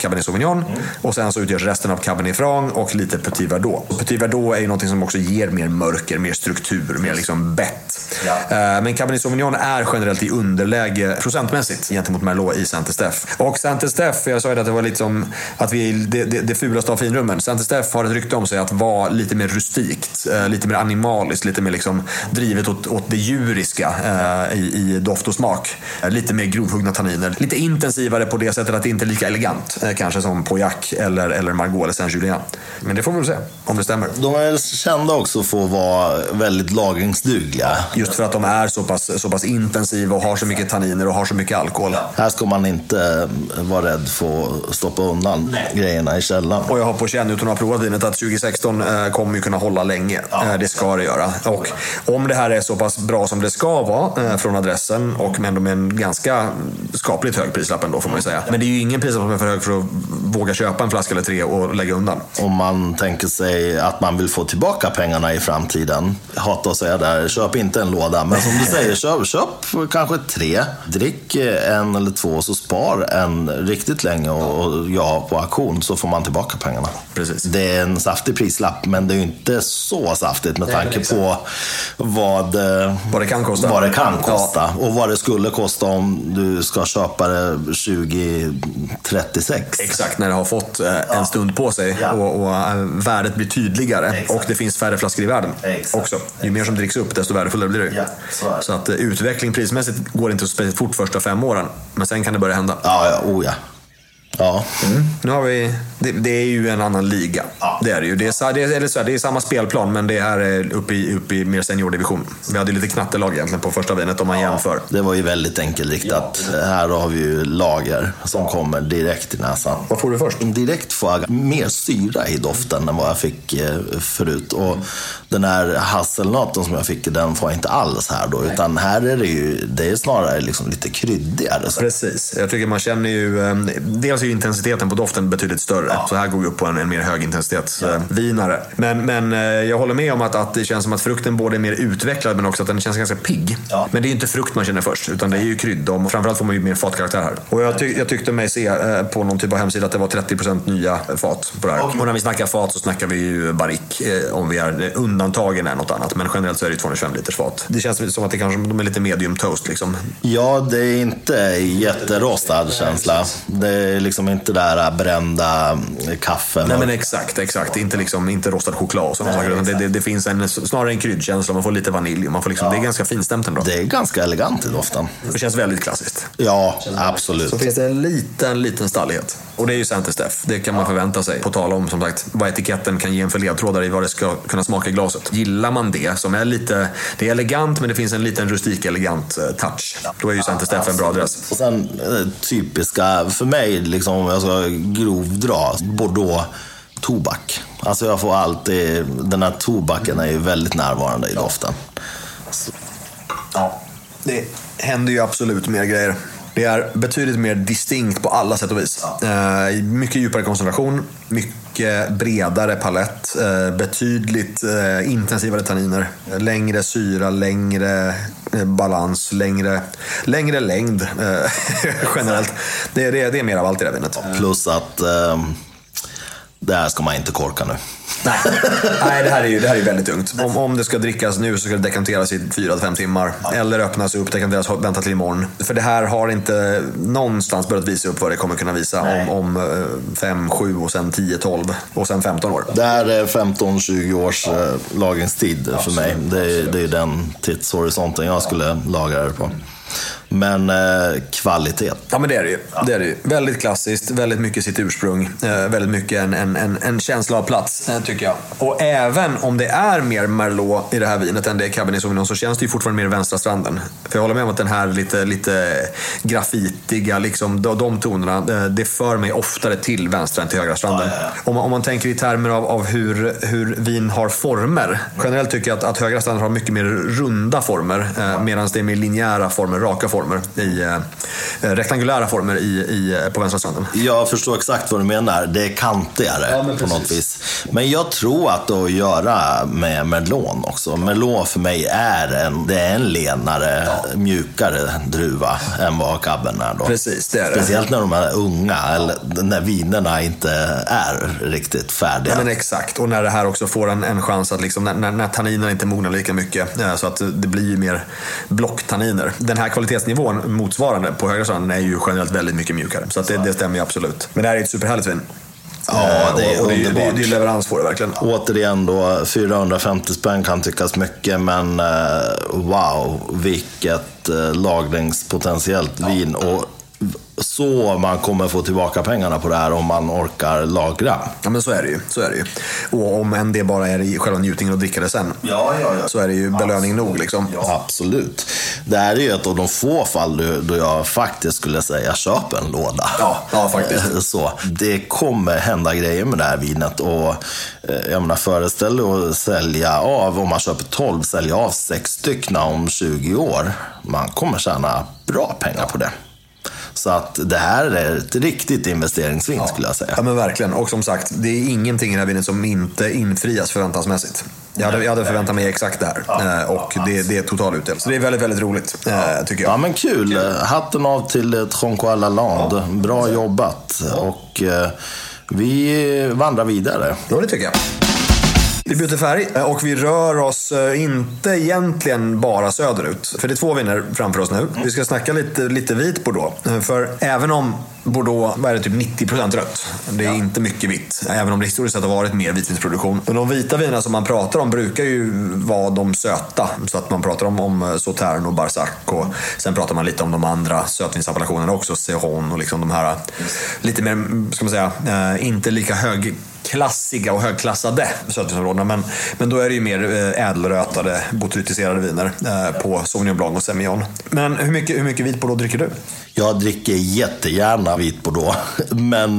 Cabernet Sauvignon. Och sen så utgörs resten av Cabernet Franc och lite Petit Verdot. Petit Verdot är ju något som också ger mer mörker, mer struktur, mer liksom bett. Ja. Eh, men Cabernet Sauvignon är generellt i underläge procentmässigt gentemot Merlot i Saint-Estèphe. Och Saint-Estèphe, jag sa ju att det var lite som att vi det, det, det fulaste av finrummen. Saint-Estèphe har ett rykte om sig att vara lite mer rustikt, eh, lite mer animaliskt, lite mer liksom drivet åt, åt det djuriska eh, i, i, doft och smak. Lite mer grovhuggna tanniner. Lite intensivare på det sättet att det inte är lika elegant kanske som Pauillac eller, eller Margaux eller Saint-Julien. Men det får vi väl se om det stämmer. De är kända också för att vara väldigt lagringsdugliga. Just för att de är så pass, så pass intensiva och har så mycket tanniner och har så mycket alkohol. Här ska man inte vara rädd för att stoppa undan Nej. grejerna i källaren. Och jag har på känn, utan att ha provat vinet, att 2016 eh, kommer ju kunna hålla länge. Ja. Eh, det ska det göra. Och om det här är så pass bra som det ska vara eh, från adressen och med en ganska skapligt hög prislapp ändå får man ju säga. Men det är ju ingen prislapp som är för hög för att våga köpa en flaska eller tre och lägga undan. Om man tänker sig att man vill få tillbaka pengarna i framtiden. Jag hatar att säga där, köp inte en låda. Men som du säger, köp, köp kanske tre. Drick en eller två så spar en riktigt länge och ja, på auktion så får man tillbaka pengarna. Precis. Det är en saftig prislapp, men det är ju inte så saftigt med tanke på vad, vad det kan kosta. Vad det kan kosta. Ja. Och vad det skulle kosta om du ska köpa det 2036. Exakt, när det har fått eh, en stund på sig ja. och, och, eh, värdet blir tydligare. Exakt. Och det finns färre flaskor i världen Exakt. också. Ju mer som dricks upp, desto värdefullare blir det. Ja, så, så, att uh, utveckling prismässigt går inte så speciellt fort första fem åren. Men sen kan det börja hända. Ja, ja, oh ja. Ja. Mm. Nu har vi, det, det, är ju en annan liga. Ja. Det är det ju. Det är, det, är, så det är samma spelplan, men det här är uppe i, uppe i mer seniordivision. Vi hade lite knattelag egentligen på första vinet om man ja. jämför. Det var ju väldigt enkelriktat. Ja. Här har vi ju lager som kommer direkt i näsan. Vad får du först? Direkt får jag mer syra i doften än vad jag fick eh, förut. Och den här hasselnöten som jag fick, den får jag inte alls här då. Utan här är det ju, det är snarare liksom lite kryddigare. Precis. Jag tycker man känner ju, eh, dels ju intensiteten på doften betydligt större. Ja. Så här går vi upp på en, en mer högintensitetsvinare. Ja. Men, men eh, jag håller med om att, att det känns som att frukten både är mer utvecklad men också att den känns ganska pigg. Ja. Men det är inte frukt man känner först, utan det är ju krydda. Och framförallt får man ju mer fatkaraktär här. Och jag, tyck, jag tyckte mig se eh, på någon typ av hemsida att det var 30% nya fat på det här. Okay. Och när vi snackar fat så snackar vi ju barrique. Eh, om vi är undantagen är något annat. Men generellt så är det 225 liters fat. Det känns som att det kanske de är lite medium toast liksom. Ja, det är inte jätterostad känsla. Det är liksom inte där brända kaffe. Nej men exakt, exakt. Inte, liksom, inte rostad choklad och sådana saker. Det, det, det, finns en, snarare en kryddkänsla, man får lite vanilj. Man får liksom, ja. Det är ganska finstämt ändå. Det är ganska elegant i doften. Det känns väldigt klassiskt. Ja, absolut. Så finns det en liten, liten stallighet. Och det är ju Saint-Estèphe. Det kan man förvänta sig. På tal om som sagt vad etiketten kan ge en för ledtrådar i vad det ska kunna smaka i glaset. Gillar man det, som är lite, det är elegant men det finns en liten rustik elegant eh, touch. Då är ju Saint-Estèphe en bra adress. Och sen eh, typiska, för mig, liksom, ska grovdra, Bordeaux tobak. Alltså jag får alltid, den här tobaken är ju väldigt närvarande i doften. Så. Ja, det händer ju absolut mer grejer. Det är betydligt mer distinkt på alla sätt och vis. Eh, mycket djupare koncentration, mycket bredare palett, eh, betydligt eh, intensivare tanniner, längre syra, längre Eh, balans, längre, längre längd eh, generellt. Det, det, det är mer av allt i det här vinet. Plus att eh, det här ska man inte korka nu. Nej, Nej det här är ju det här är väldigt ungt. Om, om det ska drickas nu så ska det dekanteras i 4-5 timmar. Ja. Eller öppnas upp, dekanteras, vänta till imorgon. För det här har inte någonstans börjat visa upp vad det kommer kunna visa Nej. om, om 5, eh, 7 och sen 10, 12 och sen 15 år. Det här är 15-20 års ja. Eh, lagringstid för mig. Det är, det är den tidshorisonten jag skulle lagra det på. Men eh, kvalitet. Ja, men det är det ju. Det är det ju. Väldigt klassiskt, väldigt mycket sitt ursprung. Eh, väldigt mycket en, en, en, en, känsla av plats, eh, tycker jag. Och även om det är mer Merlot i det här vinet än det är Cabernet Sauvignon så känns det ju fortfarande mer vänstra stranden. För jag håller med om att den här lite, lite grafitiga, liksom, de, de tonerna, det, det för mig oftare till vänstra än till högra stranden. Ja, ja, ja. Om, man, om man tänker i termer av, av hur, hur vin har former. Generellt tycker jag att, att högra stranden har mycket mer runda former, eh, medan det är mer linjära former, raka former former, i, eh, rektangulära former i, i, på vänstra stranden. Jag förstår exakt vad du menar. Det är kantigare Ja, på något vis. Men jag tror att det har att göra med melon också. Melon för mig är en, det är en lenare, mjukare druva än vad cabben är. Då. Precis, det är det. Speciellt när de är unga, eller när vinerna inte är riktigt färdiga. Ja, men exakt. Och när det här också får en, en chans att liksom, när, när, när tanninerna inte mognar lika mycket. eh, Så att det blir mer blocktanniner. Den här kvalitetsnivån motsvarande på högra stranden är ju generellt väldigt mycket mjukare. Så det, det stämmer ju absolut. Men det här är ett superhärligt vin. Ja, Eh, det är och, och det, är- det, underbart. det är leverans på det verkligen. Återigen då, 450 spänn kan tyckas mycket, men eh, wow, vilket eh, lagringspotentiellt vin. Och så man kommer få tillbaka pengarna på det här om man orkar lagra. Ja men så är det ju. Så är det ju. Och om än det bara är själva njutningen att dricka det sen. Ja, ja, ja. Så är det ju belöning nog liksom. Absolut. Det här är ju ett av de få fall då- jag faktiskt skulle säga köp en låda. Ja, ja, faktiskt. Så, det kommer hända grejer med det här vinet. Och, eh, jag menar, föreställ dig att sälja av, om man köper 12, sälja av sex stycken om 20 år. Man kommer tjäna bra pengar på det. Så att det här är ett riktigt investeringsvin skulle jag säga. Ja men verkligen. Och som sagt, det är ingenting i det här vinet som inte infrias förväntansmässigt. Jag hade, jag hade förväntat mig exakt det här. Eh, Och det, det är total utdelning. Så det är väldigt, väldigt roligt, eh, tycker jag. Ja men kul. Hatten av till eh, Tronco à la Lande. Bra jobbat. Och eh, vi vandrar vidare. Ja, det tycker jag. Vi byter färg eh, och vi rör oss eh, inte egentligen bara söderut. För det är två viner framför oss nu. Vi ska snacka lite, lite vit Bordeaux. Eh, för även om Bordeaux, vad är det, typ 90% rött. Det är inte mycket vitt. Även om det historiskt sett har varit mer vitvinsproduktion. Men de vita vinerna som man pratar om brukar ju vara de söta. Så att man pratar om, om Sautern och Barsac. Och sen pratar man lite om de andra sötvinsappellationerna också. Sehon och liksom de här lite mer, ska man säga, eh, inte lika hög klassiga och högklassade sötvinsområdena. Men, men då är det ju mer eh, ädelrötade, botrytiserade viner eh, på Sauvignon Blanc och Semillon. Men hur mycket, hur mycket vit Bordeaux dricker du? Jag dricker jättegärna vit bordeaux. Men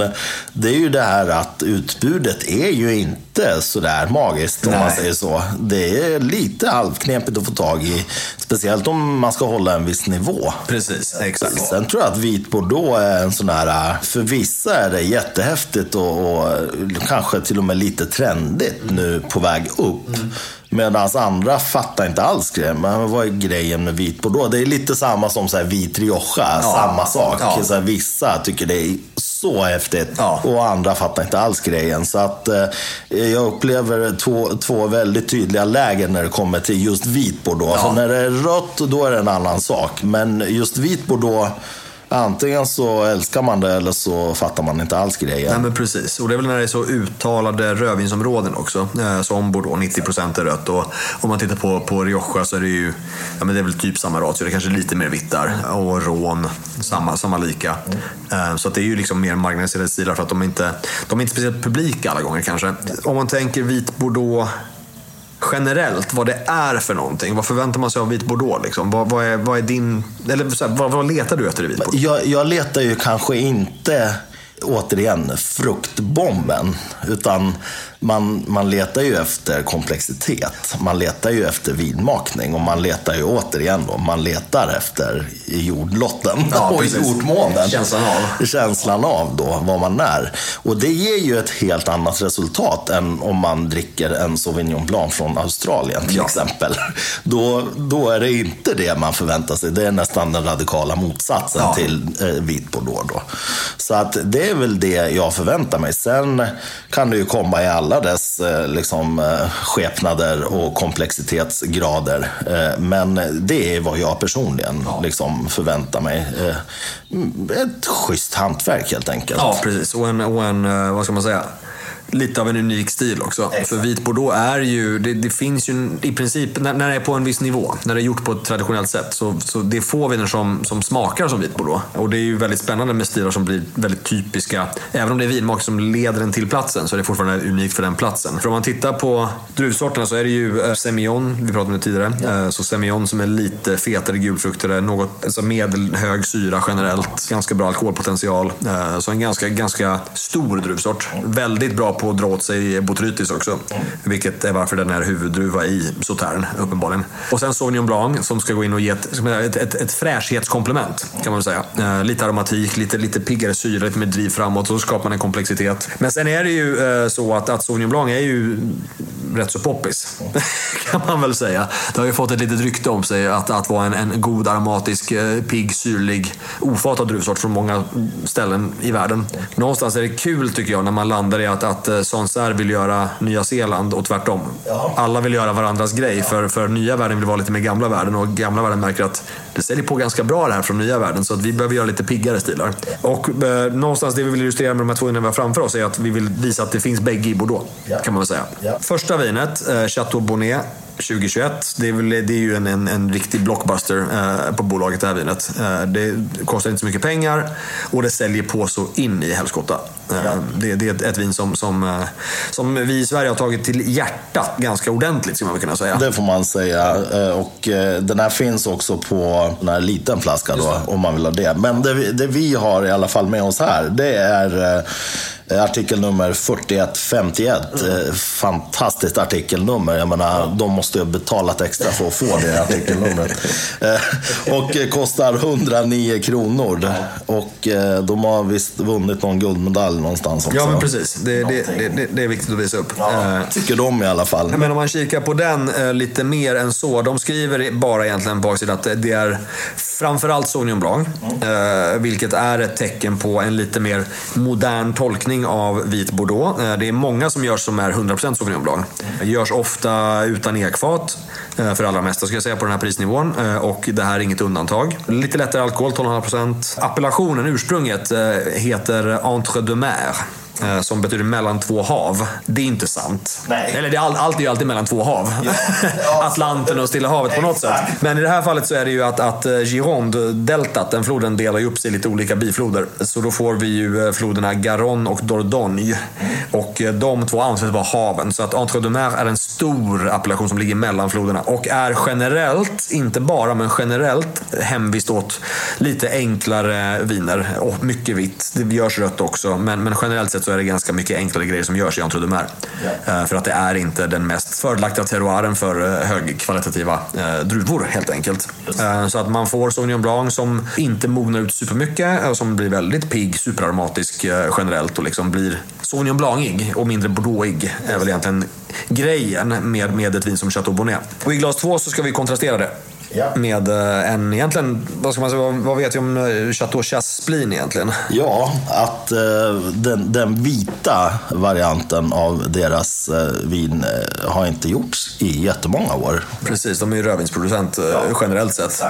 det är ju det här att utbudet är ju inte sådär magiskt om man Nej. säger så. Det är lite halvknepigt att få tag i. Speciellt om man ska hålla en viss nivå. Precis, exakt. Sen tror jag att vit bordeaux är en sån här, för vissa är det jättehäftigt och, och kanske till och med lite trendigt nu på väg upp. Medan andra fattar inte alls grejen. Men vad är grejen med vit bordeaux? Det är lite samma som så här vit rioja, samma sak. Ja. Så här, vissa tycker det är så häftigt Ja. och andra fattar inte alls grejen. Så att eh, jag upplever två, två väldigt tydliga läger när det kommer till just vit bordeaux. Ja. Så när det är rött, då är det en annan sak. Men just vit bordeaux, antingen så älskar man det eller så fattar man inte alls grejen. Nej men precis. Och det är väl när det är så uttalade rödvinsområden också. Eh, som Bordeaux, 90% är rött. Och om man tittar på, på Rioja så är det ju, ja men det är väl typ samma ratio. Det är kanske lite mer vitt där. Och Rån, samma, samma lika. Eh, så att det är ju liksom mer marginaliserade stilar för att de inte, de är inte speciellt publika alla gånger kanske. Om man tänker vit Bordeaux generellt, vad det är för någonting. Vad förväntar man sig av vit Bordeaux? Liksom? Vad, vad, är, vad är din... Eller så här, vad, vad letar du efter i vit Bordeaux? Jag, jag letar ju kanske inte, återigen, fruktbomben. Utan man, man letar ju efter komplexitet. Man letar ju efter vinmakning. Och man letar ju återigen då, man letar efter jordlotten Ja, och jordmånen. Känslan av. Känslan av då, vad man är. Och det ger ju ett helt annat resultat än om man dricker en Sauvignon Blanc från Australien till Ja. exempel. Då, då är det inte det man förväntar sig. Det är nästan den radikala motsatsen Ja. till eh, vit bordeaux. Då. Så att det är väl det jag förväntar mig. Sen kan det ju komma i alla dess eh, liksom, eh, skepnader och komplexitetsgrader. Eh, men det är vad jag personligen liksom, förväntar mig. Mm, ett schysst hantverk helt enkelt. Ja, precis. Och en, och en vad ska man säga? Lite av en unik stil också. För vit bordeaux är ju, det, det finns ju i princip, när, när det är på en viss nivå, när det är gjort på ett traditionellt sätt, så, så det är få viner som, som smakar som vit bordeaux. Och det är ju väldigt spännande med stilar som blir väldigt typiska. Även om det är vinmak som leder den till platsen, så är det fortfarande unikt för den platsen. För om man tittar på druvsorterna så är det ju eh, Semillon, vi pratade om det tidigare. Eh, Så Semillon som är lite fetare gulfrukter, något, alltså medelhög syra generellt, ganska bra alkoholpotential. Eh, Så en ganska, ganska stor druvsort. Väldigt bra på att dra åt sig botrytis också. Vilket är varför den är huvuddruva i Sautern, uppenbarligen. Och sen Sauvignon Blanc som ska gå in och ge ett, ett, ett, ett fräschhetskomplement, kan man säga. Eh, lite aromatik, lite, lite piggare syra, lite mer driv framåt. Så skapar man en komplexitet. Men sen är det ju eh, så att, att Sauvignon Blanc är ju rätt så poppis. kan man väl säga. Det har ju fått ett litet rykte om sig att, att vara en, en god aromatisk, eh, pigg, syrlig, ofatad druvsort från många ställen i världen. Någonstans är det kul tycker jag när man landar i att, att eh, Sancerre vill göra Nya Zeeland och tvärtom. Alla vill göra varandras grej för, för nya världen vill vara lite mer gamla världen och gamla världen märker att det säljer på ganska bra det här från nya världen så att vi behöver göra lite piggare stilar. Och eh, någonstans det vi vill illustrera med de här två vinen vi har framför oss är att vi vill visa att det finns bägge i Bordeaux. Kan man väl säga. Första vinet, eh, Chateau Bonnet 2021. Det är, väl, det är ju en, en, en riktig blockbuster eh, på bolaget, det här vinet. Eh, det kostar inte så mycket pengar och det säljer på så in i helskotta. Eh, ja. det, det, är ett, vin som, som, eh, som vi i Sverige har tagit till hjärtat ganska ordentligt, skulle man kunna säga. Det får man säga. Eh, och eh, den här finns också på en här liten flaska då, om man vill ha det. Men det, det vi har i alla fall med oss här, det är artikelnummer 4151. Mm. Fantastiskt artikelnummer. Jag menar, de måste ju ha betalat extra för att få det artikelnumret. och kostar 109 kronor. Och de har visst vunnit någon guldmedalj någonstans också. Ja, men precis. Det, det, det, det är viktigt att visa upp. Ja, tycker de i alla fall. Men om man kikar på den lite mer än så. De skriver bara egentligen på baksidan att det är framförallt Sauvignon Blanc. Mm. Vilket är ett tecken på en lite mer modern tolkning av vit Bordeaux. Eh, det är många som görs som är 100% Sauvignon Blanc. Det görs ofta utan ekfat. Eh, för allra mesta ska jag säga på den här prisnivån. Eh, och det här är inget undantag. Lite lättare alkohol, 12,5%. Appellationen, ursprunget, heter Entre de Mer. Eh, som betyder mellan två hav. Det är inte sant. Nej. Eller det är all, allt är ju alltid mellan två hav. Ja. Atlanten och Stilla havet på något sätt. Men i det här fallet så är det ju att, att eh, Gironde-deltat, den floden delar ju upp sig i lite olika bifloder. Så då får vi ju eh, floderna Garonne och Dordogne. Och de två anses vara haven. Så att Entre deux Mer är en stor appellation som ligger mellan floderna. Och är generellt, inte bara, men generellt hemvist åt lite enklare viner. Och mycket vitt. Det görs rött också. Men, men generellt sett så är det ganska mycket enklare grejer som görs i Entre yeah. Eh, för att det är inte den mest fördelaktiga terroiren för eh, högkvalitativa eh, druvor helt enkelt. Så att man får Sauvignon Blanc som inte mognar ut supermycket, som blir väldigt pigg, superaromatisk generellt och liksom blir Sauvignon Blancig och mindre Bordeauxig är väl egentligen grejen med, med ett vin som Chateau Bonnet. Och i glas två så ska vi kontrastera det. Ja. Med eh, en egentligen, vad, ska man säga, vad vet vi om eh, Chateau Chasplin egentligen? Ja, att uh, den, den, vita varianten av deras vin har inte gjorts i jättemånga år. Precis, de är ju rödvinsproducent ja. generellt sett.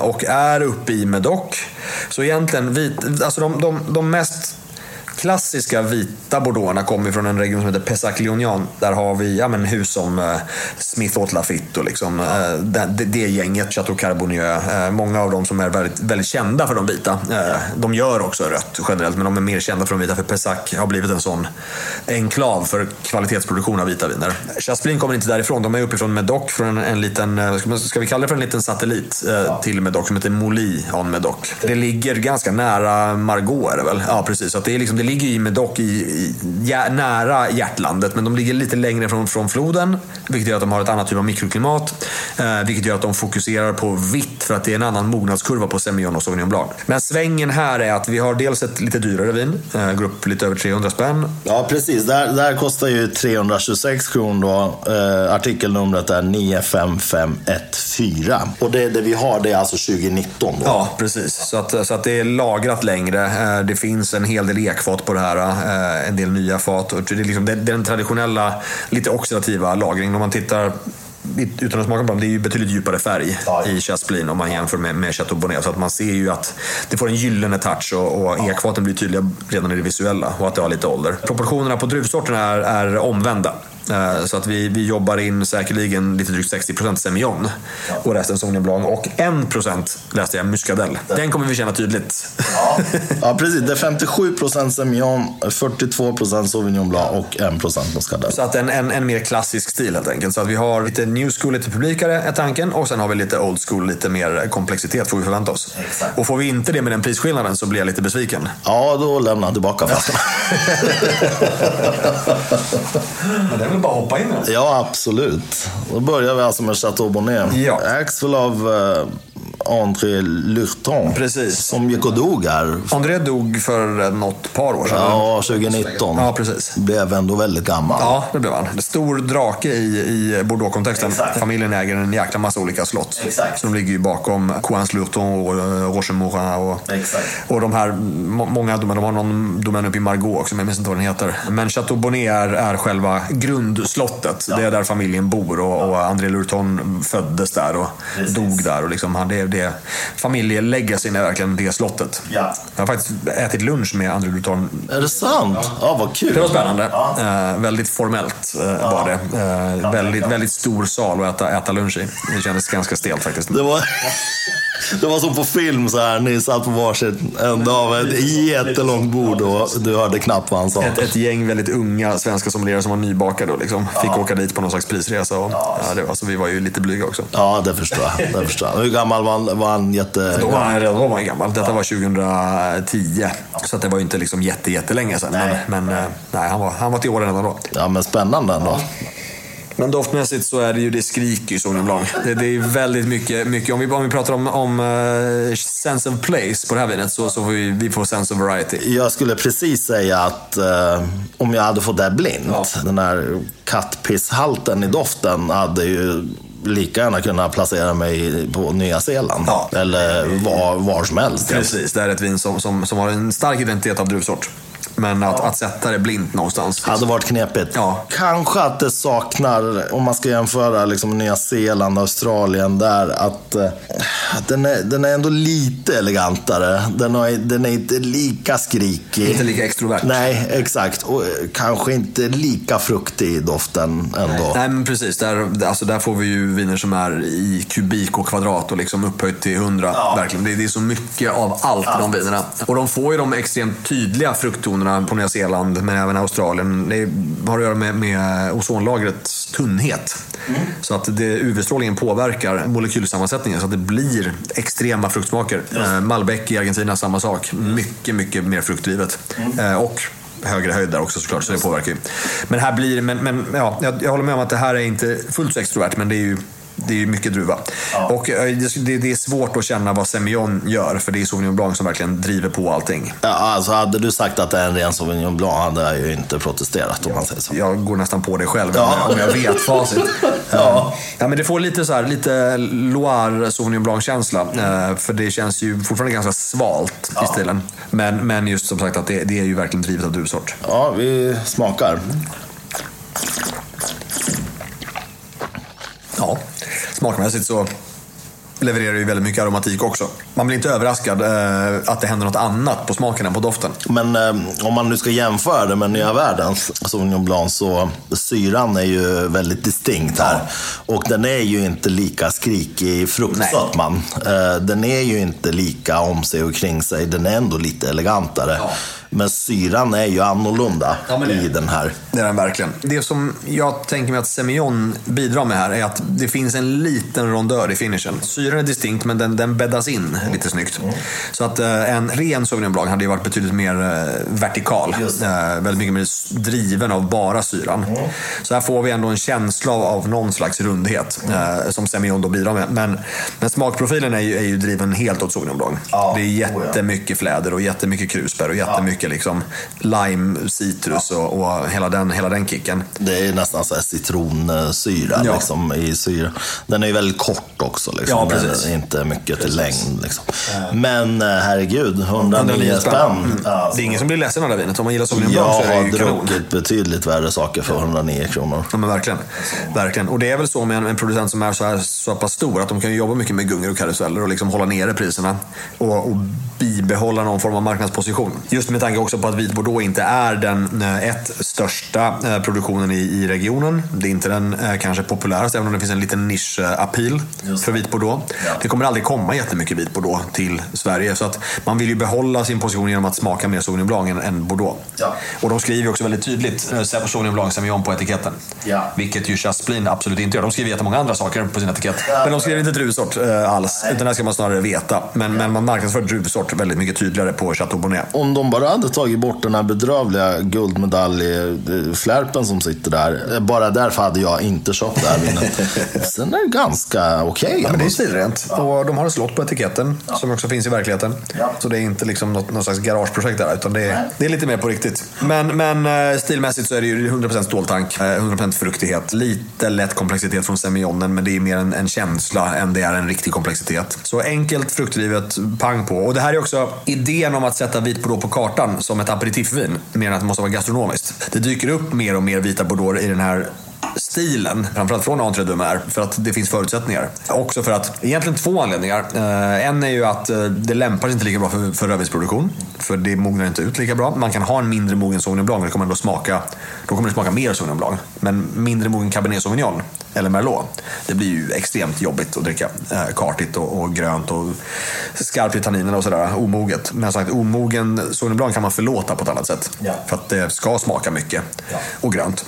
och är uppe i Medoc. Så egentligen, vit, alltså de, de, de mest klassiska vita bordeauxerna kommer från en region som heter Pessac-Léognan. Där har vi ja, men, hus som eh, Smith Haute Lafitte och liksom, eh, det, det, gänget, Chateau Carbonieux. Eh, många av dem som är väldigt, väldigt kända för de vita. Eh, de gör också rött generellt, men de är mer kända för de vita. För Pessac har blivit en sån enklav för kvalitetsproduktion av vita viner. Chasplin kommer inte därifrån. De är uppifrån Medoc, från en, en liten, eh, ska, man, ska vi kalla det för en liten satellit eh, till Medoc som heter Moli on Medoc. Det ligger ganska nära Margaux är det väl? Ja, precis. Så det är liksom, det ligger i Medoc i, i, ja, nära hjärtlandet, men de ligger lite längre från, från floden. Vilket gör att de har ett annat typ av mikroklimat. Eh, vilket gör att de fokuserar på vitt, för att det är en annan mognadskurva på Semillon och Sauvignon Blanc. Men svängen här är att vi har dels ett lite dyrare vin, eh, går upp lite över 300 spänn. Ja, precis. Det här kostar ju 326 kronor då. Eh, artikelnumret är 95514. Och det, det vi har, det är alltså 2019 då. Ja, precis. Så att, så att det är lagrat längre. Eh, det finns en hel del ekfat på det här. Eh, en del nya fat. Det är, liksom, det är den traditionella, lite oxidativa lagringen. Om man tittar utan att smaka på dem, det är ju betydligt djupare färg ja. i Chasplin om man jämför med, med Chateau Bonnet. Så att man ser ju att det får en gyllene touch och, och ja. ekfaten blir tydliga redan i det visuella och att det har lite ålder. Proportionerna på druvsorterna är, är omvända. Eh, Så att vi, vi jobbar in säkerligen lite drygt 60% Semillon och resten Sauvignon Blanc. Och 1% läste jag Muscadel. Den kommer vi känna tydligt. Ja, precis. Det är 57% Semillon, 42% Sauvignon Blanc och 1% Muscadet. Så att en, en, en mer klassisk stil helt enkelt. Så att vi har lite new school, lite publikare är tanken. Och sen har vi lite old school, lite mer komplexitet får vi förvänta oss. Exakt. Och får vi inte det med den prisskillnaden så blir jag lite besviken. Ja, då lämnar jag tillbaka flaskorna. Väl bara hoppa in i. Ja, absolut. Då börjar vi alltså med Chateau Bonnet. Ja. Axel av André Lurton. Precis. Som gick och dog här. André dog för något par år sedan. Ja, 2019. Ja, precis. Blev ändå väldigt gammal. Ja, det blev han. Stor drake i, i Bordeaux-kontexten. Exakt. Familjen äger en jäkla massa olika slott. Exakt. De ligger ju bakom Coins Lurton och uh, Rochemorin och, Exakt. och de här, må- många domäner. De har någon domän uppe i Margaux också, men jag minns inte vad den heter. Men Chateau Bonnet är, är själva grundslottet. Det är där familjen bor och, och André Lurton föddes där och Precis. dog där. Och liksom, han, det, det, familjelegacyn är verkligen det slottet. Ja. Jag har faktiskt ätit lunch med André Lurton Är det sant? Ja, vad kul. det var spännande. Ja. Eh, väldigt formellt eh, var det. Eh, väldigt, väldigt stor sal att äta, äta lunch i. Det kändes ganska stelt faktiskt. Det var, det var som på film så här. Ni satt på varsitt ända av ett jättelångt bord och du hörde knappt vad han sa. Ett, ett gäng väldigt unga svenska sommelierer som var nybakade och liksom fick åka dit på någon slags prisresa. Och, ja, det var, så vi var ju lite blyga också. Ja, det förstår jag. Det förstår jag. Hur gammal var han? Var han jätte... Då var han redan då var han gammal. Detta var 2010. Så det var ju inte liksom jätte, jättelänge sedan. Nej. Men, men eh, nej, han, var, han var till åren redan då. Ja, men spännande ändå. Men doftmässigt så är det ju, det skriker ju Sauvignon Blanc. Det, det är väldigt mycket, mycket om, vi, om vi pratar om, om eh, sense of place på det här vinet så, så får vi, vi får sense of variety. Jag skulle precis säga att eh, om jag hade fått det blint, den här kattpisshalten i doften hade ju lika gärna kunnat placera mig på Nya Zeeland. Ja. Eller var, var som helst. Precis, det är ett vin som, som, som har en stark identitet av druvsort. Men att, att sätta det blint någonstans. Hade varit knepigt. Ja. Kanske att det saknar, om man ska jämföra liksom Nya Zeeland och Australien där, att eh, den, är, den är ändå lite elegantare. Den, har, den är inte lika skrikig. Inte lika extrovert. Nej, exakt. Och eh, kanske inte lika fruktig i doften ändå. Nej men precis, där, alltså där får vi ju viner som är i kubik och kvadrat och liksom upphöjt till 100. Ja. Verkligen. Det, det är så mycket av allt i de vinerna. Och de får ju de extremt tydliga frukttonerna på Nya Zeeland, men även Australien. Det har att göra med, med ozonlagrets tunnhet. Så att det, UV-strålningen påverkar molekylsammansättningen så att det blir extrema fruktsmaker. Eh, Malbec i Argentina, samma sak. Mycket, mycket mer fruktdrivet. Eh, och högre höjd där också såklart, så det påverkar ju. Men här blir men, men ja, jag, jag håller med om att det här är inte fullt så extrovert, men det är ju det är mycket druva. Och eh, det, det är svårt att känna vad Semillon gör, för det är Sauvignon Blanc som verkligen driver på allting. Ja, alltså hade du sagt att det är en ren Sauvignon Blanc hade jag ju inte protesterat om man säger så. Jag går nästan på det själv Ja. om jag vet facit. Ja. ja, men det får lite så här, lite Loire Sauvignon Blanc-känsla. eh, För det känns ju fortfarande ganska svalt i stilen. Men, men just som sagt att det, det är ju verkligen drivet av druvsort. Ja, vi smakar. Ja, smakmässigt så levererar det ju väldigt mycket aromatik också. Man blir inte överraskad eh, att det händer något annat på smaken än på doften. Men eh, om man nu ska jämföra det med nya världens Sauvignon Blanc så syran är ju väldigt distinkt här. Och den är ju inte lika skrikig i fruktsötman. Eh, den är ju inte lika om sig och kring sig. Den är ändå lite elegantare. Ja. Men syran är ju annorlunda Ja, men det- i den här. Det är den verkligen. Det som jag tänker mig att Semillon bidrar med här är att det finns en liten rondör i finishen. Syran är distinkt men den, den bäddas in lite snyggt. Så att eh, en ren Sauvignon Blanc hade ju varit betydligt mer eh, vertikal. Just Eh, väldigt mycket mer driven av bara syran. Så här får vi ändå en känsla av, av någon slags rundhet eh, som Semillon då bidrar med. Men, men smakprofilen är ju, är ju driven helt åt Sauvignon Blanc. Ja, det är oh ja. jättemycket fläder och jättemycket krusbär och jättemycket liksom lime, citrus och, och hela, den, hela den kicken. Det är nästan så här citronsyra Ja. liksom, i syra. Den är ju väldigt kort också. Liksom. Ja, precis. Inte mycket till längd. Liksom. Men eh, herregud, 109 spänn. Mm. Det är ingen som blir ledsen av det vinet. Om man gillar Sauvignon Blanc så Jag är det har ju kanon. druckit betydligt värre saker för 109 kronor. Ja, men verkligen. verkligen. Och det är väl så med en, en producent som är så, här, så pass stor att de kan ju jobba mycket med gungor och karuseller och liksom hålla nere priserna. Och, och bibehålla någon form av marknadsposition. Just med tanke också på att vit bordeaux inte är den eh, ett största eh, produktionen i, i regionen. Det är inte den eh, kanske populäraste, även om det finns en liten nisch-appeal för vit bordeaux. Det kommer aldrig komma jättemycket vit bordeaux till Sverige. Så att man vill ju behålla sin position genom att smaka mer Sauvignon Blanc än, än bordeaux. Ja. Och de skriver också väldigt tydligt Sauvignon Blanc Semillon på etiketten. Ja. Vilket ju Chasplin absolut inte gör. De skriver jättemånga andra saker på sin etikett. Men de skriver inte druvsort eh, alls. Utan det ska man snarare veta. Men, men man marknadsför druvsort väldigt mycket tydligare på Chateau Bonnet. Om de bara hade tagit bort den här bedrövliga guldmedaljflärpen som sitter där. Bara därför hade jag inte köpt det här vinet. Sen är det ganska okej. Ja, men det är stilrent. Och de har en slott på etiketten som också finns i verkligheten. Så det är inte liksom något, något slags garageprojekt där, utan det är, det är lite mer på riktigt. Men, men eh, stilmässigt så är det ju 100% ståltank, eh, 100% fruktighet. Lite lätt komplexitet från semionen, men det är mer en, en känsla än det är en riktig komplexitet. Så enkelt, fruktdrivet, pang på. Och det här är också idén om att sätta vit på kartan som ett aperitifvin, mer än att det måste vara gastronomiskt. Det dyker upp mer och mer vita bordeaux i den här stilen, framförallt från Entre deux för att det finns förutsättningar. Också för att, egentligen två anledningar. Eh, en är ju att eh, det lämpar sig inte lika bra för, för rödvinsproduktion, för det mognar inte ut lika bra. Man kan ha en mindre mogen Sauvignon Blanc, men det kommer ändå smaka, då kommer det smaka mer Sauvignon Blanc. Men mindre mogen Cabernet Sauvignon, eller Merlot, det blir ju extremt jobbigt att dricka. Eh, kartigt och, och grönt och skarpt i tanninerna och sådär, omoget. Men sagt, omogen Sauvignon Blanc kan man förlåta på ett annat sätt. Ja. För att det ska smaka mycket och grönt.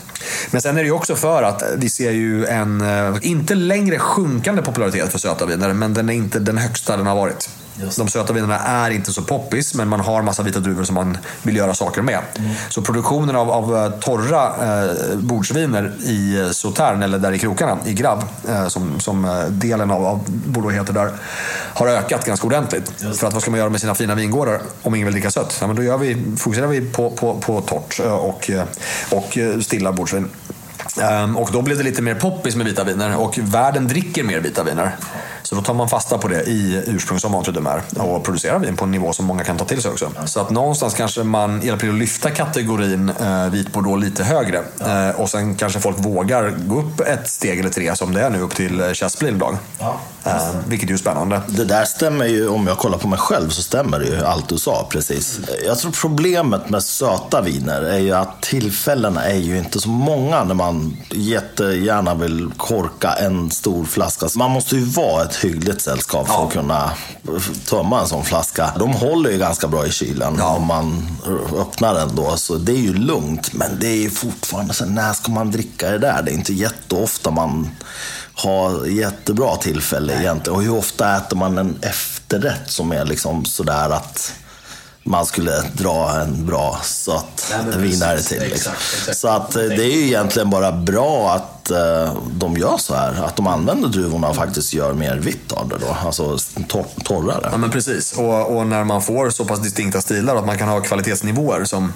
Men sen är det ju också för att vi ser ju en, eh, inte längre sjunkande popularitet för söta viner, men den är inte den högsta den har varit. De söta vinerna är inte så poppis, men man har massa vita druvor som man vill göra saker med. Så produktionen av, av eh, torra eh, bordsviner i eh, Sautern, eller där i krokarna, i Grav, eh, som, som eh, delen av, av Bordeaux heter där, har ökat ganska ordentligt. För att vad ska man göra med sina fina vingårdar om ingen vill dricka sött? Ja, men då gör vi, fokuserar vi på, på, på torrt och, och stilla bordsvin. Ehm, och då blev det lite mer poppis med vita viner och världen dricker mer vita viner. Så då tar man fasta på det i ursprung som Entre deux Mer och producerar vin på en nivå som många kan ta till sig också. Så att någonstans kanske man hjälper till att lyfta kategorin eh, vit bordeaux lite högre. Eh, och sen kanske folk vågar gå upp ett steg eller tre som det är nu upp till eh, Chasplin Blanc. Eh, vilket är ju spännande. Det där stämmer ju, om jag kollar på mig själv så stämmer det ju allt du sa precis. Jag tror problemet med söta viner är ju att tillfällena är ju inte så många när man jättegärna vill korka en stor flaska. Man måste ju vara ett hyggligt sällskap för att kunna tömma en sån flaska. De håller ju ganska bra i kylen om man öppnar den då. Så det är ju lugnt. Men det är ju fortfarande så när ska man dricka det där? Det är inte jätteofta man har jättebra tillfälle egentligen. Och hur ofta äter man en efterrätt som är liksom sådär att man skulle dra en bra söt Nej, vinare till. Liksom. Exakt, exakt. Så att det är ju egentligen bara bra att eh, de gör så här. Att de använder druvorna och faktiskt gör mer vitt av det då. Alltså tor torrare. Ja men precis. Och, och när man får så pass distinkta stilar att man kan ha kvalitetsnivåer som,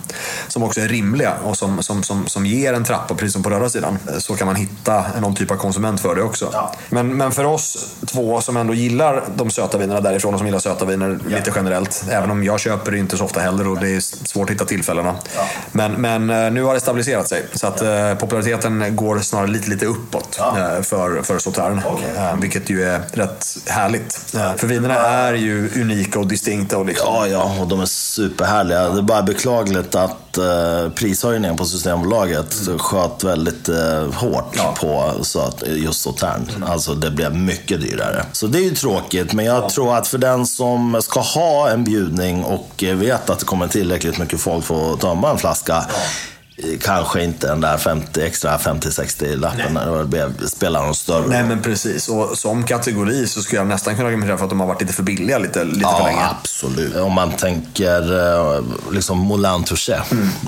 som också är rimliga och som, som, som, som ger en trappa, precis som på röda sidan, så kan man hitta någon typ av konsument för det också. Men, men för oss två som ändå gillar de söta vinerna därifrån och som gillar söta viner lite generellt, även om jag köper det inte så ofta heller och det är svårt att hitta tillfällena. Men, men eh, nu har det stabiliserat sig så att eh, populariteten går snarare lite, lite uppåt eh, för, för Sautern. Eh, vilket ju är rätt härligt. Eh, för vinerna är ju unika och distinkta. Och liksom, Ja, ja, och de är superhärliga. Det är bara beklagligt att eh, prishöjningen på Systembolaget sköt väldigt eh, hårt på så att, just Sautern. Alltså det blev mycket dyrare. Så det är ju tråkigt, men jag tror att för den som ska ha en bjudning och eh, vet att det kommer tillräckligt mycket folk för att tömma en flaska. Kanske inte den där 50 extra 50-60 lappen när det spelar någon större Nej men precis. Och som kategori så skulle jag nästan kunna argumentera för att de har varit lite för billiga lite, lite för länge. Ja, absolut. Om man tänker eh, liksom Moulin Touché.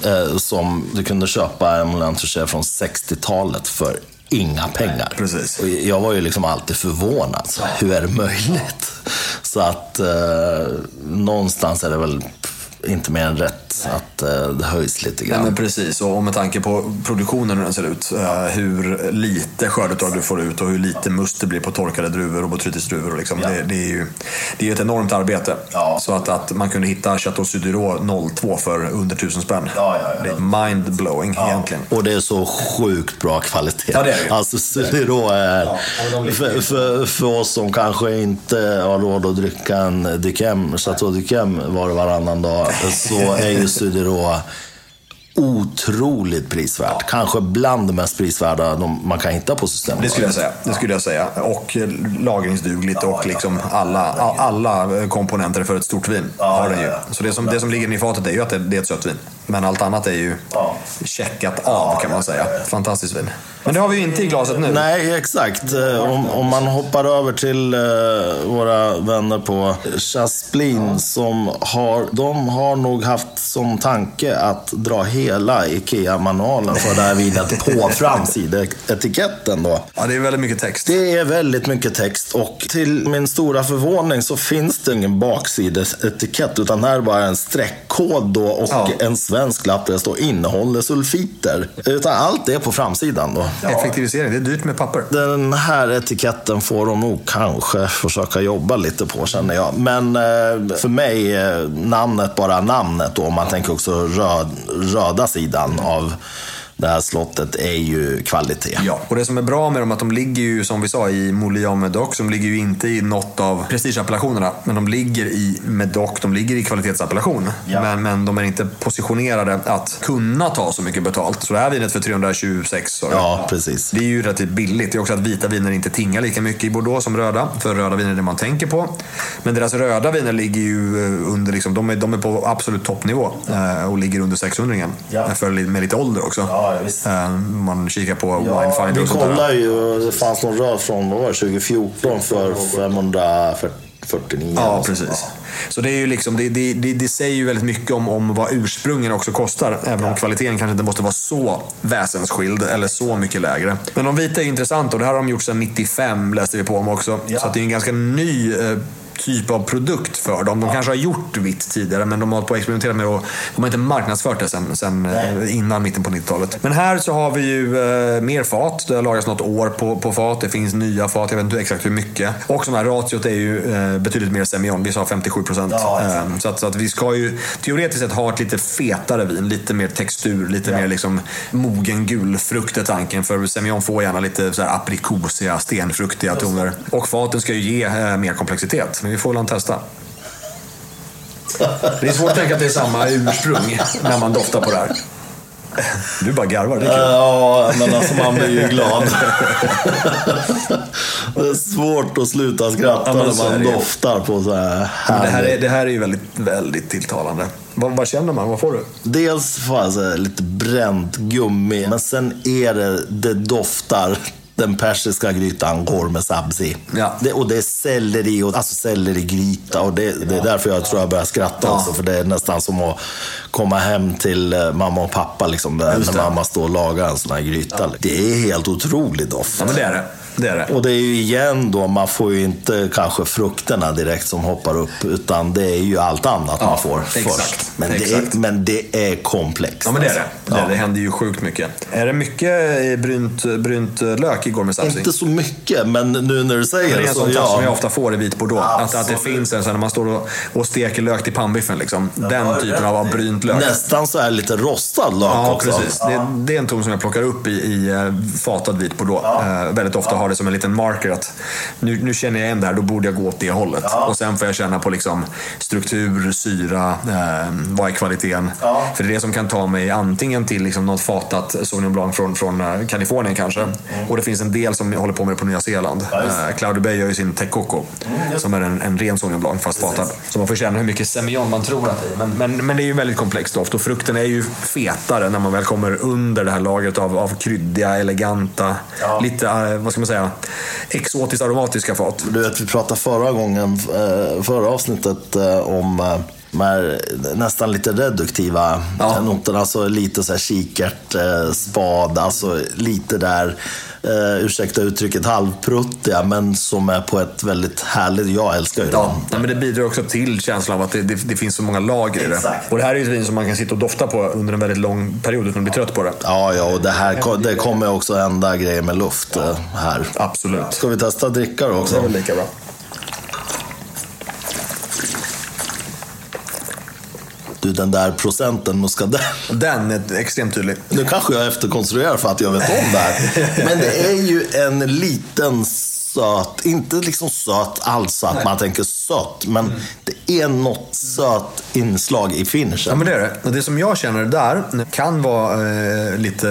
Eh, som du kunde köpa en Moulin Touché från 60-talet för inga pengar. precis. Och jag var ju liksom alltid förvånad. Så, hur är det möjligt? Så att eh, någonstans är det väl inte mer än rätt att, eh, det höjs lite Ja, grann. men precis, och med tanke på produktionen hur den ser ut. eh, Hur lite skördeutdrag du får ut och hur lite must det blir på torkade druvor och botrytisdruvor. Liksom. Det, det, är ju det är ett enormt arbete. Ja. Så att, att man kunde hitta Chateau Sudiro 02 för under 1000 spänn. Ja, ja, ja. Det är mind-blowing egentligen. Och det är så sjukt bra kvalitet. Ja, det är det. Alltså Syriro är, Ja, för, för, för oss som kanske inte har råd att dricka en Duquem, Chateau Duquem var och varannan dag, så är ju Syriro otroligt prisvärt. Kanske bland det mest prisvärda man kan hitta på systemet. Det skulle jag säga. Det skulle jag säga. Och eh, lagringsdugligt och liksom alla, a- alla komponenter för ett stort vin har den ju. Så det som, det som ligger i fatet är ju att det, det är ett sött vin. Men allt annat är ju checkat av kan man säga. Fantastiskt vin. Men det har vi ju inte i glaset nu. Nej, exakt. Eh, Om, om man hoppar över till eh, våra vänner på Chasplin som har, de har nog haft som tanke att dra hela IKEA-manualen för det här vinet på framsideetiketten då. Ja, det är väldigt mycket text. Det är väldigt mycket text och till min stora förvåning så finns det ingen baksidesetikett utan här är bara en streckkod då och Ja. en svensk lapp där det står innehåller sulfiter. Utan allt är på framsidan då. Effektivisering, det är dyrt med papper. Den här etiketten får de nog kanske försöka jobba lite på känner jag. Men eh, för mig, namnet bara namnet då. Om man tänker också röd, röda sidan av det här slottet är ju kvalitet. Ja, och det som är bra med dem är att de ligger ju som vi sa i Moulian Medoc, som ligger ju inte i något av prestigeappellationerna. Men de ligger i Medoc, de ligger i kvalitetsappellation. Ja. Men, men de är inte positionerade att kunna ta så mycket betalt. Så det här vinet för 326 sa du. Ja, precis. Det är ju relativt billigt. Det är också att vita viner inte tingar lika mycket i Bordeaux som röda. För röda viner är det man tänker på. Men deras röda viner ligger ju eh, under, liksom, de, är, de är på absolut toppnivå. eh, Och ligger under 600 Ja. För, med lite ålder också. Ja, visst. Eh, Man kikar på Winefinder vi och sånt där. kollar ju, det fanns någon röd från vad var det, 2014 för 549. Ja, precis. Så det, är ju liksom, det, det, det, det säger ju väldigt mycket om, om vad ursprungen också kostar. Även om kvaliteten kanske inte måste vara så väsensskild eller så mycket lägre. Men de vita är intressanta och det här har de gjort sedan 95 läste vi på om också. Så att det är en ganska ny eh, typ av produkt för dem. De kanske har gjort vitt tidigare men de har på att experimentera med och de har inte marknadsfört det sen, sen eh, innan mitten på 90-talet. Men här så har vi ju eh, mer fat. Det har lagrats något år på, på fat. Det finns nya fat. Jag vet inte exakt hur mycket. Och som här ratiot är ju eh, betydligt mer semillon. Vi sa 57 procent. Ja, eh, så, att, så att vi ska ju teoretiskt sett ha ett lite fetare vin. Lite mer textur, lite mer liksom mogen gul frukt är tanken. För semillon får gärna lite så här aprikosiga, stenfruktiga toner. Och faten ska ju ge eh, mer komplexitet. Vi får väl testa. Det är svårt att tänka att det är samma ursprung när man doftar på det här. Du bara garvar, det är kul. Ja, men alltså man blir ju glad. det är svårt att sluta skratta Ja, när man doftar på så här Men det, här härligt. är, det här är ju väldigt, väldigt tilltalande. Vad, vad känner man? Vad får du? Dels får jag lite bränt gummi, men sen är det, det doftar den persiska grytan går med sabzi. Ja. Det, och det är selleri, och, alltså sellerigryta. Och det, det är därför jag tror jag börjar skratta Ja. också. För det är nästan som att komma hem till eh, mamma och pappa liksom, när mamma står och lagar en sån här gryta. Det är helt otrolig doft. Ja, men det är det. Det är det. Och det är ju igen då, man får ju inte kanske frukterna direkt som hoppar upp, utan det är ju allt annat Ja, man får exakt. först. Men det, är, men det är komplext. Ja, men det är det. alltså. Det, Ja. det händer ju sjukt mycket. Är det mycket eh, brynt, brynt lök i gourmet sabzi? Inte så mycket, men nu när du säger Det är det en så sån touch ja. som jag ofta får i vit bordeaux. Att, att det finns en sån när man står och, och steker lök till pannbiffen. Liksom. Den typen av, av brynt lök. Nästan så här lite rostad lök Ja, också. precis. Det, det är en ton som jag plockar upp i, i eh, fatad vit bordeaux. Eh, väldigt ofta har det som en liten marker att nu, nu känner jag igen det här, då borde jag gå åt det hållet. Och sen får jag känna på liksom struktur, syra, eh, vad är kvaliteten? För det är det som kan ta mig antingen till liksom något fatat Sauvignon Blanc från, från eh, Kalifornien kanske. Och det finns en del som håller på med det på Nya Zeeland. Eh, Cloudy Bay gör ju sin Tecoco, som är en, en ren Sauvignon Blanc fast fatad. Så man får känna hur mycket semillon man tror att det är. Men, men, men det är ju väldigt komplext doft och frukten är ju fetare när man väl kommer under det här lagret av, av kryddiga, eleganta, lite, eh, vad ska man säga, exotiskt aromatiska fat. Du vet, vi pratade förra gången, eh, förra avsnittet eh, om eh, här nästan lite reduktiva Ja. noterna. Alltså lite så här kikert, eh, spad, alltså lite där, eh, ursäkta uttrycket, halvpruttiga. Men som är på ett väldigt härligt, jag älskar ju Ja, dem. nej, men det bidrar också till känslan av att det, det, det finns så många lager i det. Exakt. Och det här är ju ett vin som man kan sitta och dofta på under en väldigt lång period utan att bli trött på det. Ja, ja, och det här det kommer också hända grejer med luft eh, här. Absolut. Ska vi testa dricka då Det är också? väl lika bra. Du, den där procenten muskadell. Den är extremt tydlig. Nu kanske jag efterkonstruerar för att jag vet om det här. Men det är ju en liten söt, inte liksom söt alls så att man tänker sött. Men det är något söt inslag i Ja, finishen. men det är det. Och det som jag känner där kan vara eh, lite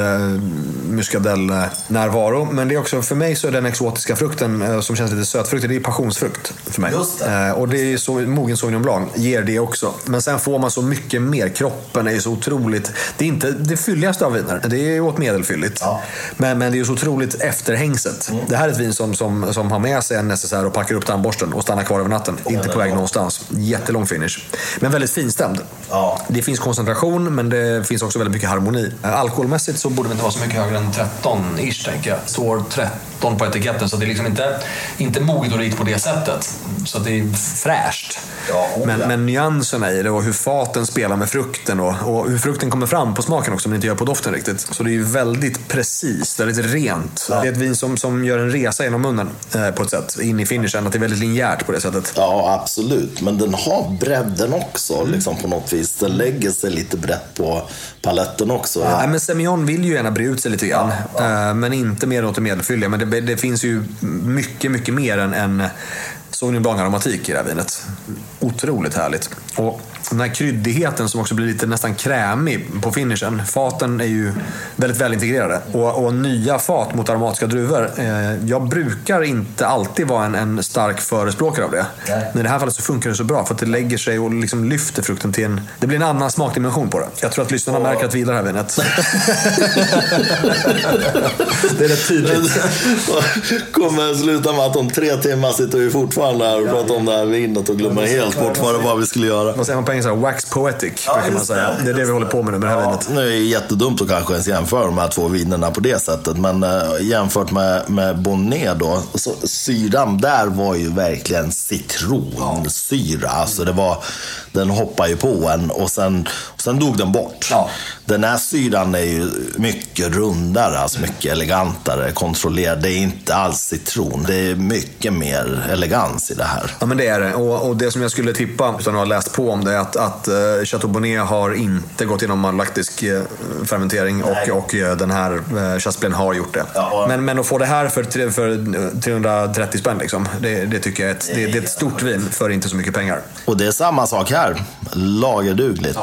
muskadell-närvaro. Men det är också, för mig så är den exotiska frukten eh, som känns lite sötfruktig, det är passionsfrukt för mig. Det. Eh, och det är så, mogen Sauvignon Blanc ger det också. Men sen får man så mycket mer. Kroppen är så otroligt... Det är inte det fylligaste av viner. Det är åt medelfylligt. Ja. Men, men det är så otroligt efterhängset. Det här är ett vin som, som, som har med sig en necessär och packar upp tandborsten och stannar kvar över natten. inte på väg någonstans. Jättelång finish. Men väldigt finstämd. Ja. Det finns koncentration, men det finns också väldigt mycket harmoni. Alkoholmässigt så borde det inte vara så mycket högre än 13-ish, tänker jag. Står 13 på etiketten, så det är liksom inte, inte moget och rikt på det sättet. Så det är fräscht. Ja, oh men, ja. men nyanserna i det och hur faten spelar med frukten och, och hur frukten kommer fram på smaken också, men inte gör på doften riktigt. Så det är ju väldigt precis, väldigt rent. Det är ett vin som, som gör en resa genom munnen eh, på ett sätt, in i finishen. Att det är väldigt linjärt på det sättet. Ja, absolut. Men den har bredden också liksom, på något vis. Den lägger sig lite brett på paletten också. Nej, men Semillon vill ju gärna bre ut sig lite grann. Eh, Men inte mer åt det medelfylliga. Men det, det finns ju mycket, mycket mer än, än Sauvignon Blanc-aromatik i det här vinet. Otroligt härligt. Och den här kryddigheten som också blir lite nästan krämig på finishen. Faten är ju väldigt välintegrerade. Och, och nya fat mot aromatiska druvor. Eh, jag brukar inte alltid vara en, en stark förespråkare av det. Nej. Men i det här fallet så funkar det så bra för att det lägger sig och liksom lyfter frukten till en... Det blir en annan smakdimension på det. Jag tror att lyssnarna märker att vi gillar det här vinet. det är rätt tydligt. kommer sluta med att om tre timmar sitter vi fortfarande här och pratar om det här vinet och glömmer helt bort vad det var vi skulle göra. Vad säger man på engelska? Wax poetic, Ja, brukar man säga. det. Det är det vi håller på med nu med det här Ja, vinet. nu är det jättedumt att kanske ens jämföra de här två vinerna på det sättet. Men eh, jämfört med, med Bonnet då, så syran där var ju verkligen citronsyra. Alltså det var, den hoppade ju på en och sen, och sen dog den bort. Ja. Den här syran är ju mycket rundare, alltså mycket elegantare, kontrollerad. Det är inte alls citron. Det är mycket mer elegans i det här. Ja, men det är det. Och, och det som jag skulle tippa, utan att ha läst på om det, är att, att uh, Chateau Bonnet har inte gått igenom malolaktisk eh, fermentering och, och eh, den här Chasplen har gjort det. Ja. Men, men att få det här för, tre- för eh, 330 spänn, liksom, det, det tycker jag är ett, det, det är ett stort vin för inte så mycket pengar. Och det är samma sak här. Lagerdugligt.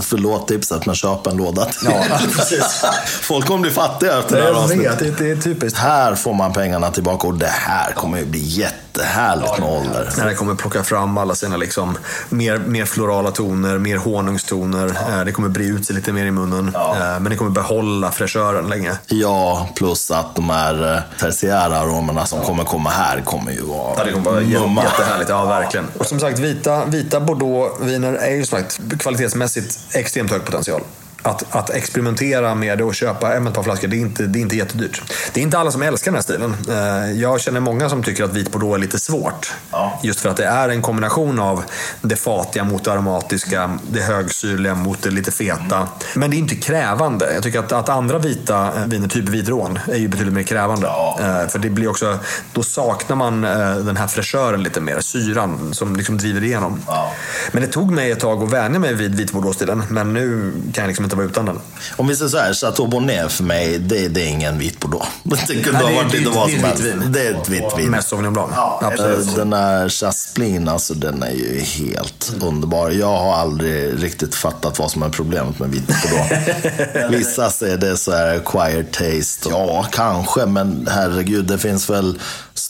Förlåt tipset, men köp en låda till. Ja. Folk kommer bli fattiga efter det här avsnittet. det, det är typiskt. Här får man pengarna tillbaka och det här kommer ju bli jättehärligt med ålder. När det kommer plocka fram alla sina liksom, mer, mer florala toner, mer honungstoner. Eh, Det kommer bre ut sig lite mer i munnen. Eh, Men det kommer behålla fräschören länge. Ja, plus att de här eh, tertiära aromerna som kommer komma här kommer ju vara Ja, det kommer vara mumma. jättehärligt. Ja, verkligen. Och som sagt, vita, vita Bordeaux-viner är ju som sagt kvalitetsmässigt extremt hög potential. Att, att experimentera med det och köpa ett par flaskor, det är, inte, det är inte jättedyrt. Det är inte alla som älskar den här stilen. Eh, Jag känner många som tycker att vit Bordeaux är lite svårt. Ja. Just för att det är en kombination av det fatiga mot det aromatiska, det högsyrliga mot det lite feta. Men det är inte krävande. Jag tycker att, att andra vita eh, viner, typ vit rån, är ju betydligt mer krävande. Ja. Eh, För det blir också, då saknar man den här fräschören lite mer, syran som liksom driver igenom. Ja. Men det tog mig ett tag att vänja mig vid vit Bordeaux-stilen, men nu kan jag liksom inte vara utan den. Om vi säger så här, Chateau Bonnet för mig, det, det är ingen vit bordeaux. Det kunde Nej, ha varit lite vad det är som helst. Det är ett vitt vin. Mest Sauvignon Blanc. Ja, Absolut. Den här Chasplin, alltså den är ju helt underbar. Jag har aldrig riktigt fattat vad som är problemet med vit bordeaux. Vissa säger det så här acquired taste. Ja, kanske, men herregud, det finns väl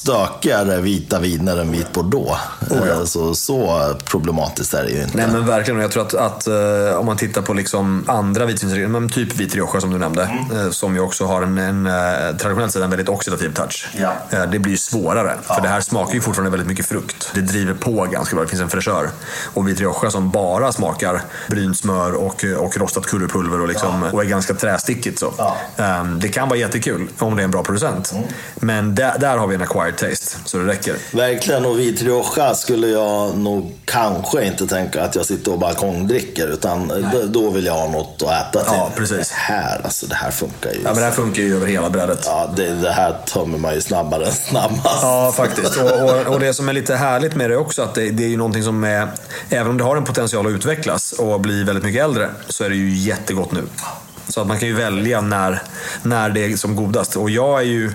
stökigare vita viner än vit bordeaux. Oh, ja. så, så problematiskt är det ju inte. Nej men verkligen. Jag tror att, att uh, om man tittar på liksom andra vitvinsregioner, typ vit Rioja som du nämnde, mm. uh, som ju också har en, en traditionellt sett en väldigt oxidativ touch. Ja. det blir ju svårare. Ja. För det här smakar ju fortfarande väldigt mycket frukt. Det driver på ganska bra. Det finns en fräschör. Och vit Rioja som bara smakar brynt smör och, och rostat currypulver och, liksom, och är ganska trästickigt. Så. Um, det kan vara jättekul om det är en bra producent. Mm. Men där, där har vi en acquired taste, så det räcker. Verkligen, och vit Rioja skulle jag nog kanske inte tänka att jag sitter och balkongdricker. Utan Nej. då vill jag ha något att äta till. Ja, precis. Det här, alltså, det här funkar ju. Ja, men det här funkar ju över hela brädet. Ja, det, det här tömmer man ju snabbare än snabbast. Ja, faktiskt. Och, och, och, det som är lite härligt med det också, att det, det är ju någonting som är, även om det har en potential att utvecklas och bli väldigt mycket äldre, så är det ju jättegott nu. Så att man kan ju välja när, när det är som godast. Och jag är ju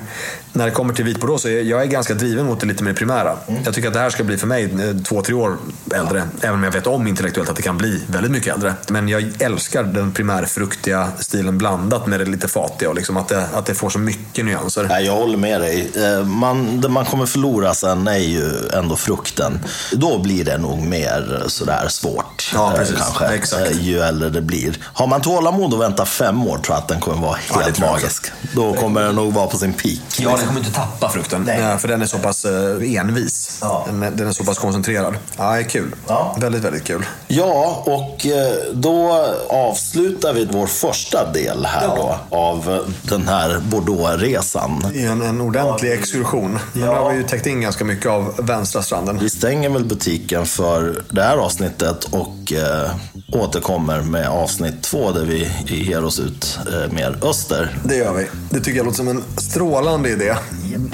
när det kommer till vit bordeaux så är jag är ganska driven mot det lite mer primära. Mm. Jag tycker att det här ska bli för mig eh, två, tre år äldre. Även om jag vet om intellektuellt att det kan bli väldigt mycket äldre. Men jag älskar den primärfruktiga stilen blandat med det lite fatiga och liksom att, det, att det får så mycket nyanser. Ja, jag håller med dig. Eh, man, det man kommer förlora sen är ju ändå frukten. Då blir det nog mer sådär svårt. Ja, eh, precis. Kanske, Exakt. Ju äldre det blir. Har man tålamod och vänta fem år tror jag att den kommer vara helt ja, magisk. Då kommer den nog vara på sin peak. Ja, kommer inte tappa frukten. Nej. För den är så pass eh, envis. Ja. Den, är, den, är, så pass koncentrerad. Ja, det är kul. Ja. Väldigt, väldigt kul. Ja, och eh, då avslutar vi vår första del här ja. då av eh, den här Bordeaux-resan. En, en ordentlig exkursion. Men ja. har vi ju täckt in ganska mycket av vänstra stranden. Vi stänger väl butiken för det här avsnittet och eh, återkommer med avsnitt två där vi ger oss ut eh, mer öster. Det gör vi. Det tycker jag låter som en strålande idé det.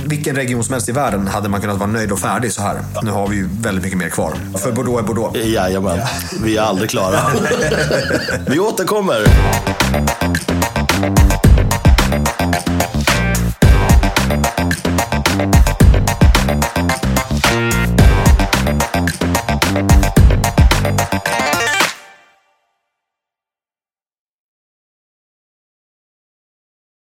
Vilken region som helst i världen hade man kunnat vara nöjd och färdig så här. Nu har vi ju väldigt mycket mer kvar. För Bordeaux är Bordeaux. Jajamän. Vi är aldrig klara. vi återkommer.